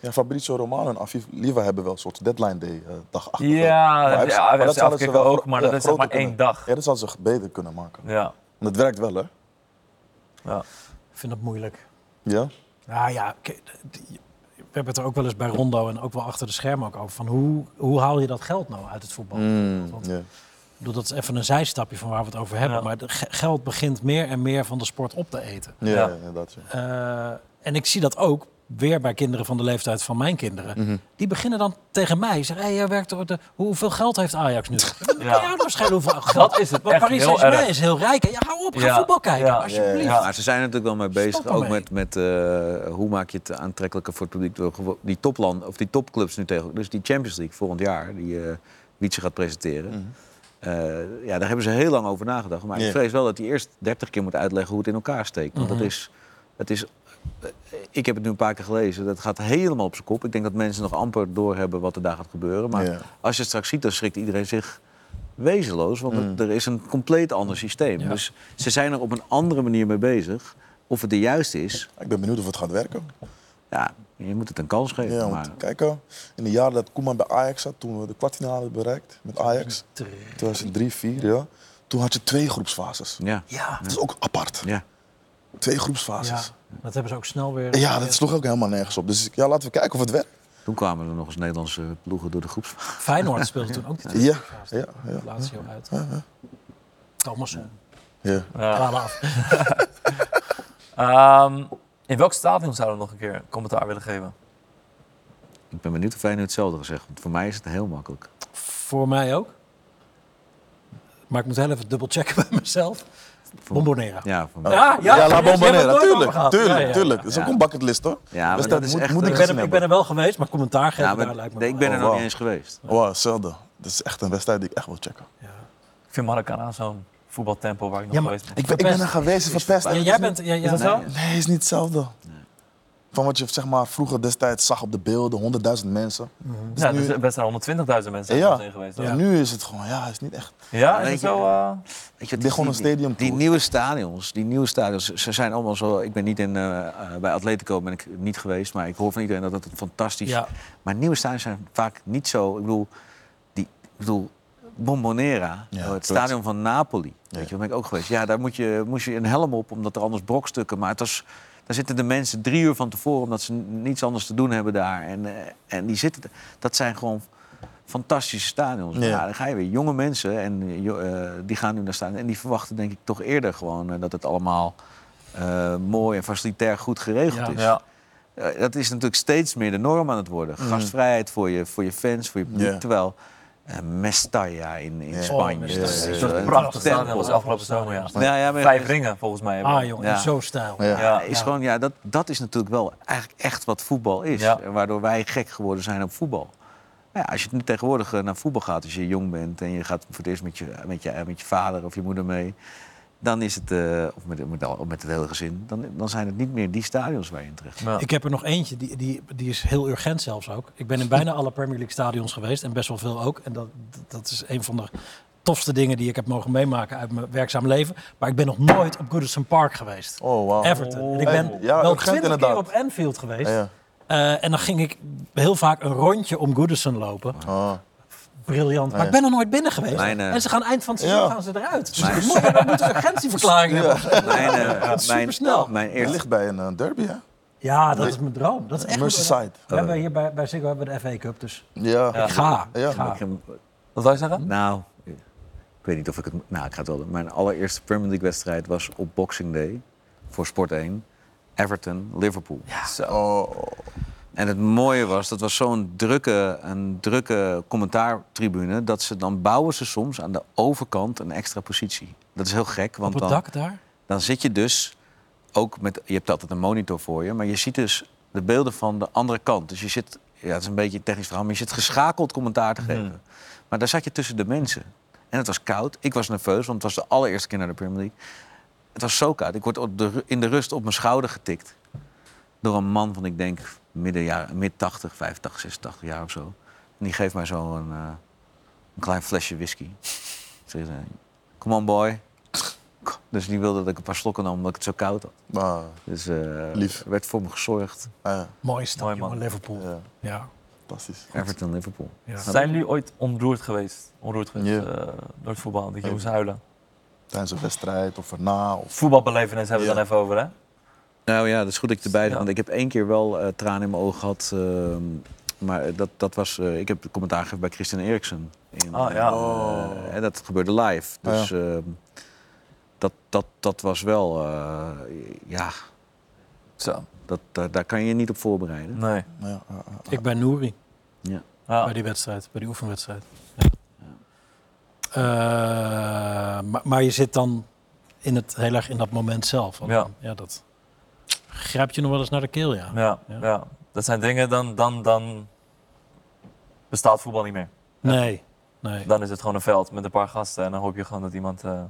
Ja, Fabrizio Romano en Afif Liva hebben wel een soort deadline day eh, dag achter. Ja, dat- ja, maar FC zouden ze wel ook, maar ja, dat is zeg maar één kunnen- dag. Ja, dat zouden ze beter kunnen maken. Ja, En het werkt wel, hè? ja. Ik vind dat moeilijk. Ja? Nou ja, we hebben het er ook wel eens bij Rondo en ook wel achter de schermen ook over. Van hoe, hoe haal je dat geld nou uit het voetbal? Mm, Want, bedoel, dat is even een zijstapje van waar we het over hebben. Ja. Maar geld begint meer en meer van de sport op te eten. Ja, Ja. Ja. Eh, en ik zie dat ook weer bij kinderen van de leeftijd van mijn kinderen. Die beginnen dan tegen mij. Zeggen, hey, jij werkt de, hoeveel geld heeft Ajax nu? [laughs] Ja. Ja, schelen hoeveel geld. Dat is het Want echt Paris Saint-Germain is heel rijk. hè? Ja, hou op, ga Ja. voetbal kijken, Ja. alsjeblieft. Ja, Maar ze zijn natuurlijk wel mee bezig, Stop ook met, met eh, hoe maak je het aantrekkelijker voor het publiek door die topland of die topclubs nu tegen. Dus die Champions League volgend jaar, die eh Wietse gaat presenteren. Eh, ja, daar hebben ze heel lang over nagedacht. Maar Ja. ik vrees wel dat hij eerst 30 keer moet uitleggen hoe het in elkaar steekt. Want Mhm. dat is, het is, ik heb het nu een paar keer gelezen. Dat gaat helemaal op zijn kop. Ik denk dat mensen nog amper doorhebben wat er daar gaat gebeuren. Maar Ja. als je het straks ziet, dan schrikt iedereen zich wezenloos. Want er is een compleet ander systeem. Ja. Dus ze zijn er op een andere manier mee bezig. Of het de juiste is, Ik ben benieuwd of het gaat werken. ja, je moet het een kans geven. Ja, maar, want kijk, eh, in de jaren dat Koeman bij Ajax zat, toen we de kwartfinale hadden bereikt met Ajax, 2003, 2004, ja, toen had je twee groepsfases. ja, Ja, Dat is ook apart. ja. Twee ja, groepsfases. dat hebben ze ook snel weer. Ja, dat sloeg ook helemaal nergens op. Dus ja, laten we kijken of het werkt. Toen kwamen er nog eens Nederlandse ploegen door de groepsfase. Feyenoord speelde toen ook die Ja, tweede ja, ja. Lazio uit. Thomasson. ja. Ja. Dwalen af. [laughs] Ehm, in welk stadion zouden we nog een keer commentaar willen geven? Ik ben benieuwd of jij nu hetzelfde gezegd. Want voor mij is het heel makkelijk. Voor mij ook. Maar ik moet heel even dubbelchecken [laughs] bij mezelf. Bombonera. Ja, mij. Ja, Ja, La Bombonera, tuurlijk, tuurlijk, Ja, ja. tuurlijk. Dat is ook Ja. een bucketlist hoor. Ja, maar Dus dat is moet, echt... moet ik ben, er, ik ben er wel geweest, maar commentaar geven ja, maar daar lijkt me nee, ik ben er Oh, nog wow. niet eens geweest. Wow, hetzelfde. Dat is echt een wedstrijd die ik echt wil checken. Ja. Ik vind Maracana zo'n voetbaltempo waar ik nog Ja, maar- geweest ben. Ik ben, ik ben er geweest, verpest. Ja, jij bent... Ja, ja, Is dat zo? Nee, is niet hetzelfde. Van wat je zeg maar, vroeger destijds zag op de beelden, 100.000 mensen. Dus Ja, nu- dus best wel 120.000 mensen Ja. zijn er geweest. Ja. En nu is het gewoon, ja, is niet echt. Ja, is het zo? eh, Weet je, het is gewoon een die- stadium Die, tour. nieuwe stadions, die nieuwe stadions, ze zijn allemaal zo. Ik ben niet in, eh, eh, bij Atletico ben ik niet geweest, maar ik hoor van iedereen dat het fantastisch. Ja. Maar nieuwe stadions zijn vaak niet zo. Ik bedoel, die, ik bedoel Bombonera, Ja, eh, het stadion van Napoli. Weet je, daar ben ik ook geweest. Ja, daar moet je, moest je een helm op, omdat er anders brokstukken. Maar het was, daar zitten de mensen drie uur van tevoren, omdat ze niets anders te doen hebben daar. En, eh, en die zitten, dat zijn gewoon fantastische stadions. Ja. Ja. dan ga je weer jonge mensen en eh, eh, die gaan nu naar staan. En die verwachten denk ik toch eerder gewoon eh, dat het allemaal eh, mooi en facilitair goed geregeld Ja. is. Ja. Dat is natuurlijk steeds meer de norm aan het worden. Gastvrijheid voor je, voor je fans, voor je publiek. Terwijl Mestalla in, in Ja. Spanje. Oh, dat is, Ja, eh, een Prachtig tempel. stadion was afgelopen zomer, ja. Ja, ja, maar- Vijf ringen volgens mij. Ah, jongen, Ja. zo stijl. Ja. Ja. is Ja. gewoon, ja, dat, dat is natuurlijk wel eigenlijk echt wat voetbal is. Ja. Waardoor wij gek geworden zijn op voetbal. Ja, als je nu tegenwoordig eh, naar voetbal gaat, als je jong bent en je gaat voor het eerst met je, met je, met je vader of je moeder mee, dan is het, eh, of met, met, al- of met het hele gezin, dan, dan zijn het niet meer die stadions waar je in terecht Ja. Ik heb er nog eentje, die, die, die is heel urgent zelfs ook. Ik ben in bijna alle Premier League stadions geweest en best wel veel ook. En dat, dat is een van de tofste dingen die ik heb mogen meemaken uit mijn werkzaam leven. Maar ik ben nog nooit op Goodison Park geweest. Oh, wow. Everton. En ik ben Hey, ja, wel twintig keer inderdaad. op Anfield geweest. Ja, ja. Eh, en dan ging ik heel vaak een rondje om Goodison lopen. Oh. Briljant. Maar Ja. ik ben er nooit binnen geweest. Mijn, eh, En ze gaan eind van het seizoen Ja. gaan ze eruit. Dus Mijn- ik moet, ik moet een urgentieverklaring hebben. Mijn, eh, [laughs] mijn, mijn eerste ligt bij een eh, derby, hè? Ja, dat is mijn droom. Dat is echt Merseyside. We hebben hier bij, bij Ziggo hebben we de FA Cup, dus Ja. Ja. ik ga. Ja. Ik ga. Wat wil je zeggen? Nou, ik weet niet of ik het... Nou, ik ga het wel doen. Mijn allereerste Premier League wedstrijd was op Boxing Day voor Sport 1. Everton, Liverpool. Zo. Oh. En het mooie was, dat was zo'n drukke, een drukke commentaartribune... dat ze dan bouwen ze soms aan de overkant een extra positie. Dat is heel gek, want Op het dan, dak daar? dan zit je dus ook met... Je hebt altijd een monitor voor je, maar je ziet dus de beelden van de andere kant. Dus je zit, ja, het is een beetje een technisch verhaal... maar je zit geschakeld commentaar te geven. Maar daar zat je tussen de mensen. En het was koud. Ik was nerveus, want het was de allereerste keer naar de Premier League. Het was zo koud. Ik word op de, in de rust op mijn schouder getikt. Door een man van, ik denk, midden, jaar, mid 80, 85, 86 jaar of zo. En die geeft mij zo een, eh, een klein flesje whisky. [laughs] Zegt Come on boy. [laughs] Dus die wilde dat ik een paar slokken nam omdat ik het zo koud had. Maar, Dus eh, Lief. er werd voor me gezorgd. ah, Mooi, man. jongen, Liverpool. ja, Ja. fantastisch. Everton, Liverpool. ja. Zijn jullie ooit ontroerd geweest? Ontroerd geweest eh, door het voetbal? Dat je moest huilen? Tijdens een wedstrijd of erna. Of... Voetbalbelevenis hebben we Ja. dan even over, hè? Nou ja, dat is goed dat je erbij bent. Ja. Want ik heb één keer wel eh, tranen in mijn ogen gehad. ehm, maar dat, dat was... eh, ik heb de commentaar gegeven bij Christian Eriksen. In, Ah, ja. Oh. eh, en dat gebeurde live. Ja. Dus ehm, dat, dat, dat was wel... eh, ja, Zo. dat, daar, daar kan je je niet op voorbereiden. Nee. Ja, ja, ja. Ik ben Nouri Ja. Ja. bij die wedstrijd, bij die oefenwedstrijd. Ja. Eh, maar, maar je zit dan in het, heel erg in dat moment zelf. Ja. ja, dat grijpt je nog wel eens naar de keel, ja. Ja, Ja. ja. Dat zijn dingen, dan, dan, dan bestaat voetbal niet meer. Nee, nee. Dan is het gewoon een veld met een paar gasten en dan hoop je gewoon dat iemand... eh,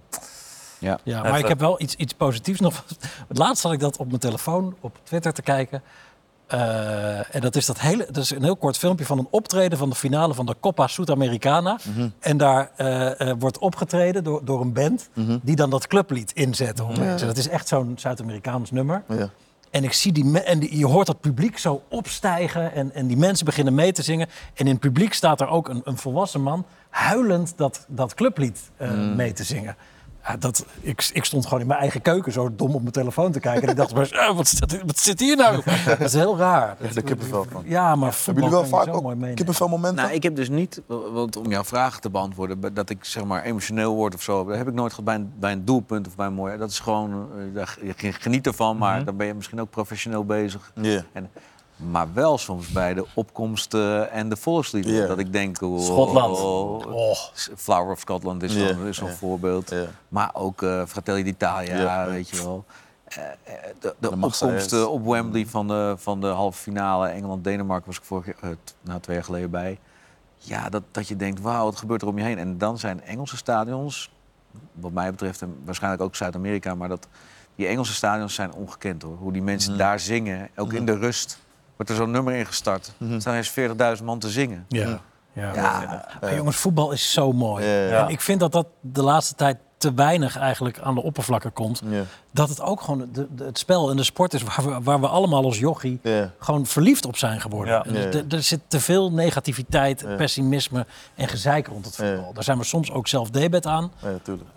Ja. Ja, maar ik heb wel iets, iets positiefs nog. [laughs] Het laatst had ik dat op mijn telefoon op Twitter te kijken. Eh, en dat is, dat, hele, dat is een heel kort filmpje van een optreden van de finale van de Copa Sudamericana. En daar eh, eh, wordt opgetreden door, door een band die dan dat clublied inzet. mensen. Dat is echt zo'n Zuid-Amerikaans nummer. Ja. En, ik zie die en die, je hoort dat publiek zo opstijgen en, en die mensen beginnen mee te zingen. En in het publiek staat er ook een, een volwassen man huilend dat, dat clublied eh, mee te zingen. Ja, dat, ik, ik stond gewoon in mijn eigen keuken zo dom op mijn telefoon te kijken. en ik dacht, maar, eh, wat, zit, wat zit hier nou? [laughs] Dat is heel raar. Echt de kippenvel van. Ja, maar Hebben jullie wel vaak ook kippenvelmomenten? Nou, ik heb dus niet, want om jouw vraag te beantwoorden, dat ik zeg maar emotioneel word of zo, dat heb ik nooit gehad bij een, bij een doelpunt of bij een mooi. Dat is gewoon, eh, daar- je geniet ervan, maar dan ben je misschien ook professioneel bezig. Ja. En, maar wel soms bij de opkomsten en de volksliederen. Dat ik denk... oh, Schotland. oh, Oh, Flower of Scotland is Ja, zo'n voorbeeld. Maar ook eh Fratelli d'Italia, Ja. weet je wel. Eh, eh, de de, opkomsten op Wembley van de, van de halve finale Engeland-Denemarken was ik vorig, jaar- eh, t- nou, twee jaar geleden bij. Ja, dat, dat je denkt, wauw, wat gebeurt er om je heen? En dan zijn Engelse stadions, wat mij betreft, en waarschijnlijk ook Zuid-Amerika, maar dat, die Engelse stadions zijn ongekend hoor. Hoe die mensen Mhm. daar zingen, ook in de rust, wordt er zo'n nummer ingestart. Mhm. Er staan eens 40.000 man te zingen. ja. ja. Ja, Maar jongens, voetbal is zo mooi. Ja, ja, ja. En ik vind dat dat de laatste tijd te weinig eigenlijk aan de oppervlakken komt. Ja. Dat het ook gewoon de, de- het spel en de sport is waar we, waar we allemaal als jochie Ja. gewoon verliefd op zijn geworden. Ja. En Ja. er- Er zit te veel negativiteit, Ja. pessimisme en gezeik rond het voetbal. Ja. Daar zijn we soms ook zelf debet aan, Ja,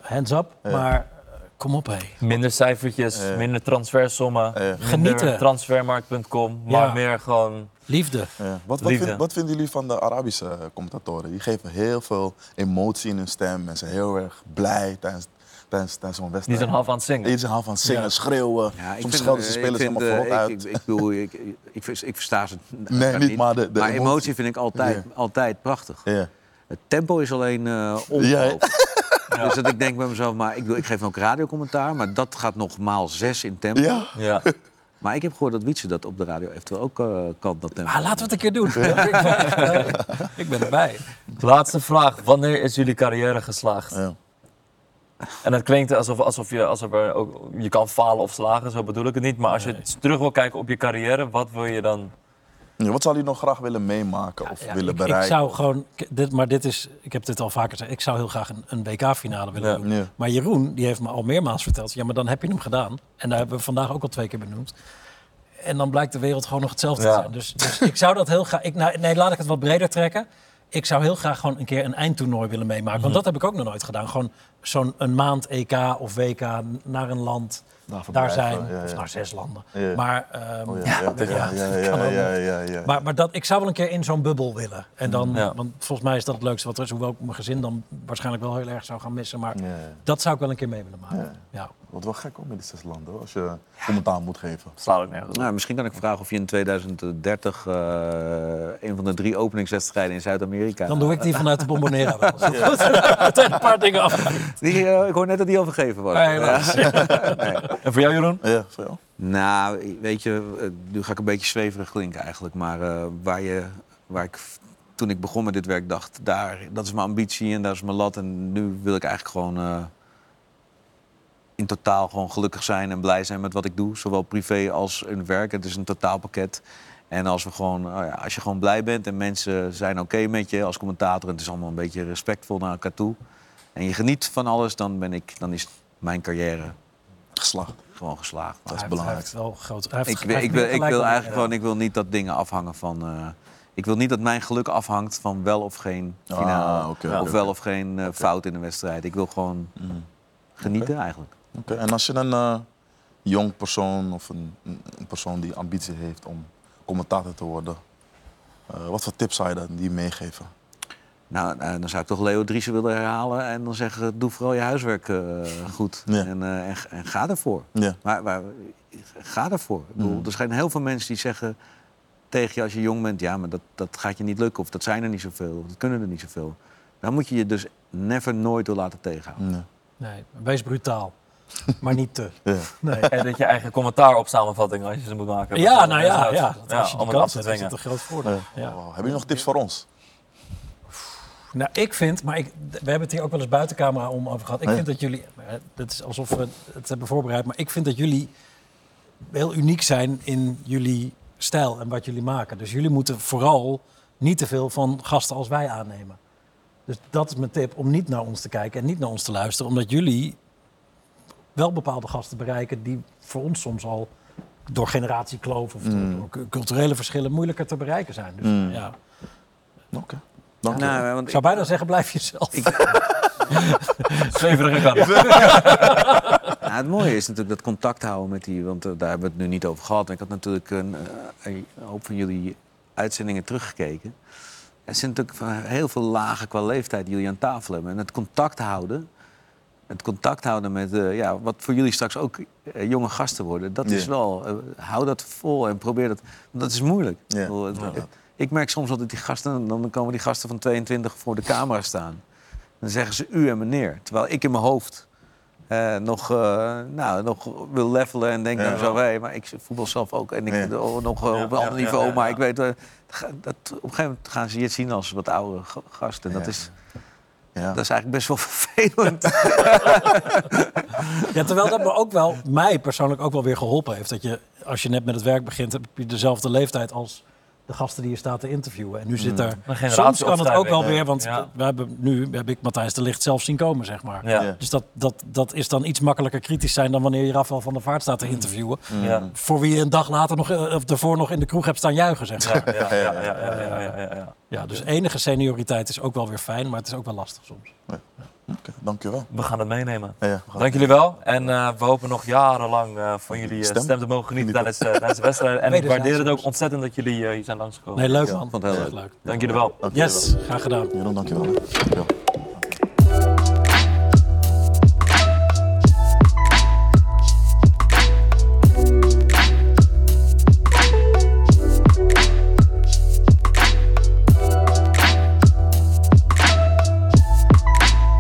hands up. Ja. Maar kom op hé. Minder cijfertjes, Ja. minder transfersommen, minder Genieten. transfermarkt.com, maar Ja. meer gewoon Liefde. Ja. Wat, wat, Liefde. vind- wat vinden jullie van de Arabische eh, commentatoren? Die geven heel veel emotie in hun stem en zijn heel erg blij tijdens, tijdens, tijdens zo'n Die wedstrijd. zijn half aan het zingen. Iedereen zijn half van het zingen, Ja. schreeuwen. Soms vind, schelden ze eh, spelers helemaal eh, verrot ik, uit. ik, ik, bedoel, ik, ik, ik versta ze Nee, niet, maar de- de maar emotie. emotie vind ik altijd, altijd prachtig. Ja. Het tempo is alleen eh [laughs] Ja. Dus dat ik denk bij mezelf, maar ik, ik geef ook radiocommentaar, maar dat gaat nog maal zes in tempo. Ja. Ja. [laughs] Maar ik heb gehoord dat Wietse dat op de radio eventueel ook eh, kan, dat tempo. Ah, laten we het een keer doen. [laughs] ik, ben, erbij. Laatste vraag. Wanneer is jullie carrière geslaagd? Ja. En het klinkt alsof, alsof, je, alsof er ook, je kan falen of slagen, zo bedoel ik het niet. Maar als je terug wil kijken op je carrière, wat wil je dan? Ja, Wat zou je nog graag willen meemaken of Ja, willen ik, bereiken? ik zou gewoon, dit, maar dit is, ik heb dit al vaker gezegd, ik zou heel graag een, een WK-finale willen Ja. doen. Maar Jeroen, die heeft me al meermaals verteld, ja, maar dan heb je hem gedaan. En daar hebben we vandaag ook al twee keer benoemd. En dan blijkt de wereld gewoon nog hetzelfde te zijn. Dus, dus ik zou dat heel graag, ik, nou, nee, laat ik het wat breder trekken. Ik zou heel graag gewoon een keer een eindtoernooi willen meemaken. Mhm. Want dat heb ik ook nog nooit gedaan. Gewoon zo'n een maand EK of WK naar een land. Daar Daar zijn, ja, of naar zes landen. Maar. Maar, maar dat, ik zou wel een keer in zo'n bubbel willen. En dan, want volgens mij is dat het leukste wat er is. Hoewel ik mijn gezin dan waarschijnlijk wel heel erg zou gaan missen. Maar dat zou ik wel een keer mee willen maken. Ja. Ja. Wat wel gek hoor, met die zes landen, hoor, als je commentaar moet geven. Slaat ook nergens op. Nou, misschien kan ik vragen of je in 2030 eh, een van de drie openingswedstrijden in Zuid-Amerika... Dan doe ik die vanuit de Bombonera wel. [laughs] Meteen [laughs] een paar dingen af. Die, eh, ik hoor net dat die al vergeven was. [laughs] Nee. En voor jou, Jeroen? Ja, voor jou? Nou, weet je, eh, nu ga ik een beetje zweverig klinken eigenlijk. Maar eh, waar, je, waar ik toen ik begon met dit werk dacht, daar, dat is mijn ambitie en dat is mijn lat. En nu wil ik eigenlijk gewoon eh, in totaal gewoon gelukkig zijn en blij zijn met wat ik doe. Zowel privé als in werk. Het is een totaalpakket. En als, we gewoon, nou ja, als je gewoon blij bent en mensen zijn oké met je als commentator... en het is allemaal een beetje respectvol naar elkaar toe... en je geniet van alles, dan, ben ik, dan is mijn carrière Geslaagd. gewoon geslaagd. Dat is belangrijk. Ik, wil- eigenlijk gewoon, ik wil niet dat dingen afhangen van. eh, ik wil niet dat mijn geluk afhangt van wel of geen finale. Ah, of wel of geen eh, fout in de wedstrijd. Ik wil gewoon Mm. genieten eigenlijk. Oké, En als je een eh, jong persoon of een, persoon die ambitie heeft om commentator te worden, eh, wat voor tips zou je dan die meegeven? Nou, eh, dan zou ik toch Leo Driessen willen herhalen en dan zeggen: doe vooral je huiswerk eh, goed. Ja. En, eh, en, en ga ervoor. Ja. Maar, maar ga ervoor. Ik bedoel, Mm. Er zijn heel veel mensen die zeggen tegen je als je jong bent: ja, maar dat, dat gaat je niet lukken. Of dat zijn er niet zoveel. Of dat kunnen er niet zoveel. Dan moet je je dus never nooit door laten tegenhouden. Nee. Nee, wees brutaal. Maar niet te. Ja. Nee. En dat je eigen commentaar op samenvattingen als je ze moet maken. Ja, nou ja, Dat ja. Dat als je om die kans hebt, is het een groot voordeel. Ja. Ja. Wow. Hebben jullie nog tips voor ons? Nou, ik vind, maar ik, we hebben het hier ook wel eens buiten camera om over gehad. Ik Ja. vind dat jullie, eh, het is alsof we het hebben voorbereid, maar ik vind dat jullie heel uniek zijn in jullie stijl en wat jullie maken. Dus jullie moeten vooral niet te veel van gasten als wij aannemen. Dus dat is mijn tip, om niet naar ons te kijken en niet naar ons te luisteren. Omdat jullie wel bepaalde gasten bereiken die voor ons soms al door generatiekloof of Mm. door culturele verschillen moeilijker te bereiken zijn. Dus Mm. ja, Oké. Dank je. Nou, want ik zou bijna zeggen, blijf jezelf. [laughs] Zweverige kant. Ja, [laughs] het mooie is natuurlijk dat contact houden met die, want eh, daar hebben we het nu niet over gehad. Ik had natuurlijk een, eh, een hoop van jullie uitzendingen teruggekeken. Er zijn natuurlijk van heel veel lagen qua leeftijd die jullie aan tafel hebben. En het contact houden, het contact houden met, eh, ja, wat voor jullie straks ook eh, jonge gasten worden, dat is wel, eh, hou dat vol en probeer dat, want dat is moeilijk. Ja. Ik merk soms altijd die gasten, dan komen die gasten van 22 voor de camera staan. Dan zeggen ze u en meneer. Terwijl ik in mijn hoofd nog, nou, nog wil levelen en denk Ja. nou zo, hé, maar ik voetbal zelf ook. En ik oh, nog op een ander niveau, maar ik weet, dat, op een gegeven moment gaan ze je zien als wat oudere ga- gasten. Dat, Ja. is, Ja. dat is eigenlijk best wel [laughs] vervelend. [laughs] Ja, terwijl dat me ook wel, mij persoonlijk ook wel weer geholpen heeft. Dat je, als je net met het werk begint, heb je dezelfde leeftijd als de gasten die je staat te interviewen. En nu zit er... Een Soms kan het ook wel weer, want Ja. we hebben, nu heb ik Matthijs de Licht zelf zien komen, zeg maar. Ja. Ja. Dus dat, dat, dat is dan iets makkelijker kritisch zijn dan wanneer je Rafael van der Vaart staat te interviewen. Ja. Voor wie je een dag later nog, eh, of daarvoor nog in de kroeg hebt staan juichen, zeg maar. Ja, ja, ja, ja, ja, ja, ja, ja. Ja, dus enige senioriteit is ook wel weer fijn, maar het is ook wel lastig soms. Oké, dankjewel. We gaan het meenemen. Ja, ja, gaan- Dank jullie wel. En eh, we hopen nog jarenlang eh, van jullie eh, Stem. stem te mogen genieten tijdens, tijdens de wedstrijd. En ik waardeer het ook ontzettend dat jullie eh, hier zijn langsgekomen. Nee, leuk Ja, man. vond het heel leuk. Dank jullie wel. Dank Yes, graag gedaan. Jeroen, dankjewel. hè. Dankjewel.